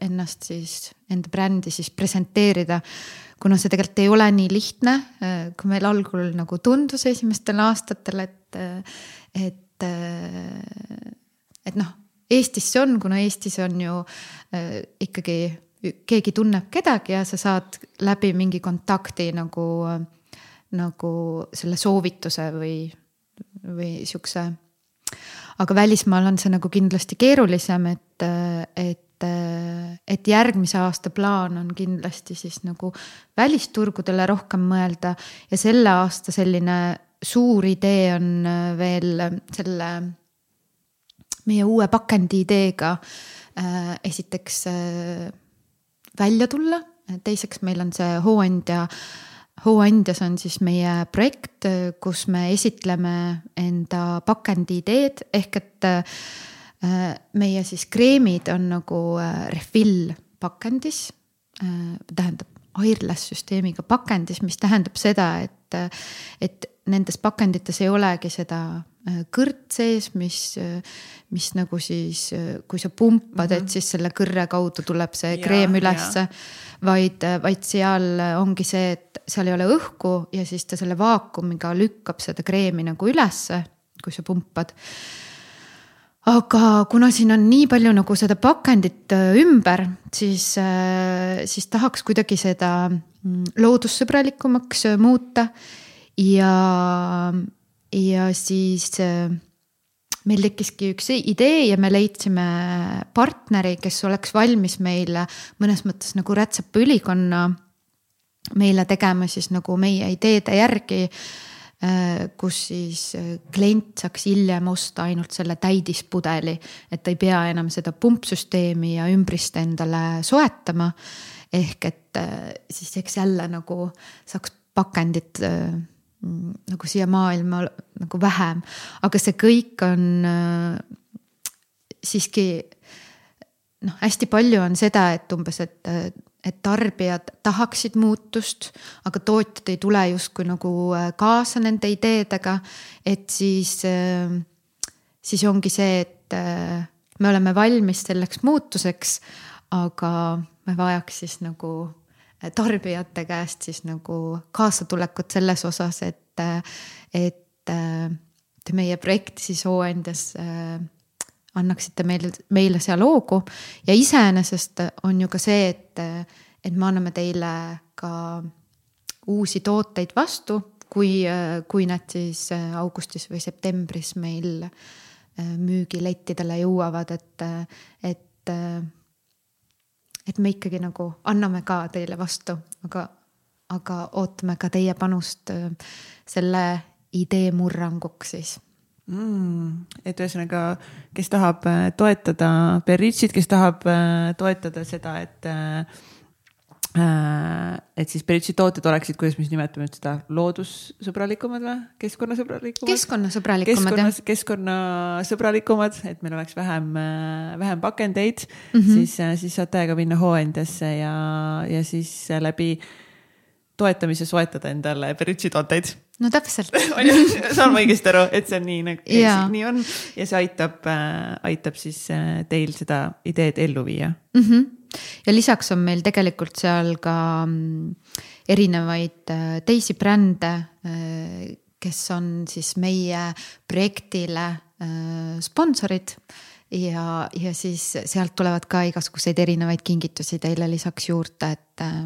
ennast siis, enda brändi siis presenteerida kuna see tegelikult ei ole nii lihtne, äh, kui meil algul nagu tundus esimestel aastatel, et, äh, et, äh, et noh, Eestis see on, kuna Eestis on ju ikkagi keegi tunneb kedagi ja sa saad läbi mingi kontakti nagu, nagu selle soovituse või, või siukse. aga välismaal on see nagu kindlasti keerulisem, et, et et, järgmise aasta plaan on kindlasti siis nagu välisturgudele rohkem mõelda ja selle aasta selline suur idee on veel selle meie uue pakendi ideega äh, esiteks äh, välja tulla, teiseks meil on see hooandja hooandjas on siis meie projekt, kus me esitleme enda pakendi ideed. Ehk et Äh, meie siis kreemid on nagu äh, refill pakendis, äh, tähendab airless süsteemiga pakendis, mis tähendab seda, et, et nendes pakendites ei olegi seda kõrt sees, mis, mis nagu siis, kui sa pumpad mm, -hmm. et mhm. siis selle kõrre kaudu tuleb see ja, kreem ülesse. vaid, vaid seal ongi see, et seal ei ole õhku ja siis ta selle vaakumiga lükkab seda kreemi nagu ülesse, kui sa pumpad aga kuna siin on nii palju nagu seda pakendit äh, ümber, siis, äh, siis tahaks kuidagi seda mm, loodussõbralikumaks äh, muuta. ja, ja siis meil tekkiski üks idee ja me leidsime partneri, kes oleks valmis meile mõnes mõttes nagu rätsepaülikonna meile tegema siis nagu meie ideede järgi Äh, kus siis äh, klient saaks hiljem osta ainult selle täidispudeli, et ta ei pea enam seda pumpsüsteemi ja ümbrist endale soetama. ehk et äh, siis eks jälle nagu saaks pakendit nagu siia maailma nagu vähem, aga see kõik on siiski noh, hästi palju on seda, et umbes, et et tarbijad tahaksid muutust, aga tootjad ei tule justkui nagu äh, kaasa nende ideedega. et siis, äh, siis ongi see, et äh, me oleme valmis selleks muutuseks, aga me vajaks siis nagu tarbijate käest siis nagu kaasatulekut selles osas, et, et meie projekti siis hooandjas annaksite meile, meile seal hoogu. Ja iseenesest on ju ka see, et, et me anname teile ka uusi tooteid vastu, kui, kui need siis augustis või septembris meil äh, müügilettidele jõuavad, et, et, et me ikkagi nagu anname ka teile vastu, aga, aga ootame ka teie panust äh, selle idee murranguks siis mm,. et ühesõnaga, kes tahab äh, toetada Berritšit, kes tahab äh, toetada seda, et äh, et siis Berritši tooted oleksid, kuidas me siis nimetame nüüd seda, loodussõbralikumad või keskkonnasõbralikumad? keskkonnasõbralikumad Keskkonna, jah. keskkonnasõbralikumad, et meil oleks vähem, vähem pakendeid mm, -hmm. siis, siis saad täiega minna hooandjasse ja, ja siis läbi toetamise soetada endale Berritši tooteid. No täpselt. Saan ma õigesti aru, et see on nii nagu, nii on? Ja see aitab äh,, aitab siis äh, teil seda ideed ellu viia. Mm. -hmm. ja lisaks on meil tegelikult seal ka mm, erinevaid äh, teisi brände äh,, kes on siis meie projektile äh, sponsorid. Ja, ja siis sealt tulevad ka igasuguseid erinevaid kingitusi teile lisaks juurde, et äh,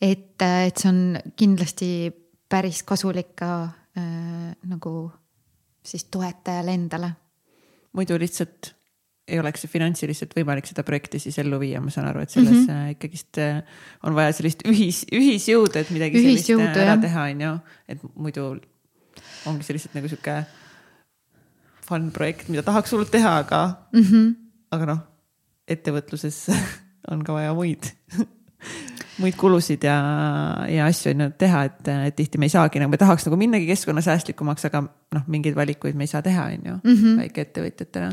et, äh, et see on kindlasti päris kasulik ka äh, nagu siis toetajale endale. muidu lihtsalt ei oleks finantsiliselt võimalik seda projekti siis ellu viia, ma saan aru, et selles mm -hmm. ikkagist äh, on vaja sellist ühis, ühisjõudu, et midagi ühisjõudu, sellist ära jah. teha, on ju, et muidu ongi see lihtsalt nagu sihuke fun projekt, mida tahaks hullult teha, aga mm, -hmm. aga noh, ettevõtluses on ka vaja muid muid kulusid ja, ja asju on ju teha, et, et tihti me ei saagi nagu, me tahaks nagu minnagi keskkonnasäästlikumaks, aga noh, mingeid valikuid me ei saa teha, on ju mm -hmm., väikeettevõtjatena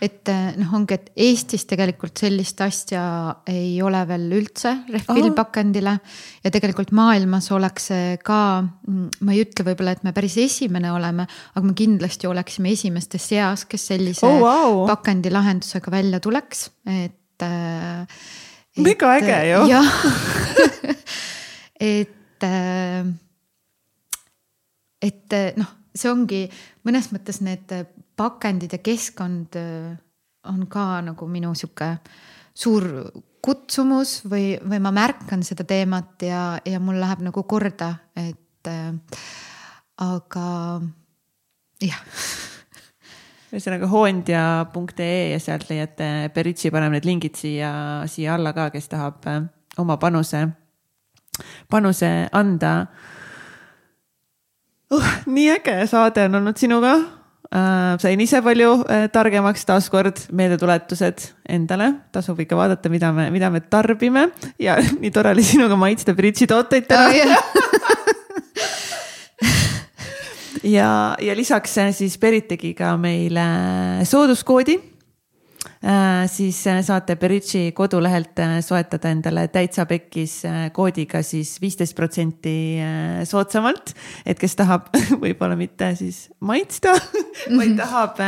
et noh, ongi, et Eestis tegelikult sellist asja ei ole veel üldse rehvpillpakendile ja tegelikult maailmas oleks see ka, ma ei ütle võib-olla, et me päris esimene oleme, aga me kindlasti oleksime esimeste seas, kes sellise oh, wow. pakendilahendusega välja tuleks, et äh, mega äge ju. jah et, äh, et äh, noh, see ongi mõnes mõttes need pakendid ja keskkond äh, on ka nagu minu sihuke suur kutsumus või, või ma märkan seda teemat ja, ja mul läheb nagu korda, et äh, aga jah ühesõnaga hoondja.ee ja sealt leiate, Beritsi paneb need lingid siia, siia alla ka, kes tahab äh, oma panuse, panuse anda uh,. nii äge saade on olnud sinuga äh,. sain ise palju äh, targemaks, taaskord meeldetuletused endale, tasub ikka vaadata, mida me, mida me tarbime ja nii tore oli sinuga maitsta Beritsi tooteid täna oh, yeah. ja, ja lisaks äh, siis Berit tegi ka meile sooduskoodi äh,. siis äh, saate Beritši kodulehelt äh, soetada endale täitsa pekkis koodiga siis viisteist protsenti soodsamalt. et kes tahab võib-olla mitte siis maitsta vaid mhm. tahab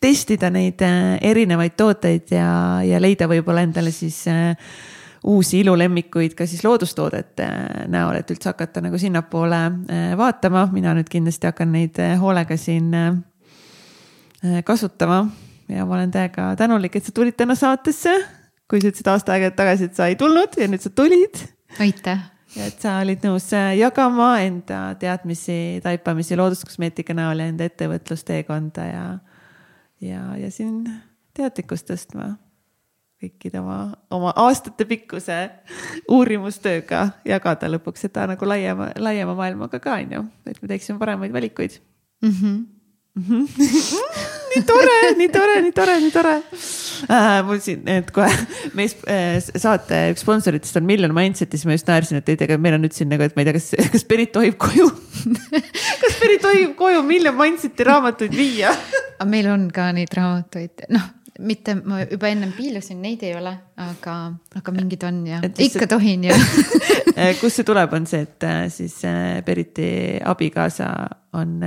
testida neid erinevaid tooteid ja, ja leida võib-olla endale siis uusi ilulemmikuid ka siis loodustoodete näol, et üldse hakata nagu sinnapoole äh, vaatama. mina nüüd kindlasti hakkan neid äh, hoolega siin äh, kasutama ja ma olen täiega tänulik, et sa tulid täna saatesse. kui sa ütlesid aasta aega tagasi, et sa ei tulnud ja nüüd sa tulid. aitäh ja et sa olid nõus jagama enda teadmisi, taipamisi looduskosmeetika näol ja enda ettevõtlusteekonda ja ja, ja siin teadlikkust tõstma kõikide oma, oma aastatepikkuse uurimustööga jagada lõpuks seda nagu laiema, laiema maailmaga ka on ju, et me teeksime paremaid valikuid mm. -hmm. Mm -hmm. nii tore, nii tore, nii tore, nii tore äh,. mul siin, et kohe meie äh, saate üks sponsoritest on Million Mindset ja siis ma just naersin, et ei tea, meil on nüüd siin nagu, et ma ei tea, kas, kas Berit tohib koju kas Berit tohib koju Million Mindseti raamatuid viia aga meil on ka neid raamatuid, noh mitte ma juba ennem piilusin, neid ei ole, aga, aga mingid on ja et ikka see... tohin ja kust see tuleb, on see, et äh, siis Beriti äh, abikaasa on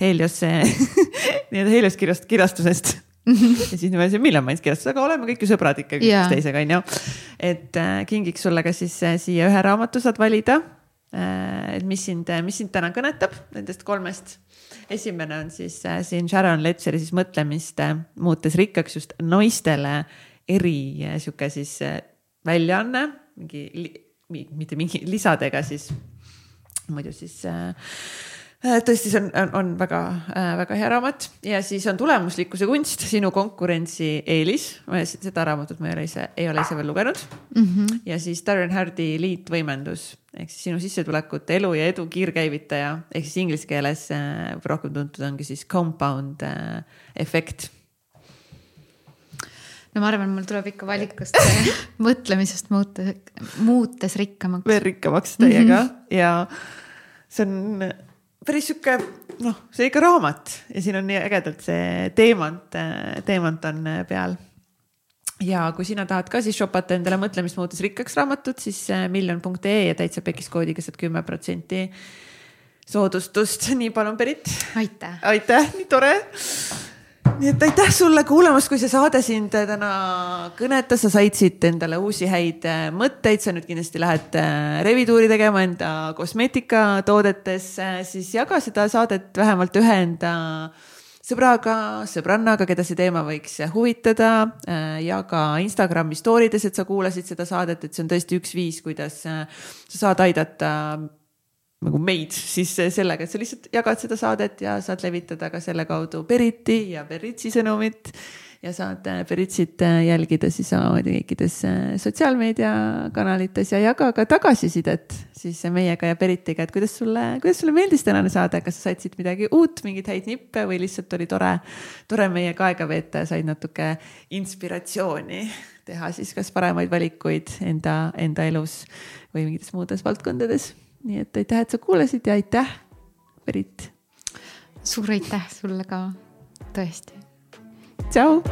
Heliose nii-öelda Helios kirjast, kirjastusest ja siis niimoodi see Million Minds kirjastus, aga oleme kõik ju sõbrad ikkagi üksteisega onju. et kingiks sulle ka siis siia ühe raamatu saad valida. et mis sind, mis sind täna kõnetab nendest kolmest esimene on siis äh, siin Sharon Letcheri siis mõtlemist äh, muutes rikkaks just naistele eri äh, sihuke siis väljaanne, mingi mitte mingi lisadega siis muidu siis äh, tõesti, see on, on, on väga äh,, väga hea raamat ja siis on tulemuslikkuse kunst, sinu konkurentsieelis. seda raamatut ma ei ole ise, ei ole ise veel lugenud mm. -hmm. ja siis Darren Hardi liitvõimendus ehk siis sinu sissetulekute, elu ja edu kiirkäivitaja ehk siis inglise keeles äh, rohkem tuntud ongi siis compound äh, efekt no ma arvan, mul tuleb ikka valikust mõtlemisest muuta, muutes rikkamaks. veel rikkamaks täiega mm -hmm. ja see on päris sihuke noh, see ikka raamat ja siin on nii ägedalt see teemant, teemant on peal. ja kui sina tahad ka siis shopata endale mõtlemist muutus rikkaks raamatut, siis miljon.ee ja täitsa pekis koodiga saad kümme protsenti soodustust, nii palun, Berit. aitäh. aitäh, nii tore nii et aitäh sulle kuulamast, kui see saade sind täna kõnetas, sa said siit endale uusi häid äh, mõtteid, sa nüüd kindlasti lähed äh, revituuri tegema enda kosmeetikatoodetesse, siis jaga seda saadet vähemalt ühe enda sõbraga, sõbrannaga, keda see teema võiks huvitada. Äh, jaga Instagrami story des, et sa kuulasid seda saadet, et see on tõesti üks viis, kuidas sa saad aidata nagu meid siis sellega, et sa lihtsalt jagad seda saadet ja saad levitada ka selle kaudu Beriti ja Beritsi sõnumit. ja saad Beritsit jälgida siis samamoodi kõikides sotsiaalmeediakanalites ja jaga ka tagasisidet siis meiega ja Beritiga, et kuidas sulle, kuidas sulle meeldis tänane saade, kas sa said siit midagi uut, mingeid häid nippe või lihtsalt oli tore, tore meiega aega veeta ja said natuke inspiratsiooni teha siis kas paremaid valikuid enda, enda elus või mingites muudes valdkondades nii et aitäh, et sa kuulasid ja aitäh, Berit. suur aitäh sulle ka, tõesti. tšau